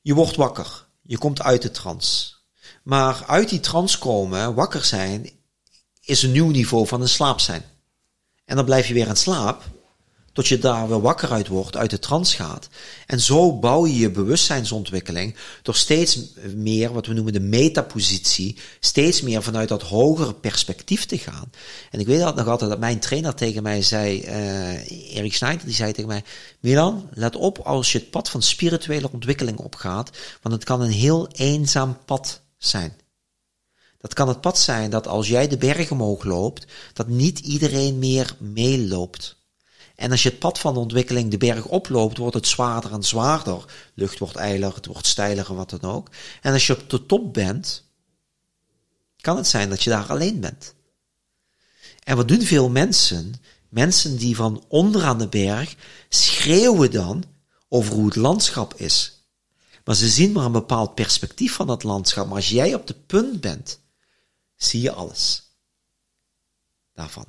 je wordt wakker, je komt uit de trance. Maar uit die trance komen, wakker zijn, is een nieuw niveau van een slaap zijn. En dan blijf je weer in slaap, tot je daar weer wakker uit wordt, uit de trance gaat. En zo bouw je je bewustzijnsontwikkeling door steeds meer, wat we noemen de metapositie, steeds meer vanuit dat hogere perspectief te gaan. En ik weet dat nog altijd dat mijn trainer tegen mij zei, eh Erik Schneider, die zei tegen mij, Milan, let op als je het pad van spirituele ontwikkeling opgaat, want het kan een heel eenzaam pad zijn. Dat kan het pad zijn dat als jij de berg omhoog loopt, dat niet iedereen meer meeloopt. En als je het pad van de ontwikkeling de berg oploopt, wordt het zwaarder en zwaarder. Lucht wordt eiler, het wordt steiler en wat dan ook. En als je op de top bent, kan het zijn dat je daar alleen bent. En wat doen veel mensen? Mensen die van onderaan de berg schreeuwen dan over hoe het landschap is. Maar ze zien maar een bepaald perspectief van dat landschap. Maar als jij op de punt bent, zie je alles daarvan.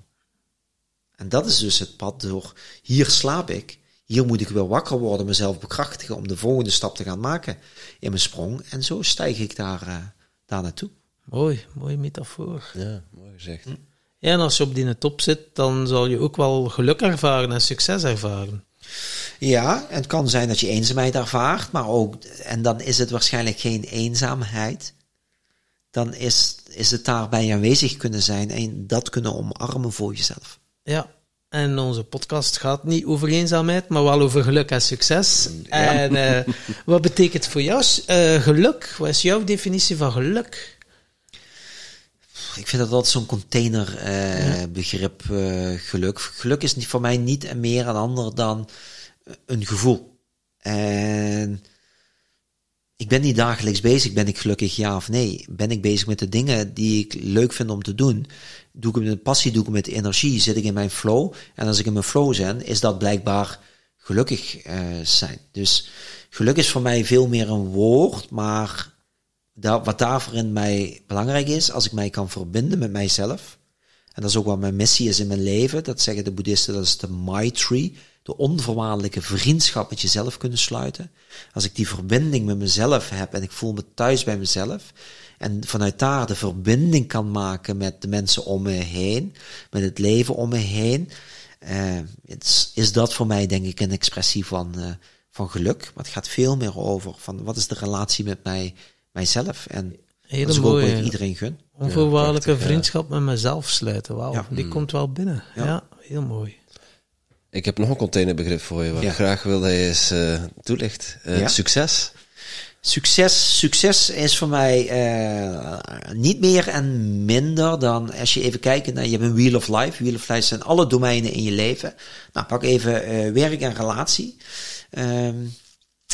En dat is dus het pad door, hier slaap ik, hier moet ik weer wakker worden, mezelf bekrachtigen om de volgende stap te gaan maken in mijn sprong. En zo stijg ik daar, uh, daar naartoe. Mooi, mooie metafoor. Ja, mooi gezegd. Ja, en als je op die top zit, dan zal je ook wel geluk ervaren en succes ervaren. Ja, en het kan zijn dat je eenzaamheid ervaart, maar ook, en dan is het waarschijnlijk geen eenzaamheid. Dan is, is het daarbij aanwezig kunnen zijn en dat kunnen omarmen voor jezelf. Ja, en onze podcast gaat niet over eenzaamheid, maar wel over geluk en succes. En uh, [LAUGHS] wat betekent voor jou uh, geluk? Wat is jouw definitie van geluk? Ik vind dat altijd zo'n containerbegrip uh, ja. geluk. Geluk is voor mij niet meer een ander dan een gevoel. En ik ben niet dagelijks bezig, ben ik gelukkig ja of nee? Ben ik bezig met de dingen die ik leuk vind om te doen? Doe ik het met passie, doe ik het met energie, zit ik in mijn flow? En als ik in mijn flow ben, is dat blijkbaar gelukkig uh, zijn. Dus geluk is voor mij veel meer een woord, maar dat, wat daarvoor in mij belangrijk is, als ik mij kan verbinden met mijzelf, en dat is ook wat mijn missie is in mijn leven, dat zeggen de boeddhisten, dat is de Maitri, de onvoorwaardelijke vriendschap met jezelf kunnen sluiten. Als ik die verbinding met mezelf heb en ik voel me thuis bij mezelf, en vanuit daar de verbinding kan maken met de mensen om me heen, met het leven om me heen, uh, is, is dat voor mij denk ik een expressie van, uh, van geluk. Maar het gaat veel meer over van wat is de relatie met mij, mijzelf en Hele dat is ook mooie, wat ik iedereen gun. Onvoorwaardelijke Ja, vriendschap met mezelf sluiten. Wauw, Ja. die komt wel binnen. Ja. Ja. heel mooi. Ik heb nog een containerbegrip voor je, wat Ja. ik graag wil dat je eens eh, toelicht. Eh, Ja? Succes. Succes, succes is voor mij eh, niet meer en minder dan als je even kijkt naar, je hebt een Wheel of Life. Wheel of Life zijn alle domeinen in je leven. Nou, pak even werk en relatie. Ehm,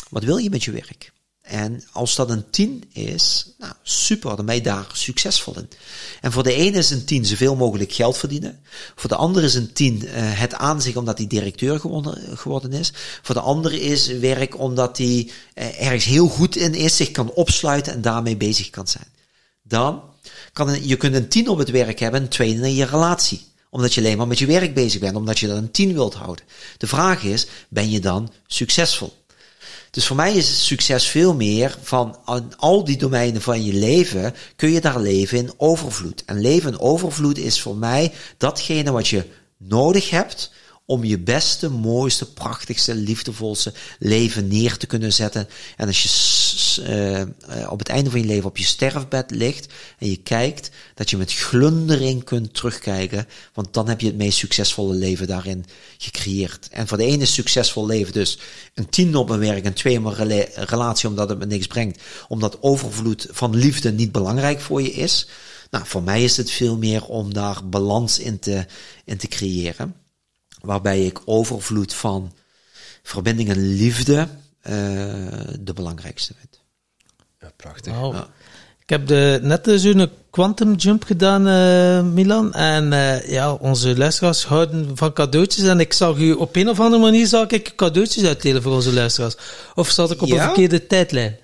wat wil je met je werk? En als dat een 10 is, nou super, dan ben je daar succesvol in. En voor de ene is een 10 zoveel mogelijk geld verdienen. Voor de andere is een 10 eh, het aanzicht omdat hij directeur geworden, geworden is. Voor de andere is werk omdat hij eh, ergens heel goed in is, zich kan opsluiten en daarmee bezig kan zijn. Dan kan een, je kunt een 10 op het werk hebben, een 2 in je relatie omdat je alleen maar met je werk bezig bent, omdat je dan een 10 wilt houden. De vraag is, ben je dan succesvol? Dus voor mij is succes veel meer van aan al die domeinen van je leven kun je daar leven in overvloed. En leven in overvloed is voor mij datgene wat je nodig hebt om je beste, mooiste, prachtigste, liefdevolste leven neer te kunnen zetten. En als je eh, eh, op het einde van je leven op je sterfbed ligt en je kijkt, dat je met glundering kunt terugkijken, want dan heb je het meest succesvolle leven daarin gecreëerd. En voor de ene succesvol leven dus een tien op mijn werk en twee op rela- relatie omdat het me niks brengt, omdat overvloed van liefde niet belangrijk voor je is. Nou, voor mij is het veel meer om daar balans in te, in te creëren waarbij ik overvloed van verbinding en liefde eh, de belangrijkste vind. Ja, prachtig. Ja. Ik heb de, net eh, zo'n quantum jump gedaan, eh, Milan. En eh, ja, onze luisteraars houden van cadeautjes. En ik zag u op een of andere manier zag ik cadeautjes uitdelen voor onze luisteraars. Of zat ik op een verkeerde tijdlijn?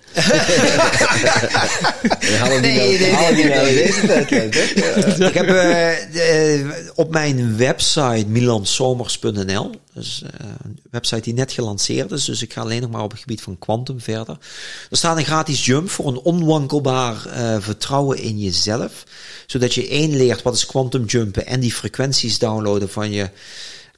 We halen die Nee, naar- nee, halen die nee, naar nee. deze tijdlijn, toch? ik heb eh, eh, op mijn website milansomers.nl, dus eh, een website die net gelanceerd is, dus ik ga alleen nog maar op het gebied van quantum verder. Er staat een gratis jump voor een onwankelbaar eh, vertrouwen in jezelf, zodat je één leert wat is quantum jumpen en die frequenties downloaden van je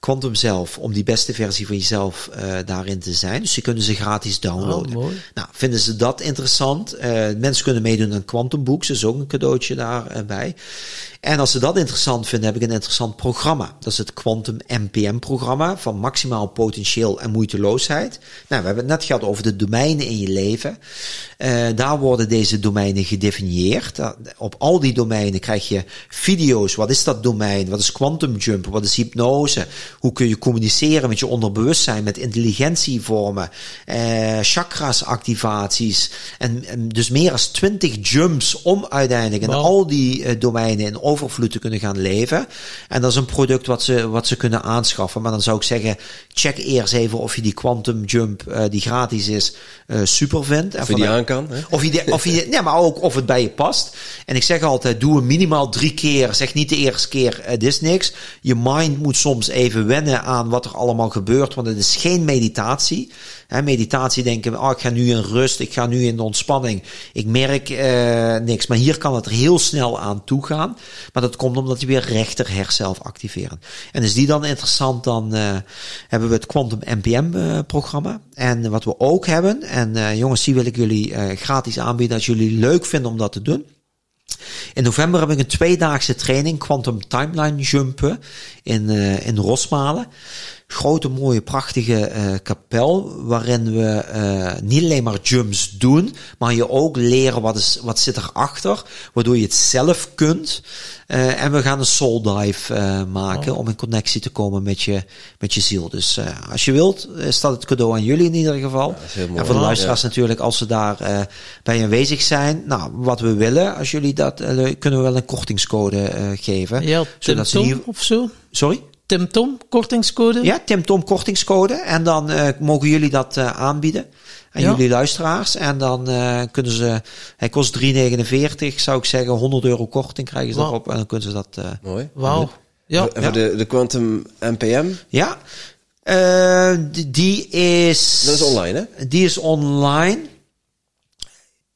Quantum zelf, om die beste versie van jezelf eh, daarin te zijn. Dus je kunnen ze gratis downloaden. Oh, mooi. Nou, vinden ze dat interessant? Eh, mensen kunnen meedoen aan Quantum Books, dus ook een cadeautje daarbij. En als ze dat interessant vinden, heb ik een interessant programma. Dat is het Quantum MPM-programma van maximaal potentieel en moeiteloosheid. Nou, we hebben het net gehad over de domeinen in je leven. Eh, daar worden deze domeinen gedefinieerd. Op al die domeinen krijg je video's. Wat is dat domein? Wat is quantum jump? Wat is hypnose? Hoe kun je communiceren met je onderbewustzijn, met intelligentievormen, eh, chakras activaties. En, en dus meer dan 20 jumps om uiteindelijk in al die eh, domeinen in overvloed te kunnen gaan leven. En dat is een product wat ze, wat ze kunnen aanschaffen. Maar dan zou ik zeggen, check eerst even of je die quantum jump, eh, die gratis is, eh, super vindt. En Of je die aan kan. Hè? of je, de- of je, nee, [LAUGHS] maar ook of het bij je past. En ik zeg altijd, doe hem minimaal drie keer. Zeg niet de eerste keer, eh, dit is niks. Je mind moet soms even wennen aan wat er allemaal gebeurt, want het is geen meditatie. Meditatie denken, oh, ik ga nu in rust, ik ga nu in ontspanning. Ik merk eh, niks. Maar hier kan het er heel snel aan toe gaan. Maar dat komt omdat je weer rechter herself activeren. En is die dan interessant, dan eh, hebben we het Quantum NPM eh, programma. En wat we ook hebben, en eh, jongens, die wil ik jullie eh, gratis aanbieden als jullie leuk vinden om dat te doen. In november heb ik een tweedaagse training, Quantum Timeline Jumpen, in, eh, in Rosmalen. Grote, mooie, prachtige eh, kapel, waarin we eh, niet alleen maar jumps doen, maar je ook leren wat, is, wat zit erachter, waardoor je het zelf kunt. Eh, en we gaan een soul dive maken om in connectie te komen met je, met je ziel. Dus als je wilt, is dat het cadeau aan jullie in ieder geval. en voor de Ja. luisteraars natuurlijk, als ze daar bij aanwezig zijn. Nou, wat we willen, als jullie dat kunnen we wel een kortingscode geven. Ja, zodat ze die, of zo? sorry? Tim Tom, kortingscode? Ja, Tim Tom kortingscode. En dan eh, mogen jullie dat eh, aanbieden aan Ja. jullie luisteraars. En dan eh, kunnen ze, hij kost 3,49, zou ik zeggen, 100 euro korting krijgen ze daarop. En dan kunnen ze dat. eh, Mooi. Wauw. Ja, En voor de, de Quantum NPM, ja, Eh, die, die is. dat is online, hè? Die is online.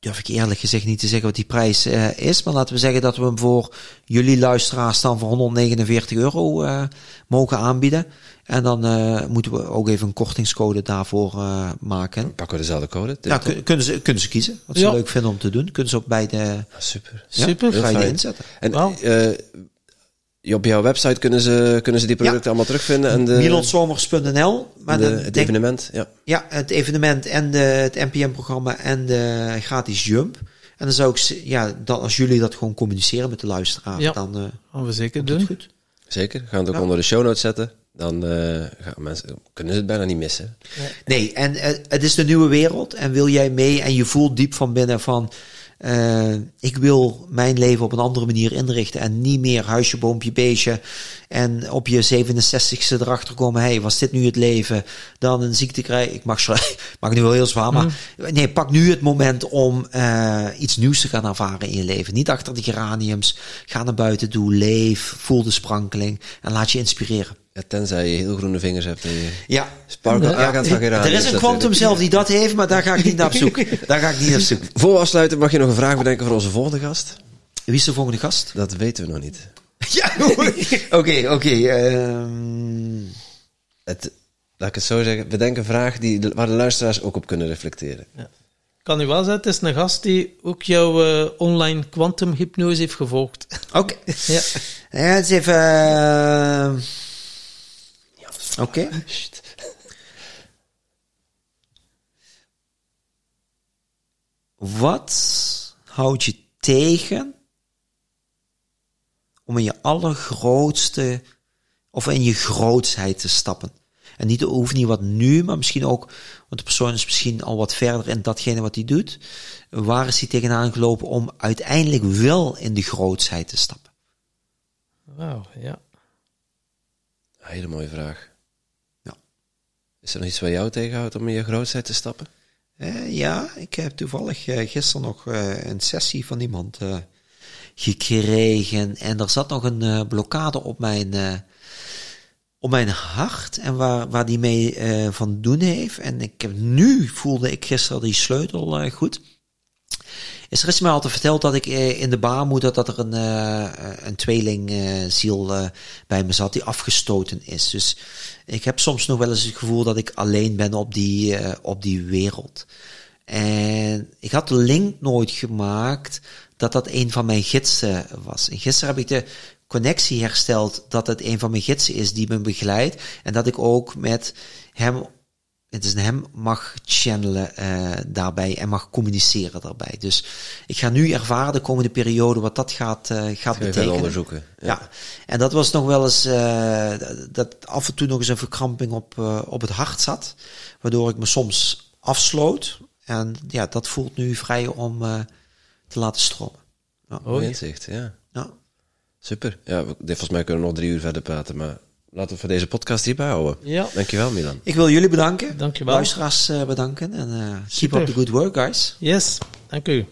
Durf ik eerlijk gezegd niet te zeggen wat die prijs eh, is. Maar laten we zeggen dat we hem voor jullie luisteraars dan voor 149 euro eh, mogen aanbieden. En dan eh, moeten we ook even een kortingscode daarvoor eh, maken. Pakken we dezelfde code. Kun- kunnen, ze, kunnen ze kiezen wat ze Ja. leuk vinden om te doen. Kunnen ze ook bij de Ah, super. ja, Super. bij de fijn. inzetten. En. Op jouw website kunnen ze, kunnen ze die producten allemaal terugvinden. En de, Milansomers.nl. Maar de- dan het denk- evenement, ja. Ja, het evenement en de, het NPM-programma en de gratis jump. En dan zou ik, ja, dan, als jullie dat gewoon communiceren met de luisteraar, Ja. dan eh Gaan we zeker doen. goed. Zeker. We gaan het ook Ja. onder de show notes zetten. Dan eh, gaan mensen, kunnen ze het bijna niet missen. Nee, en eh, het is de nieuwe wereld. En wil jij mee en je voelt diep van binnen van... eh, ik wil mijn leven op een andere manier inrichten. En niet meer huisje, boompje, beestje. En op je 67ste erachter komen... hey, was dit nu het leven? Dan een ziekte krijgen. Ik mag, [LAUGHS] mag nu wel heel zwaar, maar... Nee, pak nu het moment om eh, iets nieuws te gaan ervaren in je leven. Niet achter de geraniums. Ga naar buiten toe, leef, voel de sprankeling. En laat je inspireren. Ja, tenzij je heel groene vingers hebt en je Ja, sparkle Ja. aangaat van geraniums. er is een kwantum zelf die dat heeft, maar daar ga ik niet naar op zoek. [LAUGHS] Daar ga ik niet naar op zoek. Voor we afsluiten mag je nog een vraag bedenken voor onze volgende gast. Wie is de volgende gast? Dat weten we nog niet. [LAUGHS] Ja, [LAUGHS] oké, oké. ehm, Het, laat ik het zo zeggen. Bedenk een vraag die, waar de luisteraars ook op kunnen reflecteren. Kan u wel zeggen, het is een gast die ook jouw eh, online kwantumhypnose heeft gevolgd. Oké. ja. Ja, het is even... eh, Oké. [LAUGHS] Wat houdt je tegen om in je allergrootste of in je grootsheid te stappen? En niet, hoeft niet wat nu, maar misschien ook, want de persoon is misschien al wat verder in datgene wat hij doet. Waar is hij tegenaan gelopen om uiteindelijk wel in de grootsheid te stappen? Wauw, ja. Hele mooie vraag. Is er nog iets wat jou tegenhoudt om in je grootheid te stappen? Eh, ja, ik heb toevallig eh, gisteren nog eh, een sessie van iemand gekregen. En er zat nog een blokkade op mijn, op mijn hart. En waar, waar die mee van doen heeft. En ik heb, nu voelde ik gisteren die sleutel goed. Is er is mij altijd verteld dat ik eh, in de baarmoeder dat er een, eh, een tweelingziel eh, bij me zat die afgestoten is. Dus ik heb soms nog wel eens het gevoel dat ik alleen ben op die, op die wereld. En ik had de link nooit gemaakt dat dat een van mijn gidsen was. En gisteren heb ik de connectie hersteld dat het een van mijn gidsen is die me begeleidt. En dat ik ook met hem het is een hem mag channelen eh, daarbij en mag communiceren daarbij. Dus ik ga nu ervaren de komende periode wat dat gaat, eh gaat betekenen. onderzoeken. Ja. en dat was nog wel eens eh, dat af en toe nog eens een verkramping op, eh, op het hart zat, waardoor ik me soms afsloot. En ja, dat voelt nu vrij om eh, te laten stromen. Ja. Mooi inzicht, ja. Ja. Super. Ja, volgens mij kunnen we nog drie uur verder praten, maar laten we voor deze podcast hierbij houden. Ja. Dankjewel, Milan. Ik wil jullie bedanken. Dankjewel. Luisteraars eh, bedanken. En eh keep Super. up the good work, guys. Yes, dank u.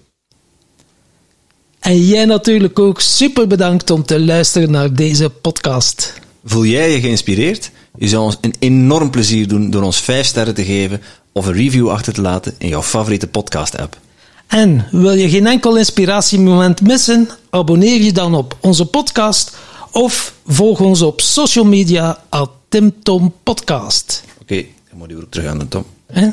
En jij natuurlijk ook super bedankt om te luisteren naar deze podcast. Voel jij je geïnspireerd? Je zou ons een enorm plezier doen door ons 5 sterren te geven of een review achter te laten in jouw favoriete podcast-app. En wil je geen enkel inspiratiemoment missen? Abonneer je dan op onze podcast of volg ons op social media at Tim Tom Podcast. Oké, dan moet je ook terug aan de Tom. Hè?